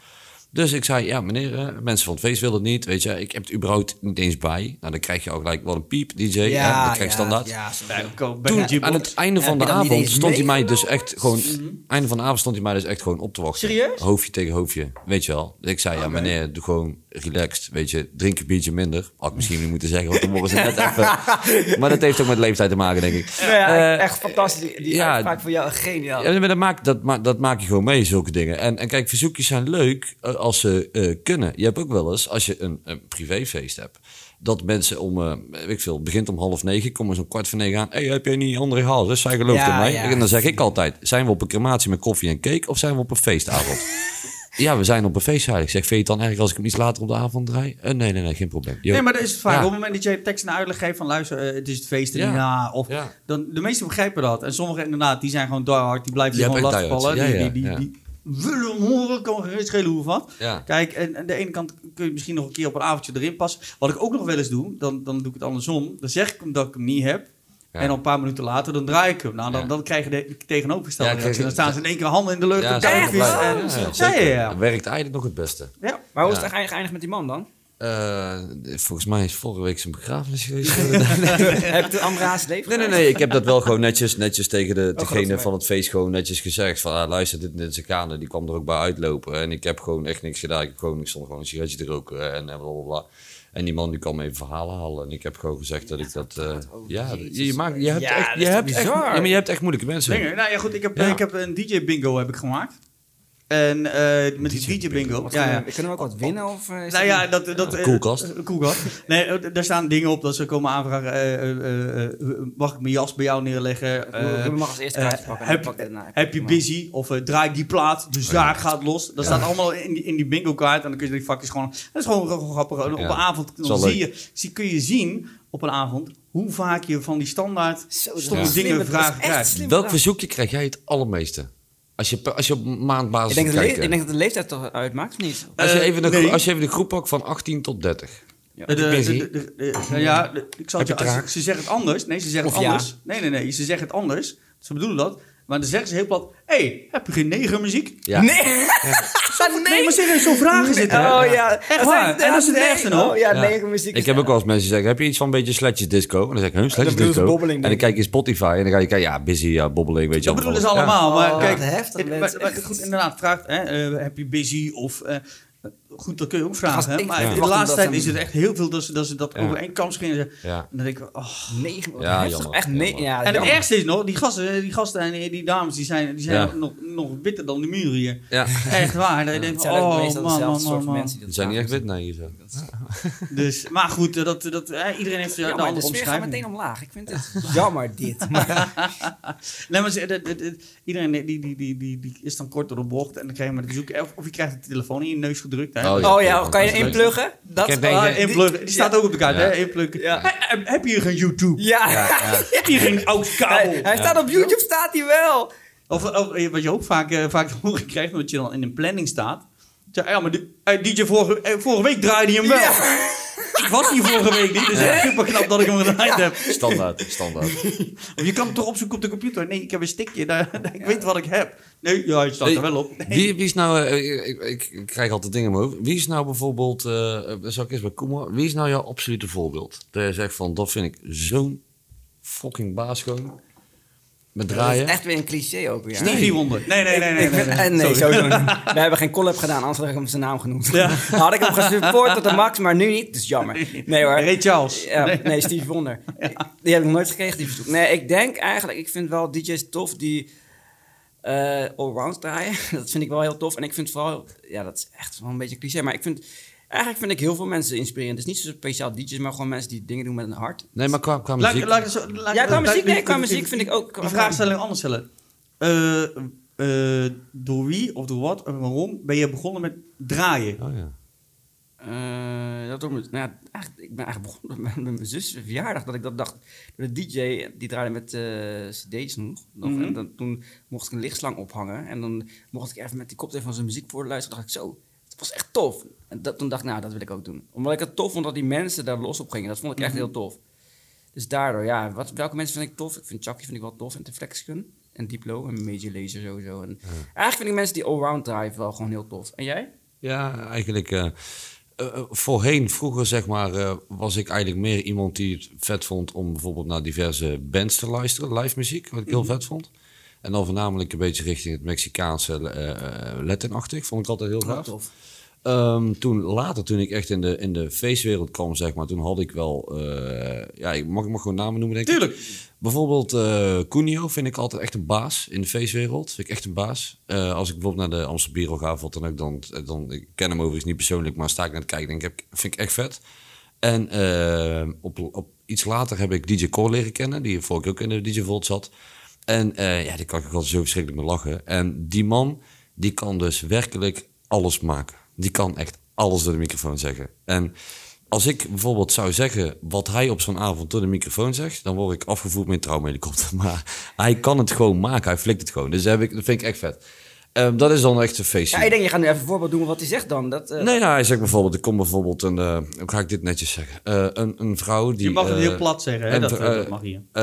Dus ik zei, ja meneer, eh, mensen van het feest willen het niet. Weet je, ik heb het überhaupt niet eens bij. Nou, dan krijg je ook gelijk wel een piep, DJ. hè, Ja, dat krijg je standaard. Ja. Ja, Toen, aan het einde van de avond stond hij mij dus echt gewoon... Einde van de avond stond hij mij dus echt gewoon op te wachten. Serieus? Hoofdje tegen hoofdje, weet je wel. Dus ik zei, ja meneer, doe gewoon relaxed, weet je. Drink een biertje minder. Had ik misschien niet moeten zeggen, want dan ze net even... Maar dat heeft ook met leeftijd te maken, denk ik. Nou ja, Eh, echt fantastisch. Die ja. uitspraak van jou, geniaal. Ja, maar dat, maakt, dat, dat maak je gewoon mee, zulke dingen. En, en kijk, verzoekjes zijn leuk eh, als ze eh, kunnen. Je hebt ook wel eens, als je een, een privéfeest hebt... dat mensen om, eh, weet ik veel, begint om half negen... komen ze om kwart voor negen aan... hey, heb jij niet andere haal? Dus zij gelooft Ja, in mij. ja. En dan zeg ik altijd... zijn we op een crematie met koffie en cake... of zijn we op een feestavond? ja, we zijn op een feestavond. Ik zeg, vind je het dan erg als ik hem iets later op de avond draai? Eh, nee, nee, nee, geen probleem. Jo. Nee, maar dat is het vaak. Ja. Op het moment dat je tekst en uitleg geeft van luister, eh, het is het feest Ja. Of, Ja. dan, de meesten begrijpen dat. En sommigen inderdaad, die zijn gewoon hard, die blijven Je gewoon lastigvallen. Die, Ja, die, die, die willen horen, kan geen schelen hoe wat. Kijk, en aan de ene kant kun je misschien nog een keer op een avondje erin passen. Wat ik ook nog wel eens doe, dan, dan doe ik het andersom. Dan zeg ik hem dat ik hem niet heb. Ja. En dan een paar minuten later, dan draai ik hem. Nou, dan, Ja. dan krijg je de tegenovergestelde Ja, Dan staan ze in één keer handen in de lucht. Ja, op Ja, en- ja, ja, ja, zeker. ja, ja. Dat werkt eigenlijk nog het beste. Ja. Maar hoe is Ja. het eigenlijk geëindigd met die man dan? Eh, volgens mij is vorige week zijn begrafenis geweest. Heb je het Amra's leven Nee, nee, nee. Ik heb dat wel gewoon netjes, netjes tegen de, dat degene van het feest gewoon netjes gezegd. Van, ah, luister, dit, dit is een. Die kwam er ook bij uitlopen. En ik heb gewoon echt niks gedaan. Ik, heb gewoon, ik stond gewoon een sigaretje te roken en eh, bla, bla, bla. En die man die kwam even verhalen halen. En ik heb gewoon gezegd dat ik dat... eh, ja, je, maakt, je hebt, Ja, echt, dat je, is hebt echt, ja, maar je hebt echt moeilijke mensen. Nou ja, goed, ik heb, Ja. ik heb een DJ-bingo heb ik gemaakt. En eh, met die DJ bingo. Wat Ja, kunnen, ja. we- kunnen we ook wat winnen? Of, eh, Nou dat- ja, dat... dat eh, Koelkast. koelkast. Nee, daar staan dingen op dat ze komen aanvragen. eh, eh, eh, mag ik mijn jas bij jou neerleggen? Eh, Ruben mag als eerste kaartje pakken. en heb, pak heb je busy? Of draai die plaat, dus daar gaat los. Dat staat allemaal in die, in die bingo kaart. En dan kun je die vakjes gewoon... Dat is gewoon, gewoon grappig. Op een avond dan zie je, zie, kun je zien op een avond hoe vaak je van die standaard stomme dingen vragen krijgt. Welk verzoekje krijg jij het allermeeste? Als je, als je op maandbasis Ik denk, kijkt. ik denk dat de leeftijd toch uitmaakt, of niet? Als je, Eh, even de, nee. als je even de groep pakt van 18 tot 30. Ja. De, de, de- ik zal je als- ze zeggen het anders. Nee, ze zeggen het ja. anders. Nee, nee, nee, ze zeggen het anders. Ze bedoelen dat. Maar dan zeggen ze heel plat: Hé, hey, heb je geen negermuziek? Ja. Nee! Nee, maar serieus, zo'n vragen zitten. Oh ja, Echt waar. En dat is het ergste nog. Oh ja, Ja. negen muziek. Ik heb ook wel eens mensen die zeggen, heb je iets van een beetje sledges disco? En dan zeg ik, huh, bedoelen ze disco? bobbeling, en dan kijk je in Spotify en dan ga je kijken, ja, busy, ja, bobbeling, weet je Dat bedoelen ze Ja. allemaal. Maar Oh, kijk, wat heftig, maar, goed, inderdaad, vraagt, hè, eh, heb je busy of... goed, dat kun je ook vragen. Hè? ik Maar in de laatste tijd is het echt heel veel dat ze dat, ze dat Ja. over één kam scheren. Ja. En dan denk ik, oh. Negen, Ja, jammer, Echt nee. Ja, En het ergste is nog, die gasten, die gasten en die, die dames, die zijn, die zijn Ja. nog, nog witter dan de muren hier. Ja. Echt waar. Denkt, zijn ook oh meestal man, man, soort man. mensen die dat zijn niet echt wit, nee, hier zo. Dus, maar goed, eh, dat, dat, iedereen heeft eh, Ja, de maar de andere sfeer gaat meteen omschrijving. omlaag. Ik vind het jammer dit. Maar, Nee, maar iedereen die, die, die, die, die is dan kort door de bocht en dan krijg je maar te zoeken. Of, of je krijgt de telefoon in je neus gedrukt. Hè? Oh, ja. oh ja, kan je inpluggen? Dat Ik heb oh, deze- Ah, inpluggen. Die staat ook op de kaart, Ja. hè? Inpluggen. Heb, je geen YouTube? Ja, Ja, ja. Heb je geen oud kabel? hij, hij staat op YouTube, staat hij wel. Of, of eh, wat je ook vaak, eh, vaak te horen krijgt, omdat je dan in een planning staat. Ja, maar die, eh, DJ vorige, vorige week draaide hij hem wel. Ik was hier vorige week niet, dus echt super knap dat ik hem gedraaid heb. Standaard, standaard. Of je kan hem toch opzoeken op de computer. Nee, ik heb een stickje, daar, ik weet wat ik heb. Nee, ja, het staat er wel op. Nee. Wie, wie is nou, eh, ik, ik, ik krijg altijd dingen in mijn hoofd. Wie is nou bijvoorbeeld, eh dat zal ik eerst bij Koeman, wie is nou jouw absolute voorbeeld? Dat je zegt van, dat vind ik zo'n fucking baas gewoon. Met Dat draaien. is echt weer een cliché ook weer. Stevie Wonder. Nee, nee, nee, nee. Ik nee, nee. eh, nee, sowieso niet. We hebben geen collab gedaan, anders had ik hem zijn naam genoemd. Ja. Had ik hem gesupport tot de max, maar nu niet. Dus jammer. Nee hoor. Ray Charles. Ja, Nee. nee, Steve Wonder. Die heb ik nog nooit gekregen, die verzoek. Nee, ik denk eigenlijk, ik vind wel DJ's tof die eh allround draaien. Dat vind ik wel heel tof. En ik vind vooral, ja, dat is echt wel een beetje cliché, maar ik vind, eigenlijk vind ik heel veel mensen inspirerend. Het is niet zo speciaal DJ's, maar gewoon mensen die dingen doen met een hart. Nee, maar qua, muziek. laat, laat, Ja, qua muziek, nee, qua muziek vind ik ook- Die vraagstelling anders stellen. Eh, eh, door wie of door wat en waarom ben je begonnen met draaien? Oh ja. Eh, dat mijn- nou ja, eigenlijk, ik ben eigenlijk begonnen met, met mijn zus verjaardag. Dat ik dat dacht. De DJ die draaide met eh cd's nog. Mhm. En dan, toen mocht ik een lichtslang ophangen. En dan mocht ik even met die koptelefoon van zijn muziek voor luisteren. dacht ik zo, was echt tof. En dat, toen dacht ik, nou, dat wil ik ook doen. Omdat ik het tof vond dat die mensen daar los op gingen. Dat vond ik echt Mhm. heel tof. Dus daardoor, ja, wat, welke mensen vind ik tof? Ik vind Chucky vind ik wel tof en Flexicon. En Diplo en Major Lazer sowieso. En Eigenlijk vind ik mensen die allround draaien wel gewoon heel tof. En jij? Ja, eigenlijk. eh, eh, eh, voorheen, vroeger zeg maar, was ik eigenlijk meer iemand die het vet vond om bijvoorbeeld naar diverse bands te luisteren, live muziek, wat ik heel vet vond. En dan voornamelijk een beetje richting het Mexicaanse Latin-achtig, vond ik altijd heel gaaf. tof. Ehm, toen later, toen ik echt in de, in de feestwereld kwam, zeg maar, toen had ik wel, eh, ja, ik mag, ik mag gewoon namen noemen, denk ik. Tuurlijk. Bijvoorbeeld eh Cunio vind ik altijd echt een baas in de feestwereld. Vind ik echt een baas. Als ik bijvoorbeeld naar de Amsterdam ga, of wat dan ook, dan, dan ik ken hem overigens niet persoonlijk, maar sta ik naar het kijken, denk ik, vind ik echt vet. En op, op iets later heb ik DJ Core leren kennen, die vorige keer ook in de DJ Volt zat. En eh, ja, die kan ik altijd zo verschrikkelijk mee lachen. En die man, die kan dus werkelijk alles maken. Die kan echt alles door de microfoon zeggen. En als ik bijvoorbeeld zou zeggen wat hij op zo'n avond door de microfoon zegt, dan word ik afgevoerd met een traumahelikopter. Maar hij kan het gewoon maken, hij flikt het gewoon. Dus heb ik, dat vind ik echt vet. Ehm, dat is dan echt een feestje. Ja, ik denk, je gaat nu even een voorbeeld doen wat hij zegt dan. Dat, eh, Nee, nou, hij zegt bijvoorbeeld, er komt bijvoorbeeld een, eh, hoe ga ik dit netjes zeggen? Eh, een, een vrouw die... Je mag het heel plat zeggen, hè? Dat, dat mag hier. eh,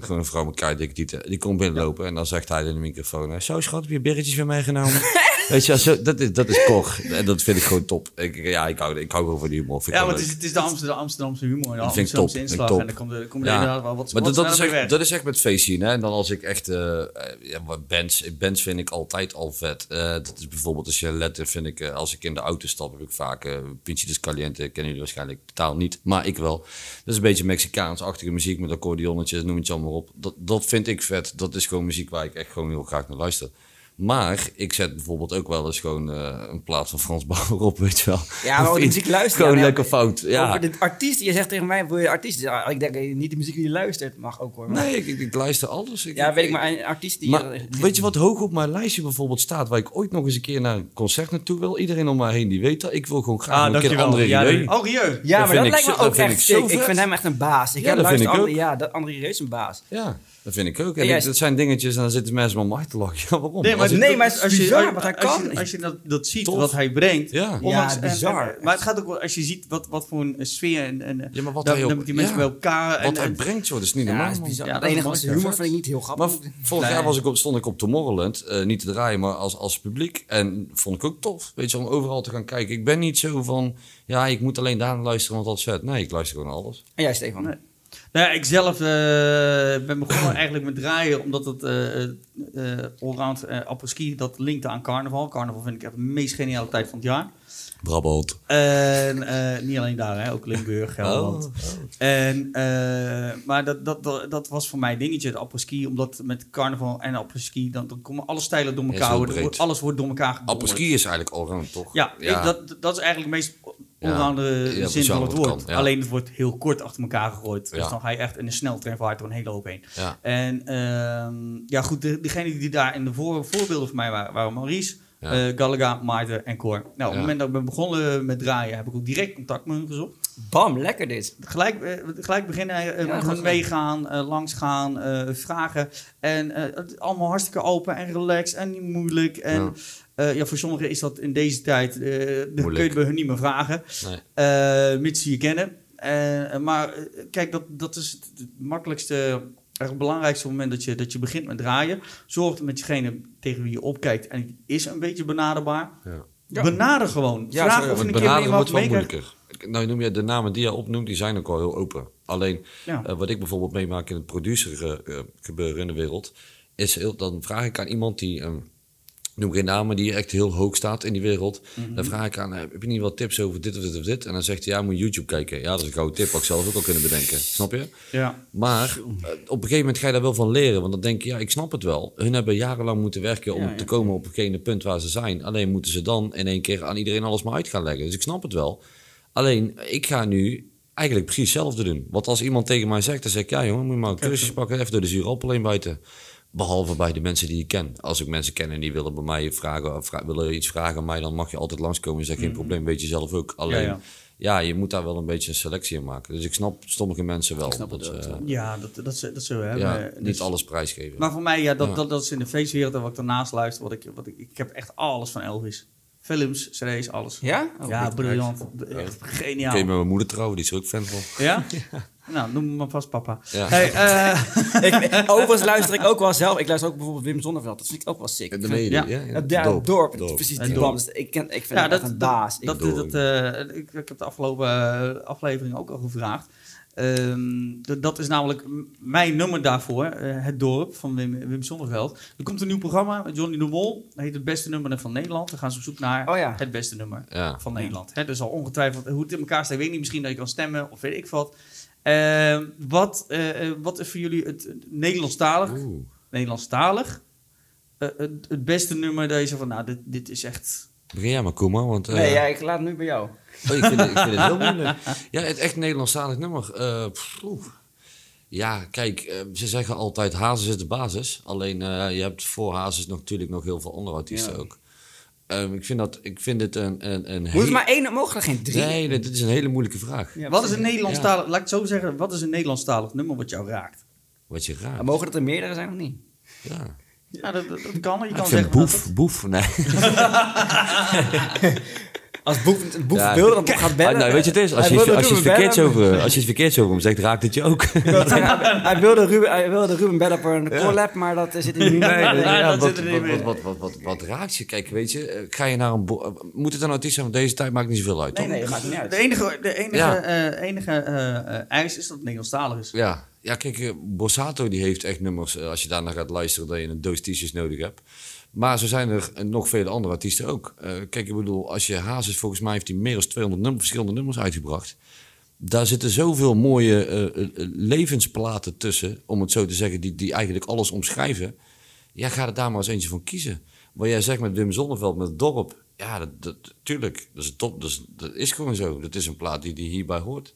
gewoon een vrouw met keidikke tieten. Die komt binnenlopen en dan zegt hij in de microfoon... Zo schat, heb je birretjes weer meegenomen? Weet je, zo, dat, is, dat is. En dat vind ik gewoon top. Ik, ja, ik hou, ik hou gewoon van die humor. Vind Ja, maar het is, het is de Amsterdam, Amsterdamse humor. De Dat vind ik Amsterdamse top, vind ik inslag. top. En dan komt er, komt er inderdaad wel wat maar dat, wat dat, is echt, dat is echt met feest zien. Hè? En dan als ik echt... eh, ja, bands, bands vind ik altijd al vet. Eh, dat is bijvoorbeeld als je let, vind ik... eh, als ik in de auto stap, heb ik vaak... Uh, Pinchitos Caliente, kennen jullie waarschijnlijk totaal niet. Maar ik wel. Dat is een beetje Mexicaans-achtige muziek met accordeonnetjes, noem het je allemaal op. Dat, dat vind ik vet. Dat is gewoon muziek waar ik echt gewoon heel graag naar luister. Maar ik zet bijvoorbeeld ook wel eens gewoon eh, een plaat van Frans Bauer op, weet je wel. Ja, maar de muziek luisteren. Gewoon ja, lekker fout. Ja. Over de artiest, je zegt tegen mij, wil je artiest? Ja, ik denk niet de muziek die je luistert, mag ook hoor. Maar- Nee, ik, ik, ik luister alles. Ik, ja, weet ik, maar een artiest die... Maar eh, weet je wat hoog op mijn lijstje bijvoorbeeld staat, waar ik ooit nog eens een keer naar een concert naartoe wil? Iedereen om mij heen die weet dat. Ik wil gewoon graag Ah, een keer andere Ja, idee. Oh, Rieu. Ja, Dat maar dat lijkt me zo- ook echt ik vind hem echt een baas. Ik Ja, heb dat vind luister ik André- ook. Ja, dat André Reus is een baas. Ja, dat vind ik ook. En En jij- ik- dat zijn dingetjes en dan zitten mensen om mij te lachen. Ja, waarom? Nee, maar, Als Nee, maar het is als je, bizar als- wat hij als je- kan. Als je dat, dat ziet, Tof. wat hij brengt. Ja. ondanks- Ja, bizar. en- maar het gaat ook wel, als je ziet wat, wat voor een sfeer en, en Ja, maar wat dan, hij ook- dan met die mensen ja. bij elkaar. En, Wat hij en- brengt, joh, dat is niet Ja, normaal. dat is bizar. Ja, het dat is enige was humor vind ik niet heel Maar grappig. vorig Nee. jaar was ik op, stond ik op Tomorrowland, eh, niet te draaien, maar als, als publiek. En vond ik ook tof, weet je, om overal te gaan kijken. Ik ben niet zo van, ja, ik moet alleen daar naar luisteren, want dat is vet. Nee, ik luister gewoon naar alles. En jij, Stefan? Nou, ik zelf eh, ben begonnen eigenlijk met draaien omdat het eh eh allround eh apres-ski dat linkte aan carnaval. Carnaval vind ik echt de meest geniale tijd van het jaar. Brabant. En niet alleen daar, hè, ook Limburg, Gelderland. Oh. En, maar dat, dat, dat, dat was voor mij dingetje, het apres-ski. Omdat met carnaval en apres-ski, dan, dan komen alle stijlen door elkaar. alles wordt door elkaar gebonden. Apres-ski is eigenlijk allround, toch? Ja, ik- dat, dat is eigenlijk de meest allrounde Ja, zin van het woord. kan, ja. Alleen het wordt heel kort achter elkaar gegooid. Dus dan ga je echt in een sneltreinvaart door een hele hoop heen. Ja. En ehm, ja, goed, de, degene die daar in de voor, voorbeelden voor mij waren, waren Maurice, Ja. eh, Gallagher, Maarten en Cor. Nou, op het moment dat ik ben begonnen met draaien, heb ik ook direct contact met hun gezocht. Bam, lekker dit. Gelijk, eh, gelijk beginnen, hun meegaan, langsgaan, eh, vragen. En eh, het allemaal hartstikke open en relaxed en niet moeilijk. En Ja. ja, voor sommigen is dat in deze tijd, eh dan kun je bij hun niet meer vragen. Nee. Eh, mits ze je kennen. Eh, maar eh, kijk, dat, dat is het, makkelijkste, het belangrijkste moment dat je, dat je begint met draaien. Zorg met degene tegen wie je opkijkt en die is een beetje benaderbaar. Ja. Ja. Benader gewoon. Ja, Vraag sorry, of een keer wordt wel moeilijker. Nou noem je de namen die je opnoemt, die zijn ook al heel open. Alleen, Ja. eh, wat ik bijvoorbeeld meemaak in het producer eh, eh, gebeuren in de wereld, is heel, dan vraag ik aan iemand die, ehm, noem geen namen, die echt heel hoog staat in die wereld. Mhm. Dan vraag ik aan, eh, heb je niet wat tips over dit of dit of dit? En dan zegt hij, ja, moet je YouTube kijken. Ja, dat is een gouden tip, wat ik zelf ook al kunnen bedenken. Snap je? Ja. Maar eh, op een gegeven moment ga je daar wel van leren. Want dan denk je, ja, ik snap het wel. Hun hebben jarenlang moeten werken om Ja, ja. te komen op hetgene punt waar ze zijn. Alleen moeten ze dan in één keer aan iedereen alles maar uit gaan leggen. Dus ik snap het wel. Alleen, ik ga nu eigenlijk precies hetzelfde doen. Want als iemand tegen mij zegt, dan zeg ik, ja jongen, moet je maar een cursus pakken. Even door de zure appel heen buiten. Behalve bij de mensen die ik ken. Als ik mensen ken en die willen bij mij vragen, of vra- willen iets vragen aan mij, dan mag je altijd langskomen. Je zegt geen probleem, weet je zelf ook. Alleen, ja. ja, je moet daar wel een beetje een selectie in maken. Dus ik snap sommige mensen wel. Dat, eh, ja. Dat, dat, dat zullen we hebben. ja, niet dus- alles prijsgeven. Maar voor mij, ja, dat, Ja. Dat, dat is in de feestwereld en wat ik daarnaast luister. Wat ik, wat ik, ik heb echt alles van Elvis. Films, cd's, alles. Ja? Oh, ja, goed. briljant. Echt geniaal. je met mijn moeder trouwen, die is er ook fan van. Ja? Nou, noem me maar vast papa. Ja. Hey, eh, ik, overigens luister ik ook wel zelf. Ik luister ook bijvoorbeeld Wim Zonneveld. Dat vind ik ook wel sick. De mede, ja. ja. dorp, Dorp. precies die dorp. band. Dus Ik, ken, ik vind ja, dat, een dat, baas. Ik- dat, dat, eh, ik, ik heb de afgelopen eh, aflevering ook al gevraagd. Ehm, dat- is namelijk mijn nummer daarvoor, eh, Het Dorp van Wim, Wim Sonneveld. Er komt een nieuw programma met Johnny de Mol. Dat heet Het Beste Nummer van Nederland. Dan gaan ze op zoek naar Oh ja. het beste nummer Ja. van Nederland. Hè, dus al ongetwijfeld hoe het in elkaar staat, weet niet. Misschien dat je kan stemmen of weet ik wat. Ehm, wat, eh, eh, wat is voor jullie het, Nederlandstalig, Oeh. Nederlandstalig eh, het, het beste nummer dat je zegt van, nou, dit, dit is echt... Begin jij maar, Koeman, want... eh, Nee, ja, ik laat het nu bij jou. oh, ik, vind het, ik vind het heel moeilijk. Ja, het echt Nederlandstalig nummer. eh, pff, ja, kijk, eh, ze zeggen altijd Hazes is de basis. Alleen, eh, je hebt voor Hazes nog, natuurlijk nog heel veel andere artiesten Ja. ook. Ehm, ik, vind dat, ik vind het een... een, een Moet heel- het maar één, mogen er geen drie? Nee, dit is een hele moeilijke vraag. Ja, wat is een. Nederlandstalig, laat ik het zo zeggen, wat is een Nederlandstalig nummer wat jou raakt? Wat je Maar raakt. Mogen het er meerdere zijn of niet? Ja. Ja, dat, dat, kan. Je Ik kan vind zeggen boef, dat boef, nee. Als Boef, boef Ja, wil, dan gaat bellen. Ah, nou, weet je het is? Als Hij je, als je het verkeerd over, als je het verkeerd over hem zegt, raakt het je ook. Ik hij, wilde Ruben, hij wilde Ruben bellen voor een collab, maar dat zit er nu niet er meer. wat, wat, wat, wat, raakt je? Kijk, weet je, eh, ga je naar een... eh, Moet het een artiest zijn van deze tijd? Maakt niet zoveel uit, Nee, toch? Nee, dat maakt niet uit. De enige, de enige, Ja. eh, enige eis is dat het Nederlandstalig is. Ja, ja kijk, eh, Borsato die heeft echt nummers, eh, als je daarnaar gaat luisteren, dat je een doos t-shirts nodig hebt. Maar zo zijn er eh, nog vele andere artiesten ook. Kijk, ik bedoel, als je Hazes, volgens mij heeft hij meer dan 200 nummer, verschillende nummers uitgebracht. Daar zitten zoveel mooie levensplaten tussen, om het zo te zeggen, die, die eigenlijk alles omschrijven. Ja, ga er daar maar eens eentje van kiezen. Wat jij zegt met Wim Zonneveld, met het dorp. Ja, dat, dat, tuurlijk, dat is top. Dat is, dat is gewoon zo. Dat is een plaat die, die hierbij hoort.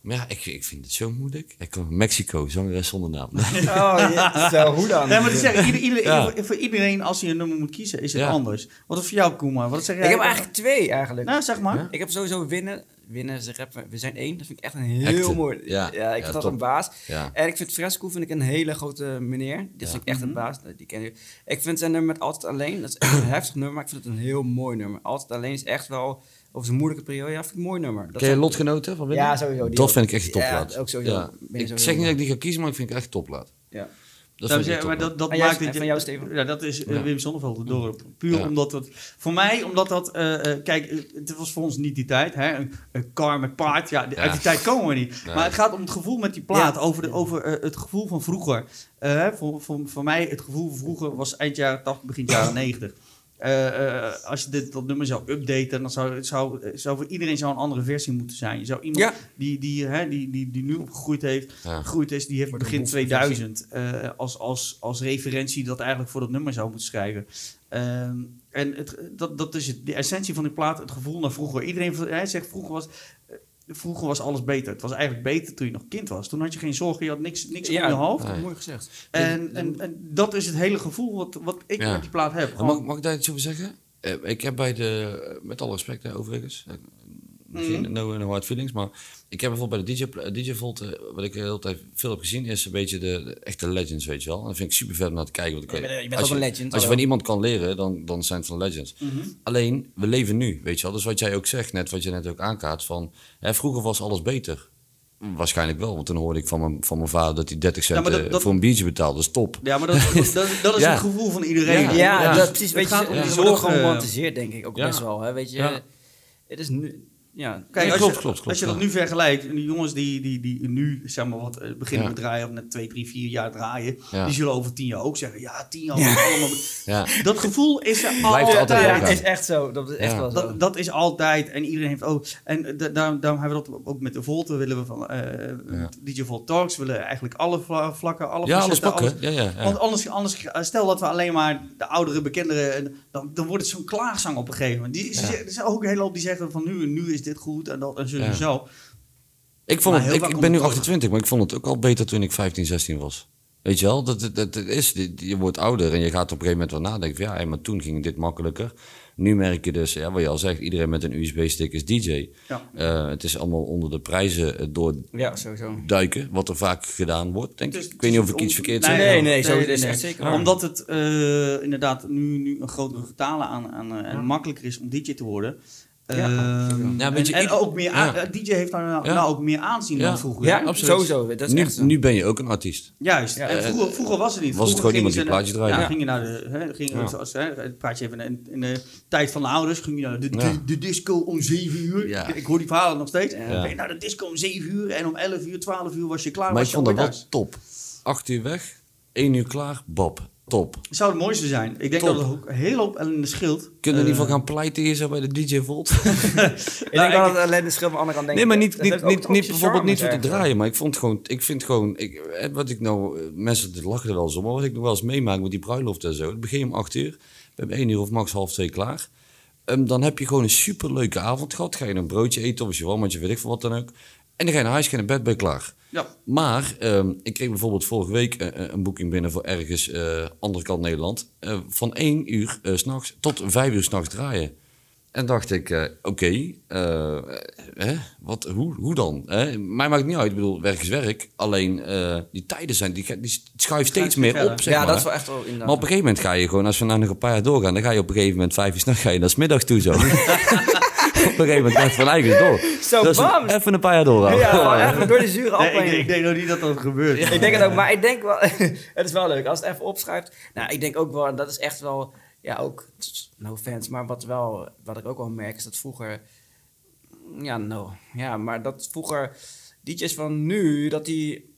Maar ja, ik, ik vind het zo moeilijk. Ik kom Mexico, zangeres zonder naam. Oh, ja, zo, hoe dan? Nee, maar ieder, ieder- Ja. voor, voor iedereen, als hij een nummer moet kiezen, is het Ja. anders. Wat is voor jou, Koema? Wat zeg jij? Ik heb eigenlijk twee eigenlijk. Nou, zeg maar. Ik heb sowieso winnen. Winnen, ze rappen. We zijn één. Dat vind ik echt een heel mooi. ja. ik Ja, vind dat top. een baas. Ja. En ik vind Fresco vind ik een hele grote meneer. Ja. vind ik echt een Mhm. baas. Die ken je. Ik vind zijn nummer met Altijd Alleen. Dat is echt een heftig nummer, maar ik vind het een heel mooi nummer. Altijd Alleen is echt wel over zijn moeilijke periode. Ja, vind ik een mooi nummer. Dat Ken je zijn- Lotgenoten van Wim? Ja, sowieso. die Dat ook. vind ik echt een Ja, topplaat. ook sowieso. Ja. Ik sowieso zeg niet dat ik die ga kiezen, maar ik vind het echt topplaat. Ja. Dat Nou, zeg, maar dat, dat maakt het... van jou, Steven? Ja, dat is Ja. Wim Sonneveld het dorp. Puur Ja. omdat het... Voor mij, omdat dat... eh, eh, kijk, het was voor ons niet die tijd. Hè? Een, een car met paard. Ja, Ja. uit die tijd komen we niet. Nee. Maar het gaat om het gevoel met die plaat. Ja. Over, de, over het gevoel van vroeger. Eh, hè, voor, voor, voor mij, het gevoel van vroeger was eind jaren 80, begin jaren 90. Eh, eh, als je dit, dat nummer zou updaten, dan zou, zou, zou voor iedereen zou een andere versie moeten zijn. Je zou iemand Ja. die, die, hè, die, die, die nu opgegroeid heeft, Ja. gegroeid is, die heeft begin boef- 2000 eh, als, als, als referentie dat eigenlijk voor dat nummer zou moeten schrijven. Ehm, en het, dat, dat is het, de essentie van die plaat, het gevoel naar vroeger. Iedereen hij zegt vroeger was, vroeger was alles beter. Het was eigenlijk beter toen je nog kind was. Toen had je geen zorgen, je had niks, niks Ja, om je hoofd. Nee. mooi gezegd. En, en, en dat is het hele gevoel wat, wat ik Ja. met die plaat heb. Mag, mag ik daar iets over zeggen? Eh, ik heb bij de, met alle respect hè, overigens, eh, geen Mhm. no, no hard feelings, maar ik heb bijvoorbeeld bij de DJ, pla- DJ Volt, eh, wat ik de hele tijd veel heb gezien, is een beetje de, de echte legends, weet je wel. En dat vind ik super vet om naar te kijken. Want ik Je bent- je bent als ook je, een legend, Als je van iemand kan leren, dan, dan zijn het van legends. Mhm. Alleen, we leven nu, weet je wel. Dus wat jij ook zegt, net wat je net ook aankaart, van hè, vroeger was alles beter. Waarschijnlijk wel, want toen hoorde ik van mijn, van mijn vader dat hij 30 cent Ja, maar dat- eh, dat- voor een biertje betaalde. Dat is top. Ja, maar dat, dat, dat is Ja. het gevoel van iedereen. Ja. Ja, Ja. dat precies. Het Weet je, gaat om die zorg eh, geromantiseerd, denk ik ook ja. best wel. Hè? Weet je, Ja. het is nu... Ja, Kijk, Ja, als, klopt, je, klopt, klopt, als je dat ja. nu vergelijkt, die jongens die, die, die nu zeg maar, wat, eh, beginnen Ja. met draaien, of net twee, drie, vier jaar draaien, Ja. die zullen over tien jaar ook zeggen: Ja, tien jaar. Ja. was allemaal... Ja. Dat gevoel is er Blijft altijd. altijd ja, doorgaan. is echt zo. Dat is echt Ja. wel zo. Dat, dat is altijd. En iedereen heeft ook. En da- daarom, daarom hebben we dat ook met de Volte. Willen we van eh Ja. DJ Volt Talks. willen eigenlijk alle vla- vlakken, alle Ja, alles pakken. Ja, ja, ja. Want anders, anders, stel dat we alleen maar de oudere bekenderen, en dan, dan wordt het zo'n klaagzang op een gegeven moment. Die, zeggen- er zijn ook een hele hoop die zeggen van nu, nu is dit goed en dat en zo Ja. en zo. Ik, vond het, ik, ben nu het terug. 28, maar ik vond het ook al beter toen ik 15, 16 was. Weet je wel, dat, dat, dat is, je wordt ouder en je gaat op een gegeven moment wel nadenken van ja, hé, maar toen ging dit makkelijker. Nu merk je dus, ja, wat je al zegt, iedereen met een USB-stick is DJ. Ja. Eh, het is allemaal onder de prijzen eh, Ja, sowieso. doorduiken, wat er vaak gedaan wordt, denk Het ik. is- Ik weet niet of het ik is iets verkeerd nee, zeg. Nee, nee, zo is het echt zeker waar. Omdat het eh, inderdaad nu, nu een grotere getalen aan, aan en makkelijker is om DJ te worden. Ja. Ehm, Ja, en, en ook meer aan- ja. eh, DJ heeft daar nou, Ja. nou ook meer aanzien Ja. dan vroeger. Ja, absoluut. sowieso. Dat is nu, echt zo. nu ben je ook een artiest. Juist. Ja. en vroeger, vroeger was het niet. Was het gewoon iemand die plaatje draaide. Ja, ging je naar de... Hè, ging, Ja. zoals, hè, het praatje even in, in de tijd van de ouders. Ging je naar de, Ja. de, de disco om 7 uur. Ja. Ik hoor die verhalen nog steeds. Ging je naar de disco om 7 uur. En om 11 uur, 12 uur was je klaar. Maar was ik je vond dat wel top. 8 uur weg, 1 uur klaar, Bob. Top. Het zou het mooiste zijn. Ik denk Top. dat het ook een hele hoop ellende scheelt. Kunnen we in ieder Eh, geval gaan pleiten hier zo bij de DJ Volt? Ik denk Nou, wel dat alleen de schil van de andere kant denkt. Nee, maar niet, dat niet, niet, niet bijvoorbeeld niet voor te draaien, maar ik vond gewoon, ik vind gewoon, ik, eh, wat ik nou, eh, mensen lachen er wel om, maar wat ik nog wel eens meemaak met die bruiloft en zo. Het begin om 8 uur, we hebben 1 uur of max half 2 klaar. Ehm, dan heb je gewoon een superleuke avond gehad. Ga je een broodje eten of een shawarmaatje, weet ik veel wat dan ook. En dan ga je naar huis, ga je naar bed, ben je klaar. Ja. Maar ehm, ik kreeg bijvoorbeeld vorige week eh, eh, een boeking binnen voor ergens eh, andere kant Nederland. eh, van 1 uur s s'nachts tot 5 uur s'nachts draaien. En dacht ik, eh, oké, eh, hè, wat, hoe, hoe dan? Hè? Mij maakt het niet uit, ik bedoel, werk is werk. Alleen eh, die tijden zijn, die, die schuiven steeds meer verder. op, zeg Ja, maar. dat is wel echt wel inderdaad. Maar op een gegeven moment ga je gewoon, als we nou nog een paar jaar doorgaan, dan ga je op een gegeven moment vijf uur s'nachts ga je naar 's middag toe zo. een gegeven moment het van door. Zo, Dus bam! even een paar jaar doorgaan. Ja, even door de zure Nee, appel ik, heen. ik denk nog niet dat dat gebeurt. Ik denk het ook, maar ik denk wel, het is wel leuk als het even opschrijft. Nou, ik denk ook wel, dat is echt wel, ja, ook, no fans, maar wat wel, wat ik ook wel merk is dat vroeger, ja, no, ja, maar dat vroeger DJ's van nu, dat die,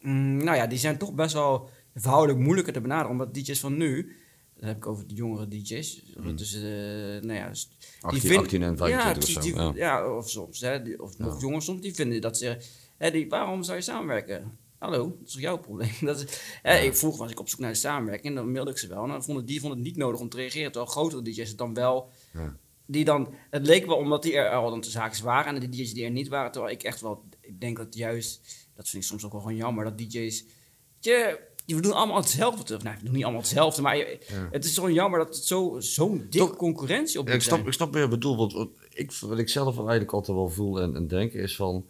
mm, nou ja, die zijn toch best wel verhoudelijk moeilijker te benaderen, omdat DJ's van nu, dan heb ik over de jongere DJ's, dus, eh, nou ja, dus 18, vind- 18 en 25 ja, of die- zo. die- ja. ja, of soms, hè, die- of nog jonger soms, die vinden dat ze, hè, die, waarom zou je samenwerken? Hallo, dat is jouw probleem? Dat is, hè, ik, vroeger was ik op zoek naar de samenwerking en dan mailde ik ze wel. En dan vonden, die vonden het niet nodig om te reageren. Terwijl grotere DJ's het dan wel... Ja. Die dan, het leek wel omdat die er al dan te zaken waren en de DJ's die er niet waren. Terwijl ik echt wel, ik denk dat juist, dat vind ik soms ook wel gewoon jammer, dat DJ's, je, we doen allemaal hetzelfde. Nou, we doen niet allemaal hetzelfde, maar je- Ja. het is gewoon jammer dat het zo- zo'n dikke Toch- concurrentie op Ja, ik, snap, zijn. ik snap wat je bedoelt. Want wat ik, wat ik zelf eigenlijk altijd wel voel en, en denk is van...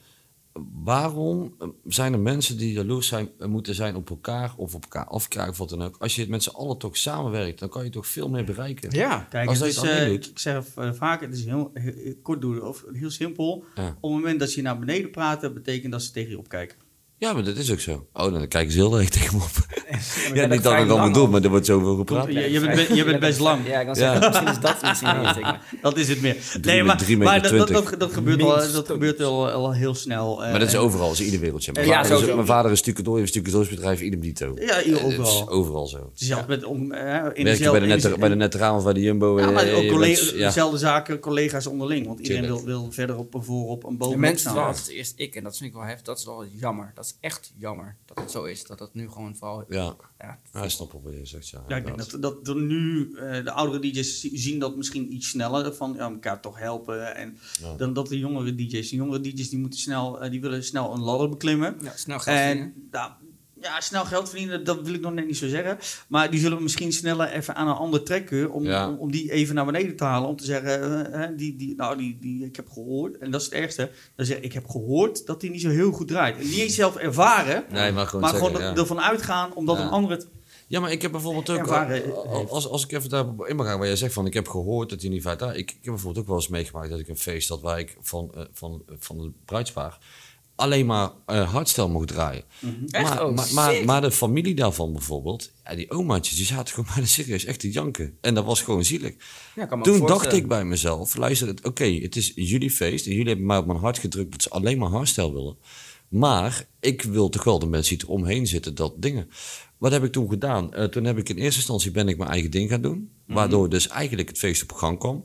Waarom eh, zijn er mensen die jaloers zijn, eh, moeten zijn op elkaar of op elkaar afkrijgen of wat dan ook? Als je met z'n allen toch samenwerkt, dan kan je toch veel meer bereiken. Ja, Kijk, Als het is, het eh, doet. ik zeg eh, vaak, het is heel, heel- kort doen of heel simpel. Ja. Op het moment dat je naar beneden praat, betekent dat ze tegen je opkijken. Ja, maar dat is ook zo. Oh, dan kijken ze heel erg tegen me op. maar Ja, dat niet dat ik dan lang bedoel, al. maar er wordt zoveel gepraat. Je- je bent be- je bent best lang. Ja, ik kan Ja. zeggen, misschien is dat misschien niet. maar- Dat is het meer. Drie Nee, maar, maar dat, dat, twintig. dat, dat gebeurt, al, dat gebeurt al, al heel snel. eh, Maar dat is overal, dat is ieder wereldje. Mijn, Ja, vader, is, mijn vader is stucadoor, heeft een stucadoorsbedrijf, idem dito. Ja, Eh, Het is overal. overal zo. Zelfs met om, eh, in Werk je dezelfde- bij de, in net, bij de Netraam of bij de Jumbo? Ja, eh, maar ook dezelfde zaken, collega's onderling. Want iedereen wil, verder op, voorop een boom De mensen altijd eerst ik en dat vind ik wel heftig. Dat is wel jammer. Dat is echt jammer dat het zo is. Dat het nu gewoon vooral... Ja, Ja, ja, snap wat je zegt. Ja, Ja, ik denk dat, dat er nu eh, de oudere DJ's zi- zien dat misschien iets sneller van ja, elkaar toch helpen. En Ja. dan dat de jongere DJ's. De jongere DJ's die moeten snel, eh, die willen snel een ladder beklimmen. ja snel verdienen. En nou, ja, snel geld verdienen, dat wil ik nog net niet zo zeggen. Maar die zullen misschien sneller even aan een ander trekken om, Ja. om, om die even naar beneden te halen. Om te zeggen, eh, hè, die, die, nou, die, die, ik heb gehoord, en dat is het ergste. Dan zeg ik, ik heb gehoord dat die niet zo heel goed draait. En niet eens zelf ervaren, Nee, maar gewoon maar zeggen, gewoon ja. ervan uitgaan, omdat Ja. een ander het... Ja, maar ik heb bijvoorbeeld ook... Eh, als, als ik even daarop in mag gaan, waar jij zegt van... Ik heb gehoord dat hij niet vaart... Ik, ik heb bijvoorbeeld ook wel eens meegemaakt dat ik een feest had... waar ik van, eh, van, van het bruidspaar alleen maar eh hardstyle mocht draaien. Echt? Maar, Oh, maar, maar, sick. maar de familie daarvan bijvoorbeeld... Ja, die omaatjes, die zaten gewoon bijna serieus echt te janken. En dat was gewoon zielig. Ja, Toen dacht ik bij mezelf, luister, het- oké, het is jullie feest en jullie hebben mij op mijn hart gedrukt dat ze alleen maar hardstyle willen. Maar ik wil toch wel de mensen die eromheen zitten, dat dingen. Wat heb ik toen gedaan? Eh, toen heb ik in eerste instantie ben ik mijn eigen ding gaan doen, waardoor dus eigenlijk het feest op gang kwam.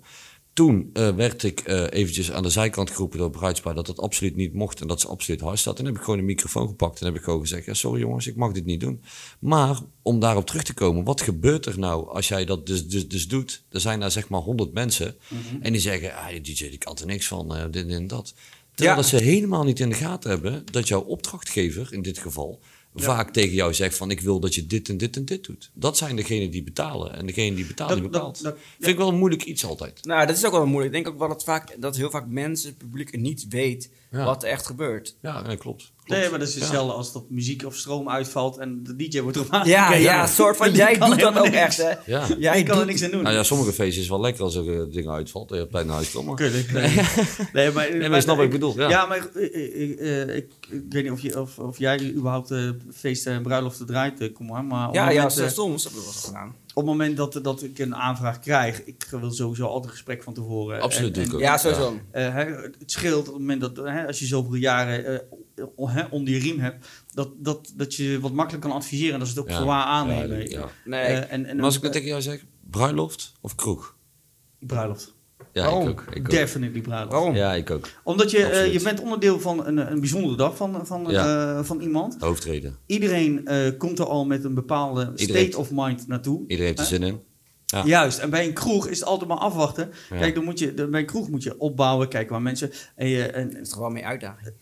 Toen eh, werd ik eh, eventjes aan de zijkant geroepen door bruidspaar dat dat absoluut niet mocht en dat ze absoluut hard staat. Toen heb ik gewoon een microfoon gepakt en heb ik gewoon gezegd, ja, sorry jongens, ik mag dit niet doen. Maar om daarop terug te komen, wat gebeurt er nou als jij dat dus, dus, dus doet? Er zijn daar zeg maar honderd mensen en die zeggen, ah, DJ die kan er niks van, eh, dit en dat. Terwijl Ja. dat ze helemaal niet in de gaten hebben dat jouw opdrachtgever in dit geval vaak tegen jou zegt van ik wil dat je dit en dit en dit doet. Dat zijn degenen die betalen en degene die betaalt Dat- die dat- bepaalt. dat- Vind ik wel een moeilijk iets altijd. Nou, dat is ook wel moeilijk. Ik denk ook wel dat, vaak, dat heel vaak mensen, het publiek, niet weet Ja. wat er echt gebeurt. Ja, nee, klopt. Nee, maar dat is Ja. hetzelfde als dat muziek of stroom uitvalt en de DJ wordt erop Ja, aangekeken. ja, een soort van, jij kan doet dat ook niks. echt, hè? Ja. Jij ik kan er niks aan doen. Nou ja, sommige feestjes is wel lekker als er eh, dingen uitvalt. Je hebt tijd naar huis komen. Kut, nee. nee, maar, Nee, maar je snapt wat ik bedoel. Ja. Ja, maar ik, ik, eh, ik, ik weet niet of, je, of, of jij überhaupt eh, feesten en bruiloften draait, eh, kom maar. maar op, Ja, het ja, moment, eh, soms hebben we dat gedaan. op het moment dat, dat ik een aanvraag krijg, ik wil sowieso altijd een gesprek van tevoren. Absoluut En- ik en. Ja, sowieso. eh, hè, het scheelt op het moment dat hè, als je zoveel jaren eh, o- hè, onder je riem hebt, dat, dat, dat je wat makkelijk kan adviseren en dat ze het ook Ja. voor waar Ja, aannemen. ja. Nee, Eh, en, en, Maar als ik eh, het tegen jou zeg, bruiloft of kroeg? bruiloft. Ja, Waarom? ik ook. Ik ook. Definitely bruiloft. waarom? Ja, ik ook. Omdat je, eh, je bent onderdeel van een, een bijzondere dag van, van, Ja. eh, van iemand. Hoofdreden. Iedereen eh, komt er al met een bepaalde Iedereen- state of mind naartoe. Iedereen heeft er zin in. Ja. Juist, en bij een kroeg is het altijd maar afwachten. Ja. Kijk, dan moet je, dan bij een kroeg moet je opbouwen, kijken waar mensen... En je, en, Het is wel meer uitdaging.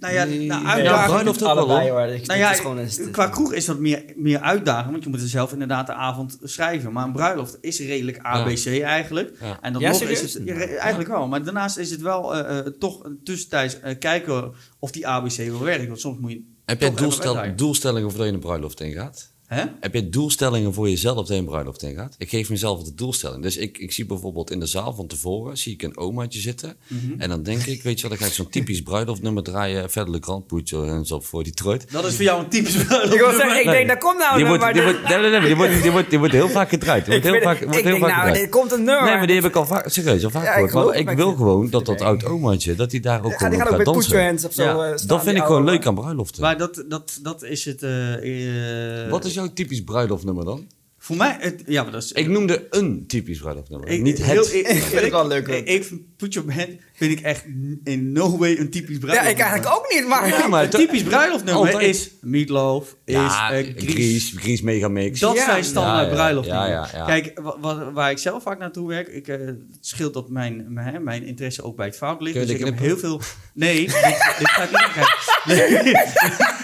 Nou ja, nou, ja, uitdaging... bruiloft ook wel, Allebei, hoor. hoor. Ik- nou ja, is gewoon een- qua kroeg is dat meer, meer uitdaging, want je moet er zelf inderdaad de avond schrijven. Maar een bruiloft is redelijk ABC eigenlijk. Ja. En dan Ja, nog serieus? is het ja, eigenlijk wel. Maar daarnaast is het wel eh, eh, toch een tussentijds eh, kijken of die ABC wel werkt. Want soms moet je Heb jij doelstel, doelstellingen voordat je een bruiloft ingaat? Heb je doelstellingen voor jezelf dat je een bruiloft ingaat? Ik geef mezelf de doelstelling. Dus ik, ik zie bijvoorbeeld in de zaal van tevoren zie ik een omaatje zitten. Mhm. En dan denk ik, weet je wat, dan ga ik zo'n typisch bruiloftnummer draaien. Verder de Grand Poetje en zo voor Detroit. Dat is voor jou een typisch bruiloft. Ik, wil zeggen, ik Nee. denk, daar komt nou Die een wordt, nummer. die wordt, nee, nee, nee, die wordt, die wordt, die wordt heel vaak gedraaid. Die wordt heel vaak, wordt ik heel denk, vaak nou, gedraaid. er komt een nummer. Nee, maar die heb ik al vaak, serieus, al vaak Ja, ik gehoord. Maar ik wil gewoon dat dat oud omaatje, dat hij daar ook Ja, gewoon gaat gaat dansen. Hands of zo. Ja, eh, Dat vind ik gewoon leuk aan bruiloften. Maar dat, dat, dat is het... eh, eh, Wat is jouw typisch bruiloftnummer dan? Voor mij, het, ja, maar dat is... Ik noemde een typisch bruiloftnummer. ik- niet heel- het. ik, ik, vind het wel leuk. Ik, ik vind Put Your Hand vind ik echt in no way een typisch Ja, bruiloft. ik eigenlijk ook niet, maar... Ja, maar Een typisch bruiloftnummer Altijd. is Meatloaf, is ja. Grease, Grease Megamix. Dat Ja. zijn standaard Ja, ja, bruiloftnummers. ja, ja, ja. Kijk, wa- wa- waar ik zelf vaak naartoe werk, ik, eh, het scheelt dat mijn, mijn, hè, mijn interesse ook bij het fout ligt. Dus ik heb heel veel... Nee, dit, dit gaat niet.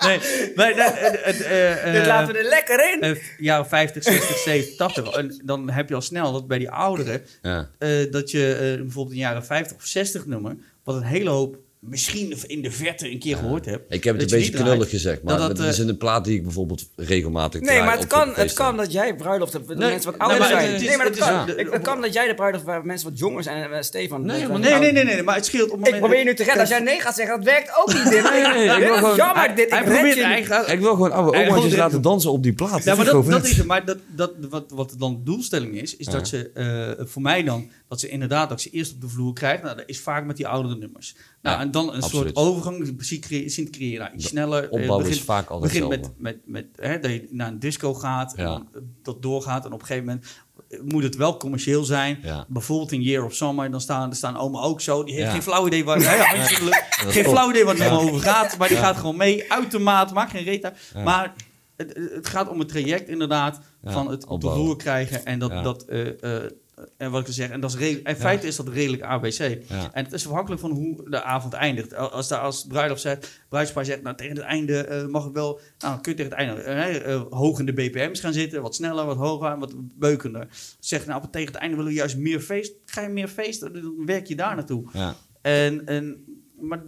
Nee, nee, maar, eh, het, eh, eh, Dit laten we er lekker in. jaren 50, 60, 70, 80. En dan heb je al snel dat bij die ouderen, Ja. eh, dat je bijvoorbeeld een jaren 50 of 60 nummer, wat een hele hoop misschien in de verte een keer gehoord hebt. Ik heb het een je beetje draait. knullig gezegd, maar Dat dat, dat, is eh, een plaat die ik bijvoorbeeld regelmatig Nee, maar het op kan, het kan dat jij bruiloft hebt Nee, mensen wat ouder zijn. het is- nee, maar het kan. de- Ik- het kan dat jij de bruiloft waar mensen wat jonger zijn en eh, Stefan. Nee, maar Nee, nee, nee, nee, maar het scheelt op het moment... Ik probeer je nu te redden. Als jij nee gaat zeggen, dat werkt ook niet. Dit. Nee, nee, ik wil gewoon- jammer, dit. Ik probeert je. Ik wil gewoon oude oma's laten dansen op die plaat. Ja, maar dat, is het. Maar dat, dat, wat, wat dan de doelstelling is, is dat ze eh, voor mij dan, dat ze inderdaad, dat ze eerst op de vloer krijgen. Nou, dat is vaak met die oudere nummers. Nou, en dan een absoluut. soort overgang zien creëren, zien te creëren. Nou, iets sneller. eh, Opbouw begint- is vaak altijd begint met, met, met hè, dat je naar een disco gaat, en Ja. dan, eh, dat doorgaat. En op een gegeven moment eh, moet het wel commercieel zijn. Ja. Bijvoorbeeld in Year of Summer, dan staan, dan staan oma ook zo. Die heeft Ja. geen flauw idee waar, de. Dat geen flauw idee het allemaal over gaat. Maar die gaat gewoon mee, uitermate, maakt geen reet uit. Ja. Maar het, het gaat om het traject inderdaad Ja, van het op de vloer krijgen en dat, Ja. dat en wat ik zeg, en dat is in feite is dat redelijk ABC. En het is afhankelijk van hoe de avond eindigt. Als daar als bruiloft zegt, bruidspaar zegt, nou tegen het einde eh, mag ik wel, nou dan kun je tegen het einde eh, eh, hoog in de BPM's gaan zitten, wat sneller, wat hoger, wat beukender. Zeg nou tegen het einde willen we juist meer feest, ga je meer feesten, dan werk je daar naartoe. Ja. En, en, maar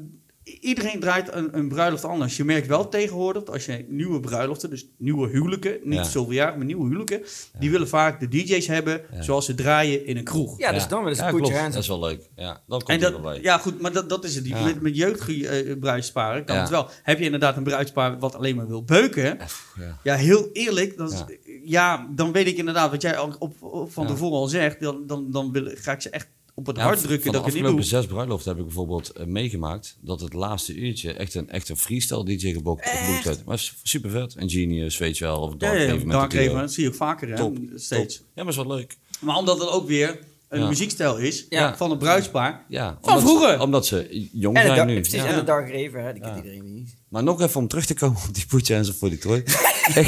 iedereen draait een, een bruiloft anders. Je merkt wel tegenwoordig, dat als je nieuwe bruiloften, dus nieuwe huwelijken, niet Ja. zoveel jaar, maar nieuwe huwelijken, die willen vaak de DJ's hebben Ja. zoals ze draaien in een kroeg. Ja, dus dan weer eens your hands Dat is wel leuk. Ja, dat En komt dat, erbij. ja, goed, maar dat, dat is het. Met, met jeugdbruidsparen kan Ja. het wel. Heb je inderdaad een bruidspaar wat alleen maar wil beuken? Ja. Ja, heel eerlijk. Dat is, Ja. ja. dan weet ik inderdaad wat jij al op, op- van Ja. tevoren al zegt. Dan, dan, dan wil, ga ik ze echt op het Ja, hart drukken de dat ik het niet afgelopen doe. zes bruiloften heb ik bijvoorbeeld eh, meegemaakt dat het laatste uurtje echt een, echt een freestyle DJ geboekt werd. Maar is super vet. En Genius, weet je wel. Of Ja, Dark ja, met Dark de. Raven, dat zie je ook vaker hè, Top, steeds. Top. Ja, maar is wel leuk. Maar omdat het ook weer een Ja. muziekstijl is Ja. van het bruidspaar. Ja, Van omdat, vroeger. Omdat ze jong En de, zijn dark, nu. precies, Ja. en de Dark Raver, hè, die kent Ja. iedereen niet. Maar nog even om terug te komen op die Putje en voor Detroit. ik,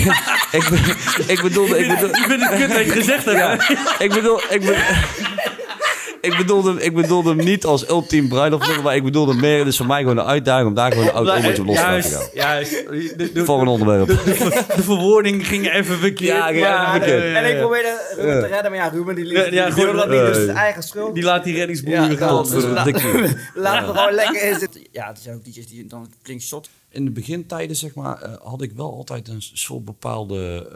ik, ik bedoelde... Ik bedoelde Ik vind het kut dat je het gezegd hebt. ja, ik bedoel... Ik bedoel ik bedoelde, ik bedoelde hem niet als ultiem bruiloft, maar ik bedoelde meer, het is voor mij gewoon een uitdaging om daar gewoon een oud op los te laten Juist, gaan. juist. De, de, Voor een onderwerp. de, de, de verwoording ging even verkeerd. Ja, ging maar, even verkeerd. eh, En ik probeerde Ruben te redden, maar ja, Ruben die, liet, Ja, wilde dat niet, eh, dus het is eigen schuld. Die laat die reddingsboer Ja, gaan. daarom. Dus Tot, la- dik uur. Laten we gewoon lekker in zitten. Ja, er zijn ook DJ's die dan flink shot. In de begintijden, zeg maar, eh, had ik wel altijd een soort bepaalde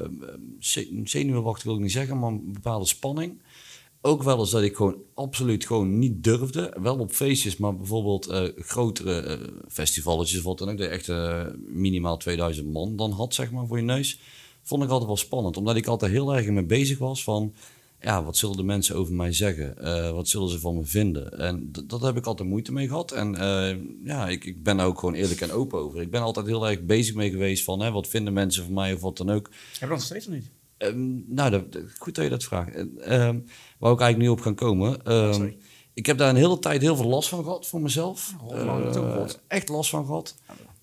zenuwenwacht wil ik niet zeggen, maar een bepaalde spanning. Ook wel eens dat ik gewoon absoluut gewoon niet durfde. Wel op feestjes, maar bijvoorbeeld eh, grotere eh, festivalletjes, wat dan ook, dat echt eh, minimaal 2000 man dan had, zeg maar, voor je neus. Vond ik altijd wel spannend, omdat ik altijd heel erg mee bezig was van, ja, wat zullen de mensen over mij zeggen? Wat zullen ze van me vinden? En dat heb ik altijd moeite mee gehad. En ja, ik, ik ben daar ook gewoon eerlijk en open over. Ik ben altijd heel erg bezig mee geweest van, hè, wat vinden mensen van mij of wat dan ook. Heb je nog steeds of niet? Ehm, nou, dat, dat- goed dat je dat vraagt. En, wou ik eigenlijk nu op gaan komen. Ehm, ik heb daar een hele tijd heel veel last van gehad voor mezelf. Oh, Eh, echt last van gehad.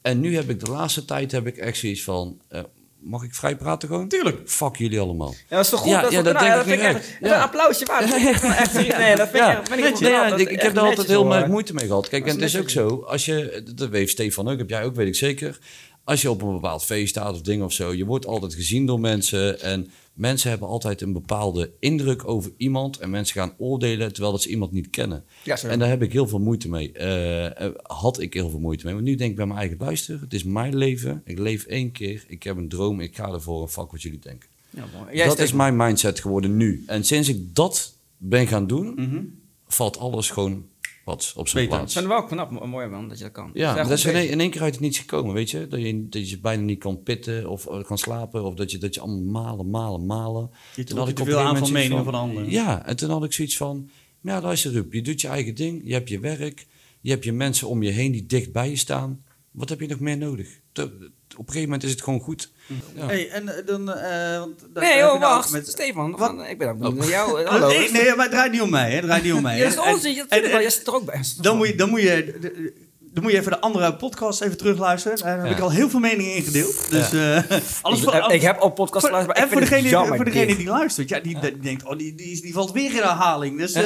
En nu heb ik de laatste tijd heb ik echt zoiets van... eh, mag ik vrij praten gewoon? Tuurlijk. Fuck jullie allemaal. Ja, dat is toch goed? Ja, dat, ja, nou, denk dat ik vind echt, een applausje waard. Echt. Nee, dat vind ik echt- ja, ik, heb daar altijd heel erg moeite mee gehad. Kijk, en het is ook zo, als je, dat weet Stefan ook, heb jij ook, weet ik zeker. Als je op een bepaald feest staat of ding of zo, je wordt altijd gezien door mensen. En mensen hebben altijd een bepaalde indruk over iemand. En mensen gaan oordelen terwijl dat ze iemand niet kennen. Ja. En daar heb ik heel veel moeite mee. Eh, eh, had ik heel veel moeite mee. Want nu denk ik bij mijn eigen luister, het is mijn leven. Ik leef één keer. Ik heb een droom. Ik ga ervoor en fuck wat jullie denken. Ja. Jij dat is mijn mindset geworden nu. En sinds ik dat ben gaan doen, Mhm. valt alles gewoon wat op zijn Beter. Ik plaats. vind het wel knap, mo- mooi man, dat je dat kan. Ja, Dat is dat is echt in in één keer uit het niets gekomen, weet je? Dat je, dat je bijna niet kan pitten of eh, kan slapen. Of dat je, dat je allemaal malen, malen, malen. Je Toen had ik te veel aan van meningen van anderen. Ja, en toen had ik zoiets van... Ja, luister Rup, je doet je eigen ding. Je hebt je werk. Je hebt je mensen om je heen die dicht bij je staan. Wat heb je nog meer nodig? Dat, op een gegeven moment is het gewoon goed. Ja. Hey, en eh, dan... eh, want daar Nee, joh, nou wacht. met- Stefan, van, ik ben ook benieuwd naar jou. Hallo. Nee, nee, maar het draait niet om mij. hè. Het draait niet om mij. Ja, dat is En- en- en- zit er ook bij. Dan moet je, dan moet je, dan moet je even de andere podcast even terugluisteren. Daar heb Ja. ik al heel veel meningen in gedeeld. Dus eh, alles Ik, voor, ik, ik heb al podcast geluisterd, maar en voor degene, jammer. voor degene die luistert, ja, die, die denkt, oh, die, die, is- die valt weer in herhaling. Dus, eh,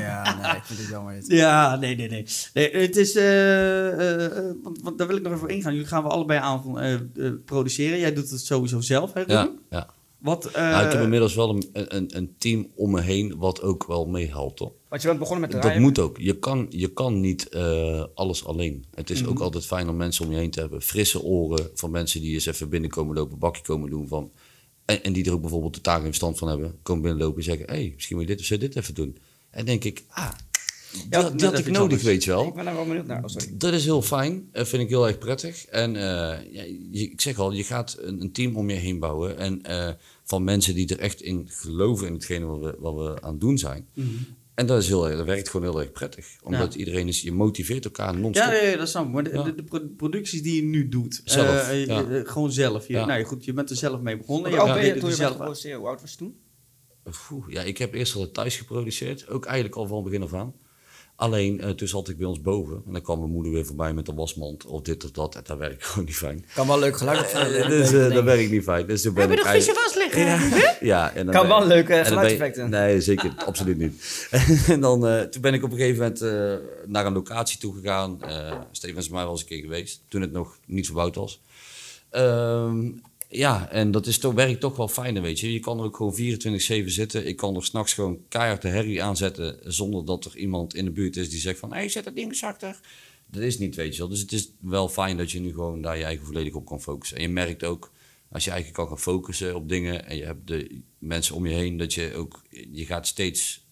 Ja, nee, ik vind het jammer. dit. ja, nee, nee, nee. nee het is, eh, eh, eh, want, want daar wil ik nog even op ingaan. Jullie gaan we allebei aan eh, eh, produceren. Jij doet het sowieso zelf, hè, Ruben? Ja, ja. Wat, eh, Nou, ik heb inmiddels wel een, een, een team om me heen wat ook wel meehelpt. Hoor. Want je bent begonnen met Dat draaien. moet ook. Je kan, je kan niet eh, alles alleen. Het is Mhm. ook altijd fijn om mensen om je heen te hebben. Frisse oren van mensen die eens even binnenkomen lopen, een bakje komen doen. Van, en, en die er ook bijvoorbeeld de taak in verstand van hebben. Komen binnenlopen en zeggen, hé, hey, misschien moet je dit of zo dit even doen. En denk ik, ah, dat, dat dat is had ik nodig, anders. weet je wel. Ik ben daar wel benieuwd naar. Oh, sorry. Dat is heel fijn. Dat vind ik heel erg prettig. En eh, ja, je- ik zeg al, je gaat een, een team om je heen bouwen. En eh, van mensen die er echt in geloven in hetgene wat we, wat we aan het doen zijn. Mhm. En dat, is heel, dat werkt gewoon heel erg prettig. Omdat iedereen is, je motiveert elkaar non-stop. Ja, nee, dat snap ik. Maar de, Ja. de, de pro- producties die je nu doet, Zelf, eh, ja. je- eh, gewoon zelf. Je, Ja. Nou ja, goed, je bent er zelf mee begonnen. Hoe oud Ja, ben je toen het je zelf. geproduceerd? Hoe oud was je toen? Ja, ik heb eerst al thuis geproduceerd. Ook eigenlijk al van begin af aan. Alleen, eh toen zat ik bij ons boven. En dan kwam mijn moeder weer voorbij met een wasmand. Of dit of dat. En dat werkt gewoon niet fijn. Kan wel leuk geluid op Eh, dus eh, dat werkt niet fijn. Dus toen ben Heb je ik nog vieze was liggen? Ja, ja en dan Kan wel je- geluidseffecten. Nee, zeker. absoluut niet. en dan, eh, toen ben ik op een gegeven moment eh, naar een locatie toe gegaan. Eh Steven is bij mij wel eens een keer geweest. Toen het nog niet verbouwd was. Ehm, ja, en dat is toch, werkt toch wel fijner, weet je. Je kan er ook gewoon 24-7 zitten. Ik kan er s'nachts gewoon keihard de herrie aanzetten... zonder dat er iemand in de buurt is die zegt van... hé, hey, zet dat ding zachter. Dat is niet, weet je wel. Dus het is wel fijn dat je nu gewoon daar je eigen volledig op kan focussen. En je merkt ook, als je eigenlijk kan gaan focussen op dingen... en je hebt de mensen om je heen, dat je ook... je gaat steeds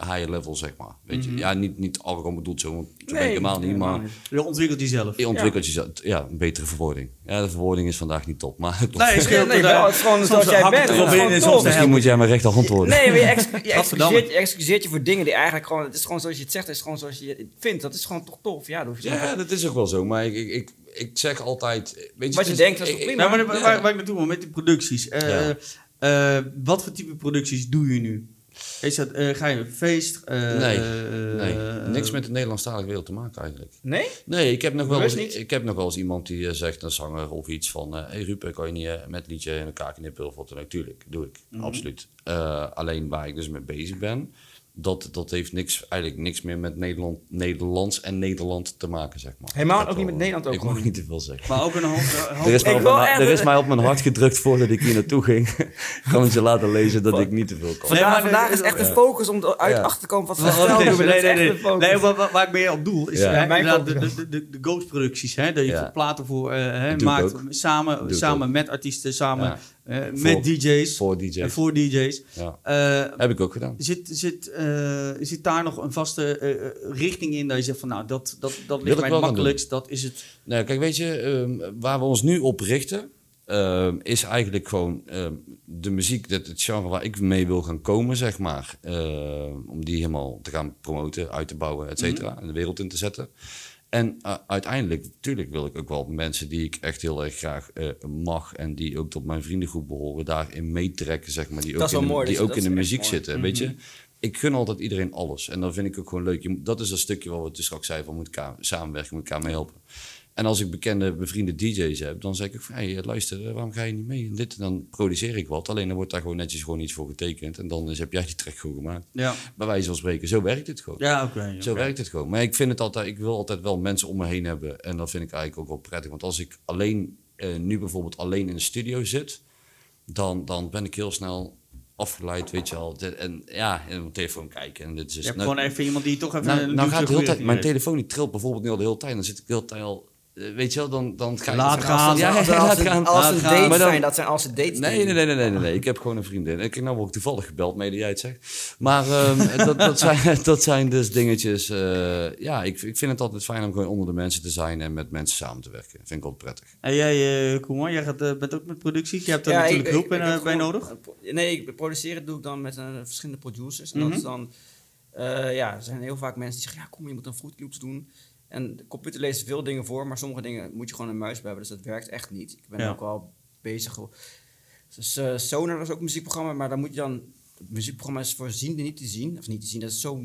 higher level, zeg maar. Weet je? Ja, niet, niet arrogant bedoeld zo, want zo ben ik helemaal niet, maar... Je ontwikkelt jezelf. Je ontwikkelt jezelf, ja, een betere verwoording. Ja, de verwoording is vandaag niet top, maar. Nee, Ja, nee, het, wel, het is gewoon zoals jij bent. het is soms Misschien moet jij mijn rechter antwoorden. Nee, maar je, ex- je, excuseert, je excuseert je voor dingen die eigenlijk gewoon... Het is gewoon zoals je het zegt, het is gewoon zoals je het vindt. Dat is gewoon toch tof. Ja, dat Ja, dat is ook wel zo, maar ik, ik, ik, ik zeg altijd... Weet je, Wat je denkt, dat is ik- prima? Nou, maar waar, waar, waar ik naartoe wil met die producties. eh, Ja. eh, wat voor type producties doe je nu? Is dat, eh, ga je een feest? eh, Nee, eh, Nee, eh, niks met de Nederlandstalige wereld te maken eigenlijk. Nee? Nee, ik heb nog wel eens, ik heb nog wel eens iemand die zegt, een zanger of iets van... Hé hey Ruud, kan je niet met liedje in elkaar knippen of wat dan ook? Tuurlijk, doe ik. Mhm. Absoluut. Alleen waar ik dus mee bezig ben... Dat, dat heeft niks, eigenlijk niks meer met Nederland, Nederlands en Nederland te maken, zeg maar. Helemaal ook niet met Nederland ook Ik mag niet te veel zeggen. Maar ook een hand. Er is, mij op mijn, echt- er is mij op mijn hart gedrukt voordat ik hier naartoe ging. kan je ze laten lezen dat ik niet te veel kan. Nee, maar- vandaag is echt een focus om uit Ja. achter te komen wat we vertellen. nee, nee, nee, nee. Nee, waar, waar- ik meer op doel is Ja. de, de, de, de Ghost-producties. Hè, dat je platen voor, eh, hè, maakt samen, samen met artiesten, samen Voor- met DJ's Voor DJ's. en voor DJ's. Ja. Eh, Heb ik ook gedaan. Zit, zit, eh, zit daar nog een vaste eh, richting in dat je zegt van nou, dat, dat, dat ligt mij het makkelijkst, dat is het. Nou, kijk, weet je, ehm, waar we ons nu op richten, is eigenlijk gewoon ehm, de muziek, het, het genre waar ik mee wil gaan komen, zeg maar. Om die helemaal te gaan promoten, uit te bouwen, et cetera, en de wereld in te zetten. En eh, uiteindelijk, natuurlijk wil ik ook wel mensen die ik echt heel erg graag eh, mag en die ook tot mijn vriendengroep behoren, daarin meetrekken, zeg maar. Die Dat ook in, de- mooi, die dus ook dat in de muziek mooi. zitten, weet je. Ik gun altijd iedereen alles. En dan vind ik ook gewoon leuk. Je dat is dat stukje wat we dus straks zeiden, van moet elkaar samenwerken, moet elkaar mee helpen. En als ik bekende, bevriende DJ's heb, dan zeg ik van, hey, luister, eh, waarom ga je niet mee in dit? En dan produceer ik wat. Alleen dan wordt daar gewoon netjes gewoon iets voor getekend. En dan is, heb jij die track gewoon gemaakt. Ja, Bij wijze van spreken, zo werkt het gewoon. ja oké. Zo werkt het gewoon. Maar ik vind het altijd, ik wil altijd wel mensen om me heen hebben. En dat vind ik eigenlijk ook wel prettig. Want als ik alleen, eh, nu bijvoorbeeld alleen in de studio zit, dan, dan ben ik heel snel afgeleid, weet je. De- En ja, en mijn telefoon kijken. En dit is Je hebt nou- gewoon even iemand die toch even nou, een nou gaat de hele tijd, mijn telefoon die trilt bijvoorbeeld nu al de hele tijd. Dan zit ik de hele tijd al, weet je wel, dan, dan ga ik... Laat gaan. Ja, Als, ja, als, laat het- gaan. als een gaan. dates Maar dan- zijn, dat zijn als ze dates Nee, nee, nee, nee, nee, nee, nee. Ik heb gewoon een vriendin. Ik nou word ik toevallig gebeld, mede jij het zegt. Maar ehm, dat, dat, zijn, dat zijn dus dingetjes. eh, ja, ik, ik vind het altijd fijn om gewoon onder de mensen te zijn en met mensen samen te werken. Vind ik altijd prettig. En jij, eh Koeman, jij gaat, eh, bent ook met producties. Je hebt Ja, natuurlijk ik- hulp ik- bij, ik eh, heb bij gewoon- nodig. eh, Nee, ik produceren doe ik dan met eh, verschillende producers. En Mhm. dat is dan... eh, ja, er zijn heel vaak mensen die zeggen... Ja, kom, je moet een Fruit Loops doen. En de computer leest veel dingen voor, maar sommige dingen moet je gewoon een muis bij hebben. Dus dat werkt echt niet. Ik ben Ja. ook wel bezig. Dus eh, Sonar is ook een muziekprogramma, maar dan moet je dan... Het muziekprogramma is voor zienden niet te zien. Of niet te zien, dat is zo...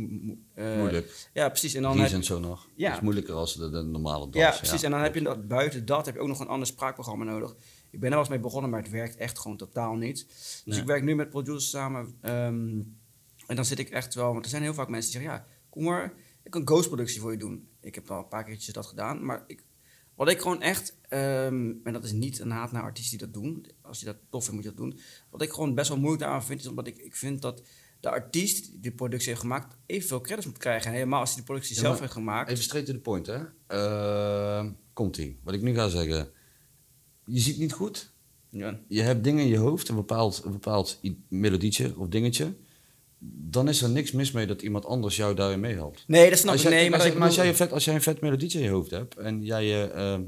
eh, Moeilijk. Ja, precies. En dan heb, en zo nog. Ja. Dat is moeilijker als de, de normale dans. ja, precies. En dan heb je dat, buiten dat heb je ook nog een ander spraakprogramma nodig. Ik ben er wel eens mee begonnen, maar het werkt echt gewoon totaal niet. Dus Nee. ik werk nu met producers samen. ehm, en dan zit ik echt wel... Want er zijn heel vaak mensen die zeggen... Ja, kom maar, ik kan ghostproductie voor je doen. Ik heb al een paar keertjes dat gedaan. Maar ik, wat ik gewoon echt... ehm, en dat is niet een haat naar artiesten die dat doen. Als je dat tof vindt, moet je dat doen. Wat ik gewoon best wel moeilijk aan vind... is omdat ik, ik vind dat de artiest die de productie heeft gemaakt... evenveel credits moet krijgen. En helemaal als hij de productie Ja, zelf heeft gemaakt... Even straight to the point, hè. Eh, Komt-ie. Wat ik nu ga zeggen. Je ziet niet goed. ja. Je hebt dingen in je hoofd, een bepaald, een bepaald melodietje of dingetje. Dan is er niks mis mee dat iemand anders jou daarin meehelpt. Nee, dat snap Als ik. jij, Nee, maar, als, jij- ik maar als, jij bedoel- een vet, als jij een vet melodietje in je hoofd hebt en jij je, ehm,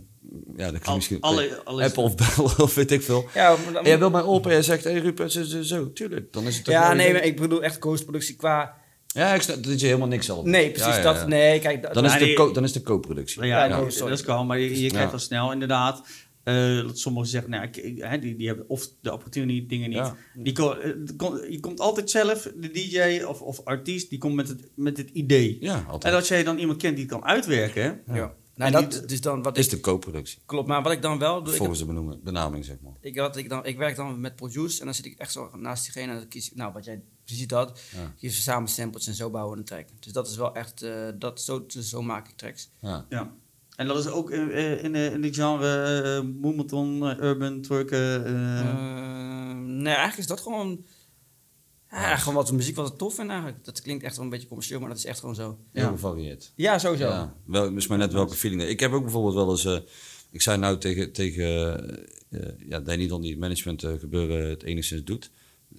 ja, dat klinkt Al- misschien alle- alle- Apple of Bell of weet ik veel. Ja, maar dan- En jij wil mij op en jij zegt, hé hey, Rupert, zo, zo, zo, tuurlijk. Dan is het toch ja, nee, maar ik bedoel echt ghostproductie qua... Ja, ik snap dat je helemaal niks zal. Nee, precies Ja, ja, dat. ja. Nee, kijk, dat, Dan is, de dan is het de co-productie. Ja, Ja, dat- sorry. dat kan, maar je, je krijgt Ja. al snel inderdaad. Eh, dat sommigen zeggen, nou, ik, die, die hebben of de apparatuur niet, dingen niet. Ja. Die ko- eh, kon- je komt altijd zelf, de DJ of, of artiest, die komt met het, met het idee. Ja, altijd. En als jij dan iemand kent die het kan uitwerken, ja. Nou, En dat die- dus dan wat is ik, de co-productie. klopt. Maar wat ik dan wel doe, ik, Volgens de benoemen, benaming, zeg maar. ik, wat ik, dan, ik werk dan met produce en dan zit ik echt zo naast diegene en dan kies ik, nou, wat jij precies had, Ja. kies we samen samples en zo bouwen we een track. Dus dat is wel echt, eh, dat, zo, zo maak ik tracks. Ja. Ja. En dat is ook in, eh, in, de, in de genre uh, Moemeton, eh, Urban, Twerken. eh, Eh, nee, eigenlijk is dat gewoon, ja, gewoon wat muziek wat ik tof vind eigenlijk. Dat klinkt echt wel een beetje commercieel, maar dat is echt gewoon zo. Heel Ja. gevarieerd. Ja, sowieso. Ja, wel, is maar net welke feeling. Ik heb ook bijvoorbeeld wel eens. eh, ik zei nou tegen, tegen eh, eh, ja, Danny dan die het management eh, gebeuren het enigszins doet.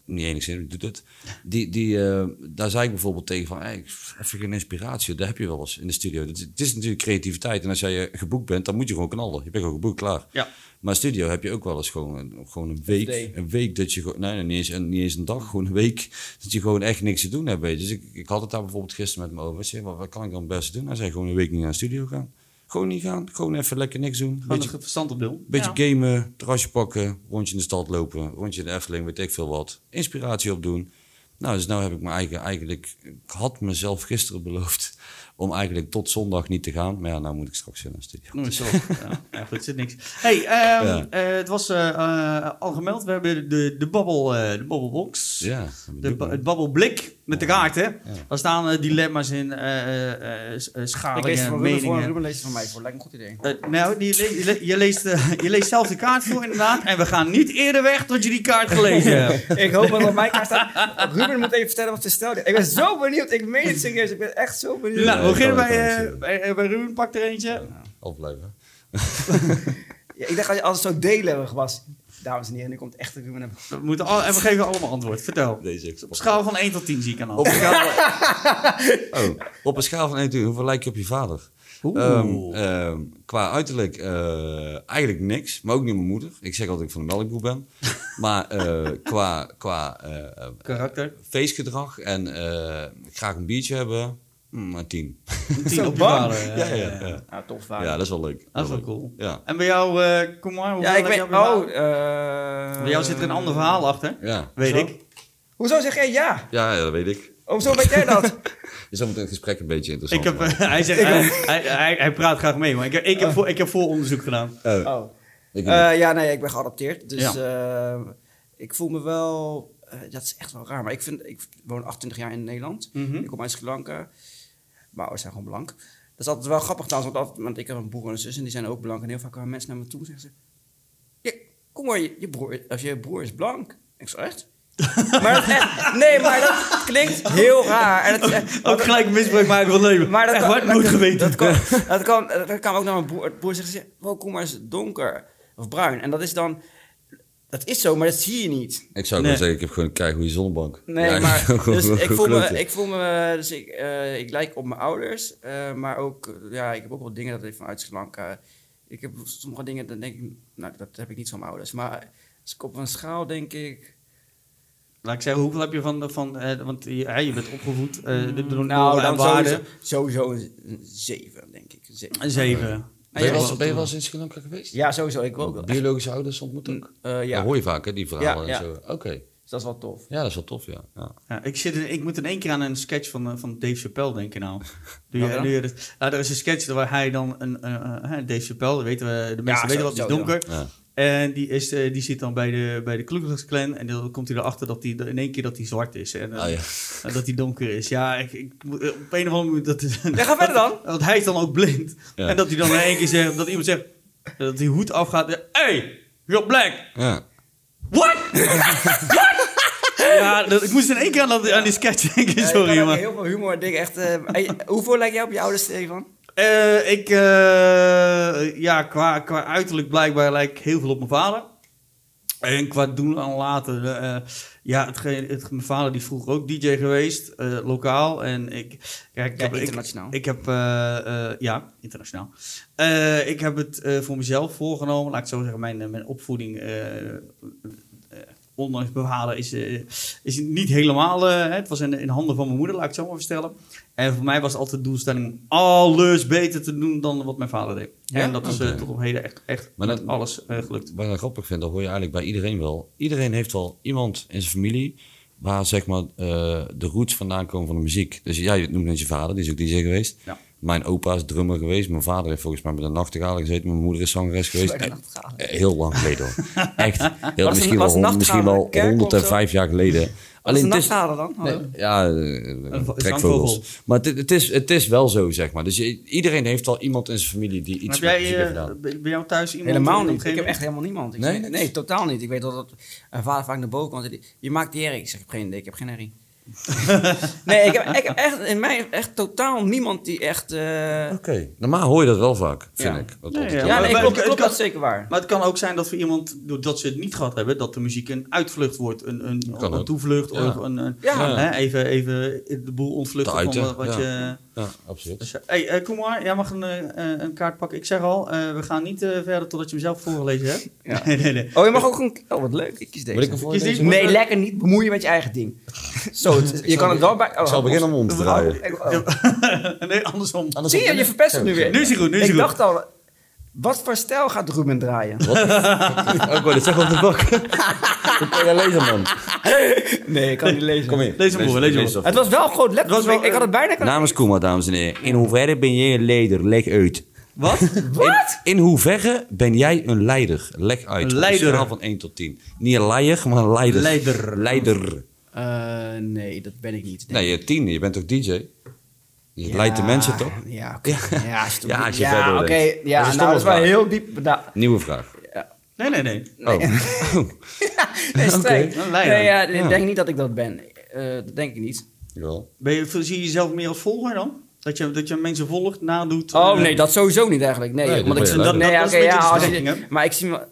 Niet enigszins, doet het. Die, die, eh, daar zei ik bijvoorbeeld tegen van, hey, even geen inspiratie. Dat heb je wel eens in de studio. Het is, het is natuurlijk creativiteit. En als jij eh, geboekt bent, dan moet je gewoon knallen. Je bent gewoon geboekt, klaar. Ja. Maar studio heb je ook wel eens gewoon, een- gewoon een week. day. Een week dat je gewoon, nee, niet eens, een- niet eens een dag, gewoon een week. Dat je gewoon echt niks te doen hebt. Weet je. Dus ik, ik had het daar bijvoorbeeld gisteren met me over. Ik zei, wat, wat kan ik dan het beste doen? Hij zei gewoon een week niet naar de studio gaan. Gewoon niet gaan. Gewoon even lekker niks doen. gewoon Beetje, een verstand op doen. beetje Ja. gamen, terrasje pakken, rondje in de stad lopen, rondje in de Efteling, weet ik veel wat. Inspiratie opdoen. Nou, dus nou heb ik me eigen, eigenlijk, ik had mezelf gisteren beloofd om eigenlijk tot zondag niet te gaan. Maar ja, nou moet ik straks in een studio. Noem ja, goed, zit niks. hey, ehm, Ja. eh, het was eh, eh, al gemeld. We hebben de, de, babbel, eh, de babbelbox. Ja, De, ba- het babbelblik met de kaarten. Ja. Daar staan dilemma's in, eh, eh, eh, s- eh, Ik lees schalingen, voor. Ruben leest het van mij voor. Lijkt me een goed idee. Nou, die, je, le- je, leest, je leest zelf de kaart voor inderdaad. En we gaan niet eerder weg tot je die kaart gelezen hebt. ik hoop dat op mijn kaart staat. Ruben moet even vertellen wat ze stelde. Ik ben zo benieuwd. Ik meen het serieus. Ik ben echt zo benieuwd. Nou, we Ja, beginnen bij, eh, zien. bij, bij Ruben. Pak er eentje. Afblijven. Ja, ik dacht dat je altijd zo delen was. Dames en heren, nu komt echt Ruben. naar- We moeten al, en we geven allemaal antwoord. Vertel. Deze Op schaal van 1 tot 10 zie ik aan Op een oh, op een schaal van 1 tot 10, hoeveel lijk je op je vader? Oeh. Ehm, ehm, qua uiterlijk eh, eigenlijk niks, maar ook niet mijn moeder. Ik zeg altijd dat ik van de melkboer ben. maar eh, qua, qua eh, Karakter. feestgedrag en eh, graag een biertje hebben, mm, 10. 10 Zo op vader. ja, ja, ja. Nou, tof vaak. ja, dat is wel leuk. Dat is wel cool. Ja. En bij jou, eh kom maar. Ja, ik heb weet... Oh, eh... Bij jou zit er een ander verhaal achter. Ja. Weet Zo. ik. Hoezo zeg jij ja? Ja, ja, dat weet ik. Oh, zo weet jij dat? Is dan het gesprek een beetje interessant. Ik heb, maar- hij, zegt, hij, hij, hij, hij praat graag mee, maar ik, heb- ik, heb, voor, ik heb vooronderzoek gedaan. Oh, Oh. ik Eh, ja, nee, ik ben geadopteerd. Dus Ja. eh, ik voel me wel... eh, dat is echt wel raar. Maar ik, vind, ik woon 28 jaar in Nederland. Mhm. Ik kom uit Sri Lanka. Mijn ouders zijn gewoon blank. Dat is altijd wel grappig trouwens, want, altijd- want ik heb een broer en een zus en die zijn ook blank. En heel vaak komen mensen naar me toe en zeggen ze... Ja, kom maar, je, je, broer, of je broer is blank. Ik zeg, echt? maar echt- nee, maar dat klinkt heel raar. En het, echt- Ook gelijk misbruik maken van het leven. maar dat Echt kan, dat, geweten. Dat kan, dat kan, dat kan ook naar mijn broer. broer zeggen ze, wow, kom maar eens donker of bruin. En dat is dan, dat is zo, maar dat zie je niet. Ik zou Nee. gewoon zeggen, ik heb gewoon een keigoede zonnebank. Nee, Ja, maar dus ik voel me, ik voel me, dus ik, eh, ik lijk op mijn ouders, eh, maar ook, eh, ja, ik heb ook wel dingen dat ik vanuit Sri Lanka. Ik heb sommige dingen, dan denk ik, nou, dat heb ik niet van mijn ouders. Maar als ik op een schaal denk ik, Laat ik zeggen, hoeveel heb je van, van eh, want je, hè, je bent opgevoed eh de, de nou, dan waarden. sowieso, sowieso een zeven, denk ik. Een zeven. Een zeven. Ben je, wel, dat- ben je wel eens in Sri Lanka geweest? Ja, sowieso. Ik ook wel. Biologische ouders ontmoet ook? Eh, ja, Dat hoor je vaak, hè, die verhalen Ja, en zo. Oké. dus dat is wel tof. Ja, dat is wel tof, ja. ja. Ja, ik, zit in- ik moet in één keer aan een sketch van, eh, van Dave Chappelle denken nou. Doe je, Welke dan? doe je dat- nou, er is een sketch waar hij dan, een, eh, Dave Chappelle, weten we, de mensen Ja, weten wat, die is donker. En die, is, eh, die zit dan bij de, bij de Ku Klux Klan en dan komt hij erachter dat hij in één keer dat hij zwart is. En, eh, ja. en dat hij donker is. Ja, ik, ik, moet- op een of andere manier... Dat, Ja, ga verder dan. Want hij is dan ook blind. Ja. En dat hij dan in één keer zegt, dat iemand zegt, dat die hoed afgaat. Hé, hey, you're black. Ja. What? What? Ja, dat, ik moest in één keer aan, dat, aan die sketch denken, sorry man. heel veel humor dingen echt... eh, eh, hoeveel lijk jij op je ouders, Stefan? Eh, ik, eh, ja, qua, qua uiterlijk blijkbaar lijk ik heel veel op mijn vader. En qua doen en laten, eh, ja, hetgeen, het, mijn vader die vroeger ook DJ geweest, lokaal. En ik, kijk, ik Ja, heb, internationaal. Ik, heb, ja, internationaal. Ik heb het voor mezelf voorgenomen, laat ik zo zeggen, mijn, mijn opvoeding, ondanks mijn vader, is, eh, is niet helemaal, het was in, in handen van mijn moeder, laat ik het zo maar vertellen. En voor mij was het altijd de doelstelling om alles beter te doen dan wat mijn vader deed. Ja? En dat is eh, Oké. tot op heden echt, echt Maar met dat- alles eh, gelukt. Wat ik grappig vind, dat hoor je eigenlijk bij iedereen wel. Iedereen heeft wel iemand in zijn familie waar zeg maar eh, de roots vandaan komen van de muziek. Dus jij noemt net je vader, die is ook DJ geweest. Ja. Mijn opa is drummer geweest. Mijn vader heeft volgens mij met een nachtegaal gezeten. Mijn moeder is zangeres geweest. Heel lang geleden hoor. Echt. Heel, Was misschien, een- was wel, misschien wel nachtegaal een kerk of 105 jaar geleden. Alleen Alleen een het is, nachthalen dan? Nee, ja, eh, Een vo- trekvogels. Maar het, het, is, het is wel zo, zeg maar. Dus je- iedereen heeft wel iemand in zijn familie die iets Heb met jij, muziek heeft eh, gedaan. ben jou thuis iemand? Helemaal niet. Ik heb echt helemaal niemand. Ik Nee? nee? nee, totaal niet. Ik weet dat dat een vader vaak naar boven komt. Je maakt die herrie. Ik zeg, ik heb geen idee. Ik heb geen herrie. Nee, ik heb, ik heb echt in mij echt totaal niemand die echt... eh, Oké, normaal hoor je dat wel vaak, vind Ja. ik. Nee, altijd ja, nee, maar- klopt, het klopt, kan- dat is zeker waar. Maar het kan ook zijn dat voor iemand, doordat ze het niet gehad hebben, dat de muziek een uitvlucht wordt. Een, een, een toevlucht Ja. of een, een- Ja. Ja. Hè, even, even de boel ontvluchten Te van wat, wat ja. je... Ja, absoluut. Dus, hey, kom maar, jij mag een, eh, eh, een kaart pakken. Ik zeg al, we gaan niet verder totdat je hem zelf voorgelezen hebt. Ja. Nee, nee, nee. Oh, je mag ook een... Oh, wat leuk. Ik kies deze. Ik Kies deze? Nee, lekker niet bemoeien met je eigen ding. Zo, het- je kan het wel bij... Oh, Ik zal beginnen om om te draaien. Ik- oh. nee, andersom. Zie je, je verpest het nu weer. Nu is hij goed, nu is hij Ik goed. dacht al, wat voor stijl gaat Ruben draaien? Ook wel, dit zeg op de bak. Hoe kan jij lezen, man? Nee, ik kan niet lezen. Kom hier. Lees hem voor, lees hem voor. Het was wel groot Het was letterlijk. wel, ik had het bijna kunnen... Namens Koeman, dames en heren. In hoeverre ben jij een leider? Leg uit. Wat? Wat? In hoeverre ben jij een leider? Leg uit. Een leider. van 1 tot 10. Niet een leier, maar een leider. Leider. Leider. Eh, nee, dat ben ik niet. Nee, ik. je 10. Je bent toch DJ? Je Ja, leidt de mensen toch? Ja, oké. Ja, als je, het- Ja, als je ja, verder oké. Ja, Dat is nou, dat is wel toch wel heel diep. Nou, Nieuwe vraag. Nee, nee, nee. Oh. nee, leider. Nee, ja, ik denk niet dat ik dat ben. Eh, dat denk ik niet. Jawel. Ben je, zie je jezelf meer als volger dan? Dat je, dat je mensen volgt, nadoet? Oh eh, nee, dat sowieso niet eigenlijk. Nee, Nee, want ik dat, nee, Dat- dat is een ja, als je- maar ik zie me,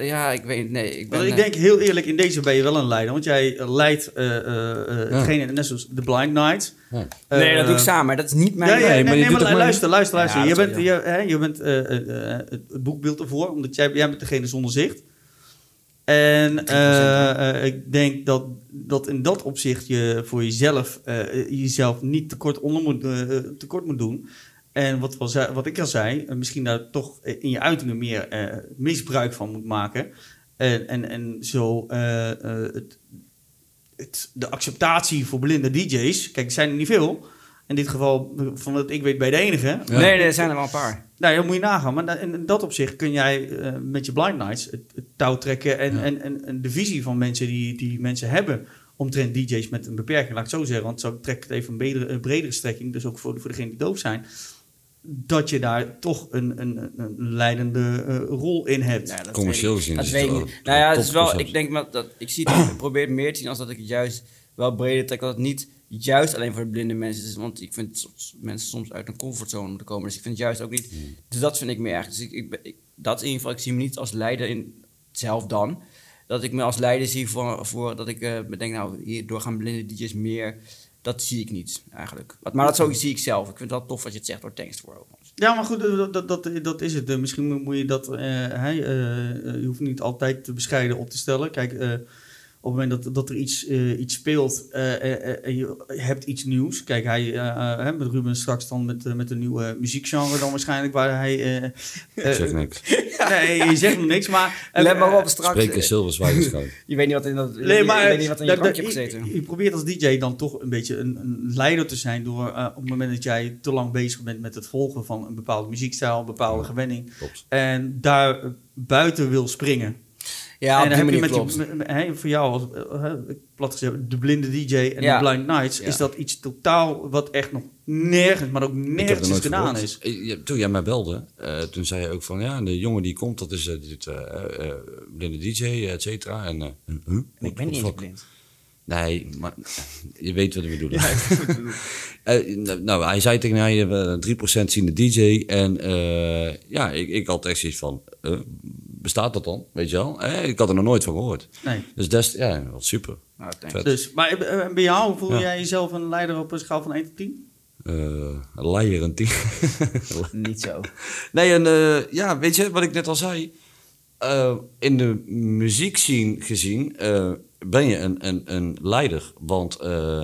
ja, ik weet, nee, ik ben. Want ik eh, denk heel eerlijk, in deze ben je wel een leider. Want jij leidt eh eh eh, Ja. hetgene, net zoals The Blind Night. Ja. nee, dat doe ik samen, maar dat is niet mijn. Ja, ja, Nee, nee, maar nee, luister, luister, luister. Ja, je bent, je, hè, je bent het boekbeeld ervoor, omdat jij, jij bent degene zonder zicht. En ik denk dat, dat in dat opzicht je voor jezelf eh, jezelf niet tekort, onder moet, tekort moet doen. En wat, wel zei- wat ik al zei, eh, misschien daar toch in je uitingen meer eh, misbruik van moet maken. En, en, en zo eh, eh, het, het, de acceptatie voor blinde DJ's, kijk, er zijn er niet veel. In dit geval, van wat ik weet, bij de enige. Ja. Nee, nee, er zijn er wel een paar. Nou, dat moet je nagaan. Maar in dat opzicht kun jij eh, met je blind nights het, het touw trekken. En, Ja. en, en, en de visie van mensen die, die mensen hebben omtrent DJ's met een beperking, laat ik het zo zeggen. Want zo trek ik het even een bredere, een bredere strekking. Dus ook voor, voor degenen die doof zijn. Dat je daar toch een, een, een leidende eh, rol in hebt. Ja, dat Commercieel gezien Dat is weet het ik wel niet. Nou ja, het is wel, ik denk maar dat ik zie het, ik probeer het meer te zien als dat ik het juist wel breder trek. Dat het niet juist alleen voor de blinde mensen is. Want ik vind soms, mensen soms uit een comfortzone moeten komen. Dus ik vind het juist ook niet. Hmm. Dus dat vind ik meer echt. Dus ik, ik, dat in ieder geval, ik zie me niet als leider in zelf dan. Dat ik me als leider zie voor, voor dat ik eh, bedenk, nou, hierdoor gaan blinde DJ's meer. Dat zie ik niet eigenlijk. Maar, dat zo zie ik zelf. Ik vind het wel tof als je het zegt door thanks voor overigens. Ja, maar goed, dat, dat, dat, dat is het. Eh, Misschien moet je dat... eh, eh, je hoeft niet altijd te bescheiden op te stellen. Kijk, op het moment dat, dat er iets, eh, iets speelt eh, eh, eh, en je hebt iets nieuws. Kijk, hij hè, met Ruben straks dan met, met een nieuwe muziekgenre dan waarschijnlijk waar hij... eh, Ik eh, zeg niks. nee, je zegt nog niks, maar... Let maar op straks. Spreken zilver zwijgen schoon. Je weet niet wat in dat. je Nee, maar je weet niet wat in je drankje hebt gezeten. je, je probeert als DJ dan toch een beetje een, een leider te zijn door op het moment dat jij te lang bezig bent met het volgen van een bepaalde muziekstijl, een bepaalde Ja. gewenning Klopt. en daar buiten wil springen. Ja, en dan die heb je met klopt. hè, voor jou als hè, plat gezegd, de blinde DJ en Ja. de Blind Nights, Ja. is dat iets totaal wat echt nog nergens, maar ook nergens er gedaan is. Eh, Toen jij mij belde, eh, toen zei je ook van ja, de jongen die komt, dat is die doet, eh, eh, blinde DJ, et cetera. En, huh? En ik ben niet blind. Nee, maar je weet wat ik bedoel. Eh, nou, nou, hij zei tegen mij, eh, 3% zien de DJ. En eh, ja, ik, ik had echt zoiets van, bestaat dat dan? Weet je wel? Eh, ik had er nog nooit van gehoord. Nee. Dus des, ja, wat super. Nou. Dus, maar eh, bij jou voel Ja. jij jezelf een leider op een schaal van 1 tot 10? Eh een leier een tien. Niet zo. Nee, en eh, ja, weet je wat ik net al zei? Eh, in de muziekscene gezien eh, ben je een, een, een leider. Want eh,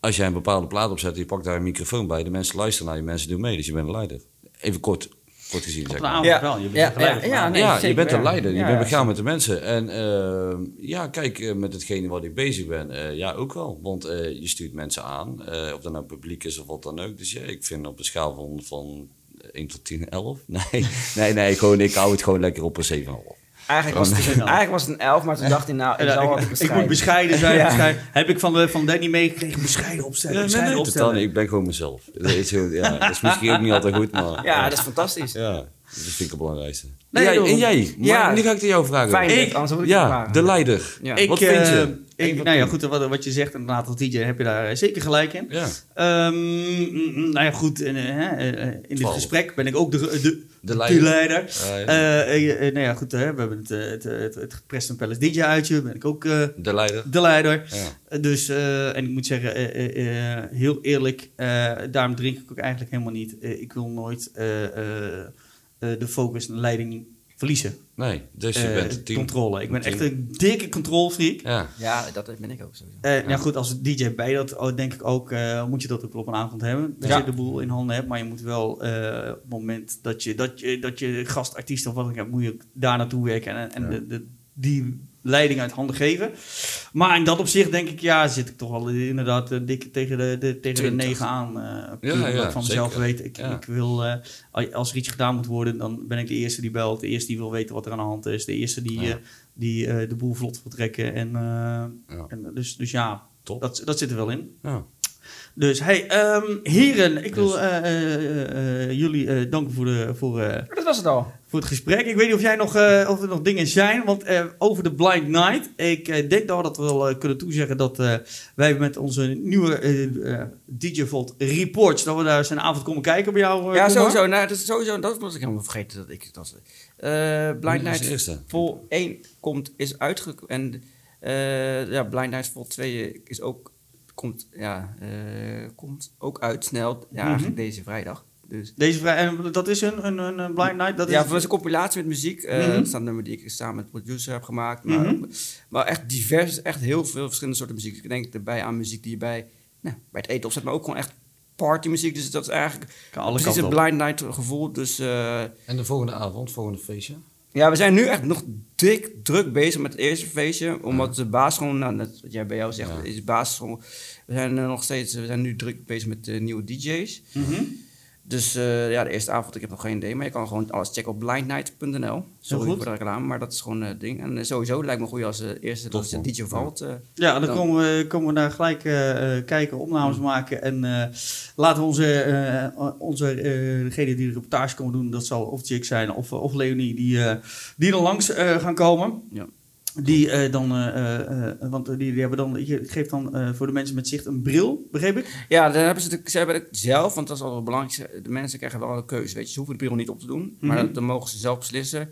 als jij een bepaalde plaat opzet je pakt daar een microfoon bij, de mensen luisteren naar je, mensen doen mee, dus je bent een leider. Even kort, kort gezien, Op zeg maar. avond Ja. wel. Je bent Ja, een leider ja, van de ja, avond. nee, ja, je bent een ja. leider. Je bent begaan met de mensen. En eh, ja, kijk, eh, met hetgene wat ik bezig ben, eh, ja, ook wel. Want eh, je stuurt mensen aan, eh, of dat nou publiek is of wat dan ook. Dus ja, ik vind op een schaal van, van 1 tot 10, 11. Nee, nee, nee, gewoon, ik hou het gewoon lekker op een 7,5. Eigenlijk was, het, eigenlijk was het een 11, maar toen dacht hij, nou, ik Ja, zal wat ik, moet bescheiden zijn. Ja. bescheiden. Heb ik van, de, van Danny meegekregen. Bescheiden opstellen. Nee, bescheiden nee, opstellen. totaal. Ik ben gewoon mezelf. Dat is, ja, dat is misschien ook niet altijd goed, maar... Ja, dat is fantastisch. Ja, dat vind ik het belangrijkste. Nee, en, jij, joh. en jij? Maar Ja. nu ga ik het jou vragen. Fijn, Ik- anders moet ik het ja, vragen. de leider. Ja. Ik, Wat vind eh, je? Ik, nou ja, goed, wat, wat je zegt inderdaad als DJ heb je daar eh, zeker gelijk in. Ja, Ehm, mm, mm, nou ja, goed, en, eh, eh, in dit Twaalf. gesprek ben ik ook de, de, de de leider. Ja, eh, nou ja, goed, we hebben het, het, het, het Preston Palace DJ uitje, ben ik ook de leider. de leider. Ja. Dus, en ik moet zeggen, heel eerlijk, daarom drink ik ook eigenlijk helemaal niet. Ik wil nooit de focus en leiding verliezen. Nee, dus je Eh, bent team. controle. Ik ben Team. echt een dikke controlfreak. Ja, Ja, dat ben ik ook sowieso. Eh Nou goed, als DJ bij dat, oh, denk ik ook, eh, moet je dat ook op een avond hebben. Dat Ja. je de boel in handen hebt, maar je moet wel eh, op het moment dat je, dat je, dat je gastartiest of wat dan ook hebt, moet je daar naartoe werken en, en Ja. de, de, die leiding uit handen geven. Maar in dat opzicht denk ik, ja, zit ik toch wel inderdaad eh, dik tegen de, de, tegen de 20. negen aan. eh puur Ja, van mezelf zeker. weet, ik, Ja. ik wil, eh, als er iets gedaan moet worden, dan ben ik de eerste die belt, de eerste die wil weten wat er aan de hand is, de eerste die, Ja. die eh, de boel vlot wil trekken. En, eh, Ja. en dus, dus ja, top. dat, dat zit er wel in. Ja. Dus hey, ehm, heren, ik wil jullie eh, danken voor, de, voor, eh, Dat was het al. Voor het gesprek. Ik weet niet of, jij nog, eh, of er nog dingen zijn, want eh, over de Blind Night. Ik eh, denk dat we dat wel eh, kunnen toezeggen dat eh, wij met onze nieuwe eh, eh, DJ Volt Reports, dat we daar eens een avond komen kijken bij jou. Ja, sowieso. Nou, dat, is sowieso. Dat was ik helemaal vergeten dat ik dat. eh Blind Night. Vol 1 komt, is uitgekomen. En eh, ja, Blind Night Vol 2 is ook, komt, ja, eh, komt ook uit snel. Ja, Mhm. deze vrijdag. Dus. Deze vrij, en dat is een, een, een, Blind Night? Dat ja, is, dat is een compilatie met muziek. eh Mhm. Dat een nummer die ik samen met producer heb gemaakt. Maar, Mhm. maar echt divers, echt heel veel verschillende soorten muziek. Ik denk erbij aan muziek die je bij, nou, bij het eten opzet, maar ook gewoon echt partymuziek. Dus dat is eigenlijk kan alle precies een. Blind Night gevoel. Dus eh, En de volgende avond, volgende feestje? ja, we zijn nu echt nog dik druk bezig met het eerste feestje. Omdat de baas gewoon, nou, net wat jij bij jou zegt, Ja. is de baas gewoon... We zijn eh, nog steeds, we zijn nu druk bezig met de nieuwe DJ's. Mhm. Dus eh, ja, de eerste avond, ik heb nog geen idee. Maar je kan gewoon alles checken op blindnight.nl. Sorry goed. voor de reclame, maar dat is gewoon het ding. En eh, sowieso lijkt me goed als eh, eerste, dat is de man. DJ Vault. eh. Ja, dan Dan- komen we, komen we daar gelijk eh, eh, kijken, opnames maken. En eh, laten we onze, eh, onze eh, degene die de reportage komen doen, dat zal of Jake zijn of, of Leonie, die, eh, die dan langs eh, gaan komen. Ja. Die eh, dan, eh, eh, want die, die hebben dan, je geeft dan voor de mensen met zicht een bril, begreep ik? Ja, dan hebben ze, ze hebben het zelf, want dat is wel belangrijk. De mensen krijgen wel een keuze. Weet je, ze hoeven de bril niet op te doen, maar Mhm. dan, dan mogen ze zelf beslissen.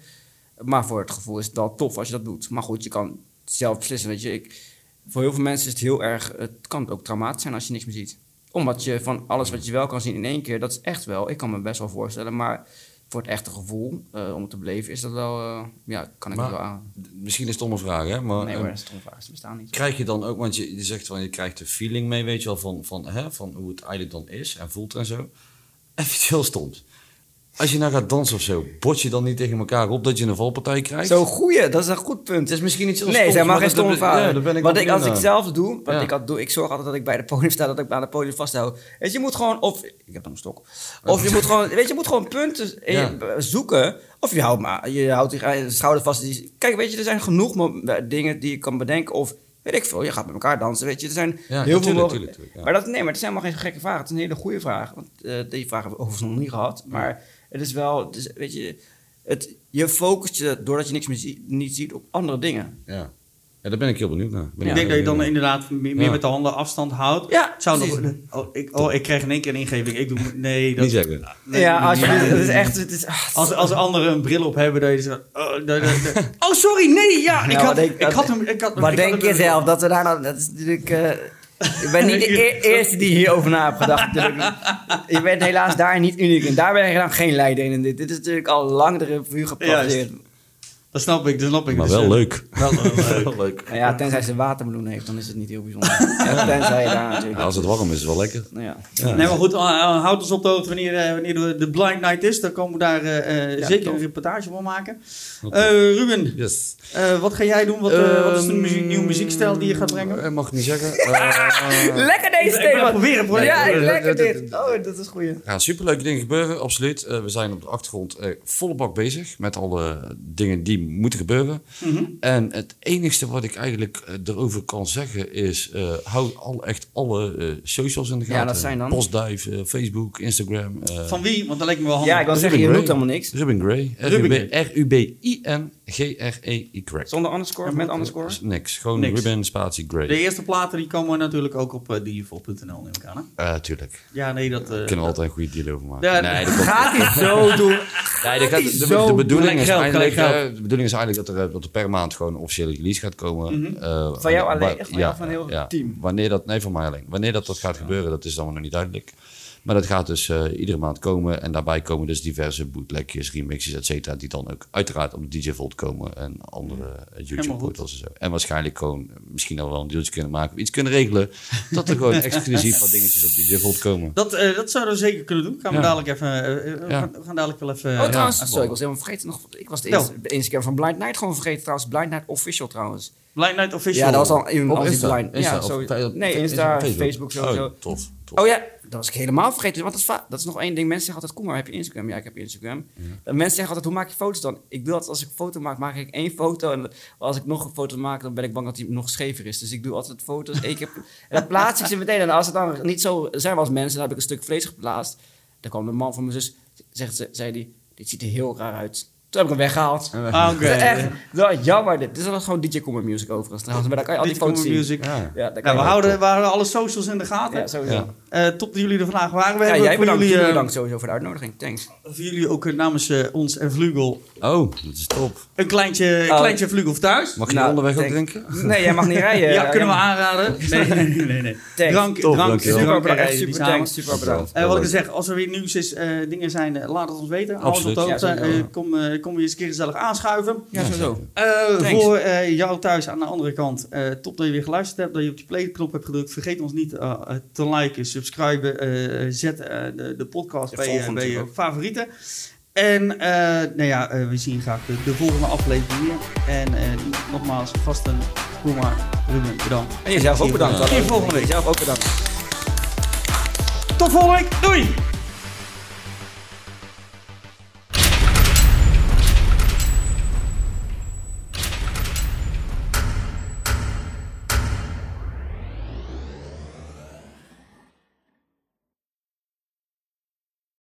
Maar voor het gevoel is het wel tof als je dat doet. Maar goed, je kan zelf beslissen. Weet je, ik, voor heel veel mensen is het heel erg. Het kan ook traumatisch zijn als je niks meer ziet. Omdat je van alles wat je wel kan zien in één keer, dat is echt wel. Ik kan me best wel voorstellen, maar voor het echte gevoel, eh, om het te beleven, is dat wel, eh, ja, kan ik Maar- het wel aan. Misschien is het een vraag, hè? Maar, Nee hoor, dat is toch vraag, ze bestaan niet. Krijg je dan ook, want je, je zegt van je krijgt de feeling mee, weet je wel, van, van, hè, van hoe het eigenlijk dan is en voelt en zo. Even heel stoms. Als je nou gaat dansen of zo, bot je dan niet tegen elkaar op dat je een valpartij krijgt? Zo goeie, dat is een goed punt. Het is misschien iets Nee, zeg maar maar geen dat- vraag. ja, daar ben ik als ik zelf doe, wat Ja. ik altijd doe, ik zorg altijd dat ik bij de podium sta, dat ik aan het podium vasthoud. Weet je, je moet gewoon, of, ik heb een stok. Of je moet gewoon, weet je, je moet gewoon punten Ja. zoeken. Of je houdt maar, je houdt je schouder vast. Kijk, weet je, er zijn genoeg dingen die je kan bedenken. Of, weet ik veel, je gaat met elkaar dansen, weet je. Er zijn Ja, heel veel mogelijk- tuurlijk, tuurlijk, ja. Maar dat, nee, maar het is helemaal geen gekke vraag. Het is een hele goede vraag. Want eh, die vraag hebben we overigens nog niet gehad. Maar het is wel, het is, weet je, het, je focust je, doordat je niks meer ziet, niet ziet, op andere dingen. Ja. ja, daar ben ik heel benieuwd naar. Ben Ik ik denk dat je dan inderdaad meer, meer Ja. met de handen afstand houdt. Ja, Zou nog, oh, ik, oh, ik kreeg in één keer een ingeving. Ik doe, nee, dat, Niet zeggen. nee, ja, als je, nee. het is echt, het is, ah, Als, als anderen een bril op hebben, dat je zo... Oh, dat- dat- dat- oh, sorry, nee, ja, ik had, ik had hem... Ik had, Maar ik denk je zelf dat we daar nou... Dat is natuurlijk... eh, ik ben niet de e- eerste die hierover na heeft gedacht. Natuurlijk. Je bent helaas daar niet uniek in. Daar ben je dan geen leider in. Dit, dit is natuurlijk al lang de revue gepasseerd. Dat snap ik, dat snap ik. Maar Dus, wel eh, leuk. Wel, wel leuk. Wel leuk. Nou ja, tenzij ze watermeloen heeft, dan is het niet heel bijzonder. Ja, tenzij je daar natuurlijk... Ja, als het warm is, is het wel lekker. Nou ja. Nee, maar goed, eh, eh, houd ons op de hoogte wanneer, eh, wanneer de, Blind Night is. Dan komen we daar eh, eh, Ja, zeker een reportage van maken. Eh, Ruben, Yes. eh, wat ga jij doen? Wat, eh, wat is de Ehm, muziek, nieuwe muziekstijl die je gaat brengen? Eh, mag ik niet zeggen. Eh, Lekker deze Ik ben thema! proberen, proberen. Ja, lekker dit. Oh, dat is goeie. Ja, superleuke dingen gebeuren, absoluut. Eh, we zijn op de achtergrond eh, volle bak bezig met alle dingen die moeten gebeuren. Mhm. En het enigste wat ik eigenlijk eh, erover kan zeggen is... eh, hou al, echt alle eh, socials in de Ja, gaten. dat zijn dan? Postdive, Facebook, Instagram. eh, Van wie? Want dat lijkt me wel handig. Ja, ik wil zeggen, je noemt Gray. helemaal niks. Ruben Gray. Ruben R-U-B-I-N-G-R-E-Y. Zonder underscore, met underscore. Niks. Gewoon Niks. Ruben spatie Gray. De eerste platen die komen natuurlijk ook op uh, neem ik aan. Hè? Eh, tuurlijk. Ja, nee, dat... eh, Daar kunnen we altijd een goede deal over maken. Ja, nee, dat Gaat hij zo doen? Nee, dat gaat- de, bedoeling is eigenlijk, eh, de bedoeling is eigenlijk dat er, eh, dat er per maand gewoon een officiële release gaat komen. Mhm. Eh, Van jou alleen? Echt van jou of van heel het team? Wanneer dat, nee, van mij alleen. Wanneer dat, dat gaat gebeuren, dat is dan nog niet duidelijk. Maar dat gaat dus eh, iedere maand komen. En daarbij komen dus diverse bootlegjes, remixes, et cetera. Die dan ook uiteraard op de DJ Vault komen. En andere eh, Helemaal YouTube goed. portals en zo. En waarschijnlijk gewoon misschien al wel een deeltje kunnen maken. Of iets kunnen regelen. dat er gewoon exclusief wat dingetjes op DJ Vault komen. Dat, eh, dat zouden we zeker kunnen doen. Gaan we Ja. dadelijk even... we Ja. gaan- We gaan dadelijk wel even... Oh, trouwens, ja. sorry, ik was helemaal vergeten. Nog, ik was de eerste, de Instagram van Blind Night gewoon vergeten trouwens. Blind Night Official trouwens. Blind Night Official. Ja, dat was al in Op Insta? Blind. Insta ja, nee, Insta, Facebook? Facebook, sowieso. Oh, tof. tof. Oh ja, was ik helemaal vergeten. Want dat is, dat is nog één ding. Mensen zeggen altijd, kom maar, heb je Instagram? Ja, ik heb Instagram. En Mensen zeggen altijd, hoe maak je foto's dan? Ik doe altijd, als ik een foto maak, maak ik één foto. En als ik nog een foto maak, dan ben ik bang dat die nog schever is. Dus ik doe altijd foto's. één keer, en dan plaats ik ze meteen. En als het dan niet zo zijn als mensen, dan heb ik een stuk vlees geplaatst. Dan kwam de man van mijn zus, zegt ze, zei die, dit ziet er heel raar uit. Toen heb ik hem weggehaald. Ah, oké. Echt wel jammer. Dit Dit is wel gewoon DJ Comer Music overigens trouwens. Maar dan kan je al die foto's zien. music. Ja. Ja, daar kan Ja, we je- houden, we houden alle socials in de gaten. Ja, sowieso. Ja. Eh, top dat jullie er vandaag waren. We Ja, jij voor bedankt, jullie, jullie eh, bedankt sowieso voor de uitnodiging. Thanks. voor jullie ook eh, namens ons en Vlugel Oh, dat is top. een kleintje, een Oh. kleintje Vlugel thuis. Mag je Nou, onderweg ook drinken? Nee, jij mag niet rijden. Ja, kunnen we aanraden. Nee, nee, nee. nee. Thanks. Drank, Top, drank, dankjewel. Super bedankt. super thanks. Super bedankt. Eh, wat ik zeg, als er weer nieuws is, eh, dingen zijn, laat het ons weten. Absoluut. Eh, kom, kom weer eens een keer gezellig aanschuiven. Ja, sowieso. Eh, voor eh, jou thuis aan de andere kant, eh, top dat je weer geluisterd hebt, dat je op die play-knop hebt gedrukt. Vergeet ons niet te liken, subscriben, eh, zet eh, de, de podcast Ja, bij, je- bij je favorieten. En eh, nou ja, we zien graag de, de volgende aflevering weer. En eh, nogmaals, gasten, Koema, Ruben, bedankt. En jezelf ook bedankt. Tot volgende week. Jezelf ook bedankt. Tot volgende week, doei!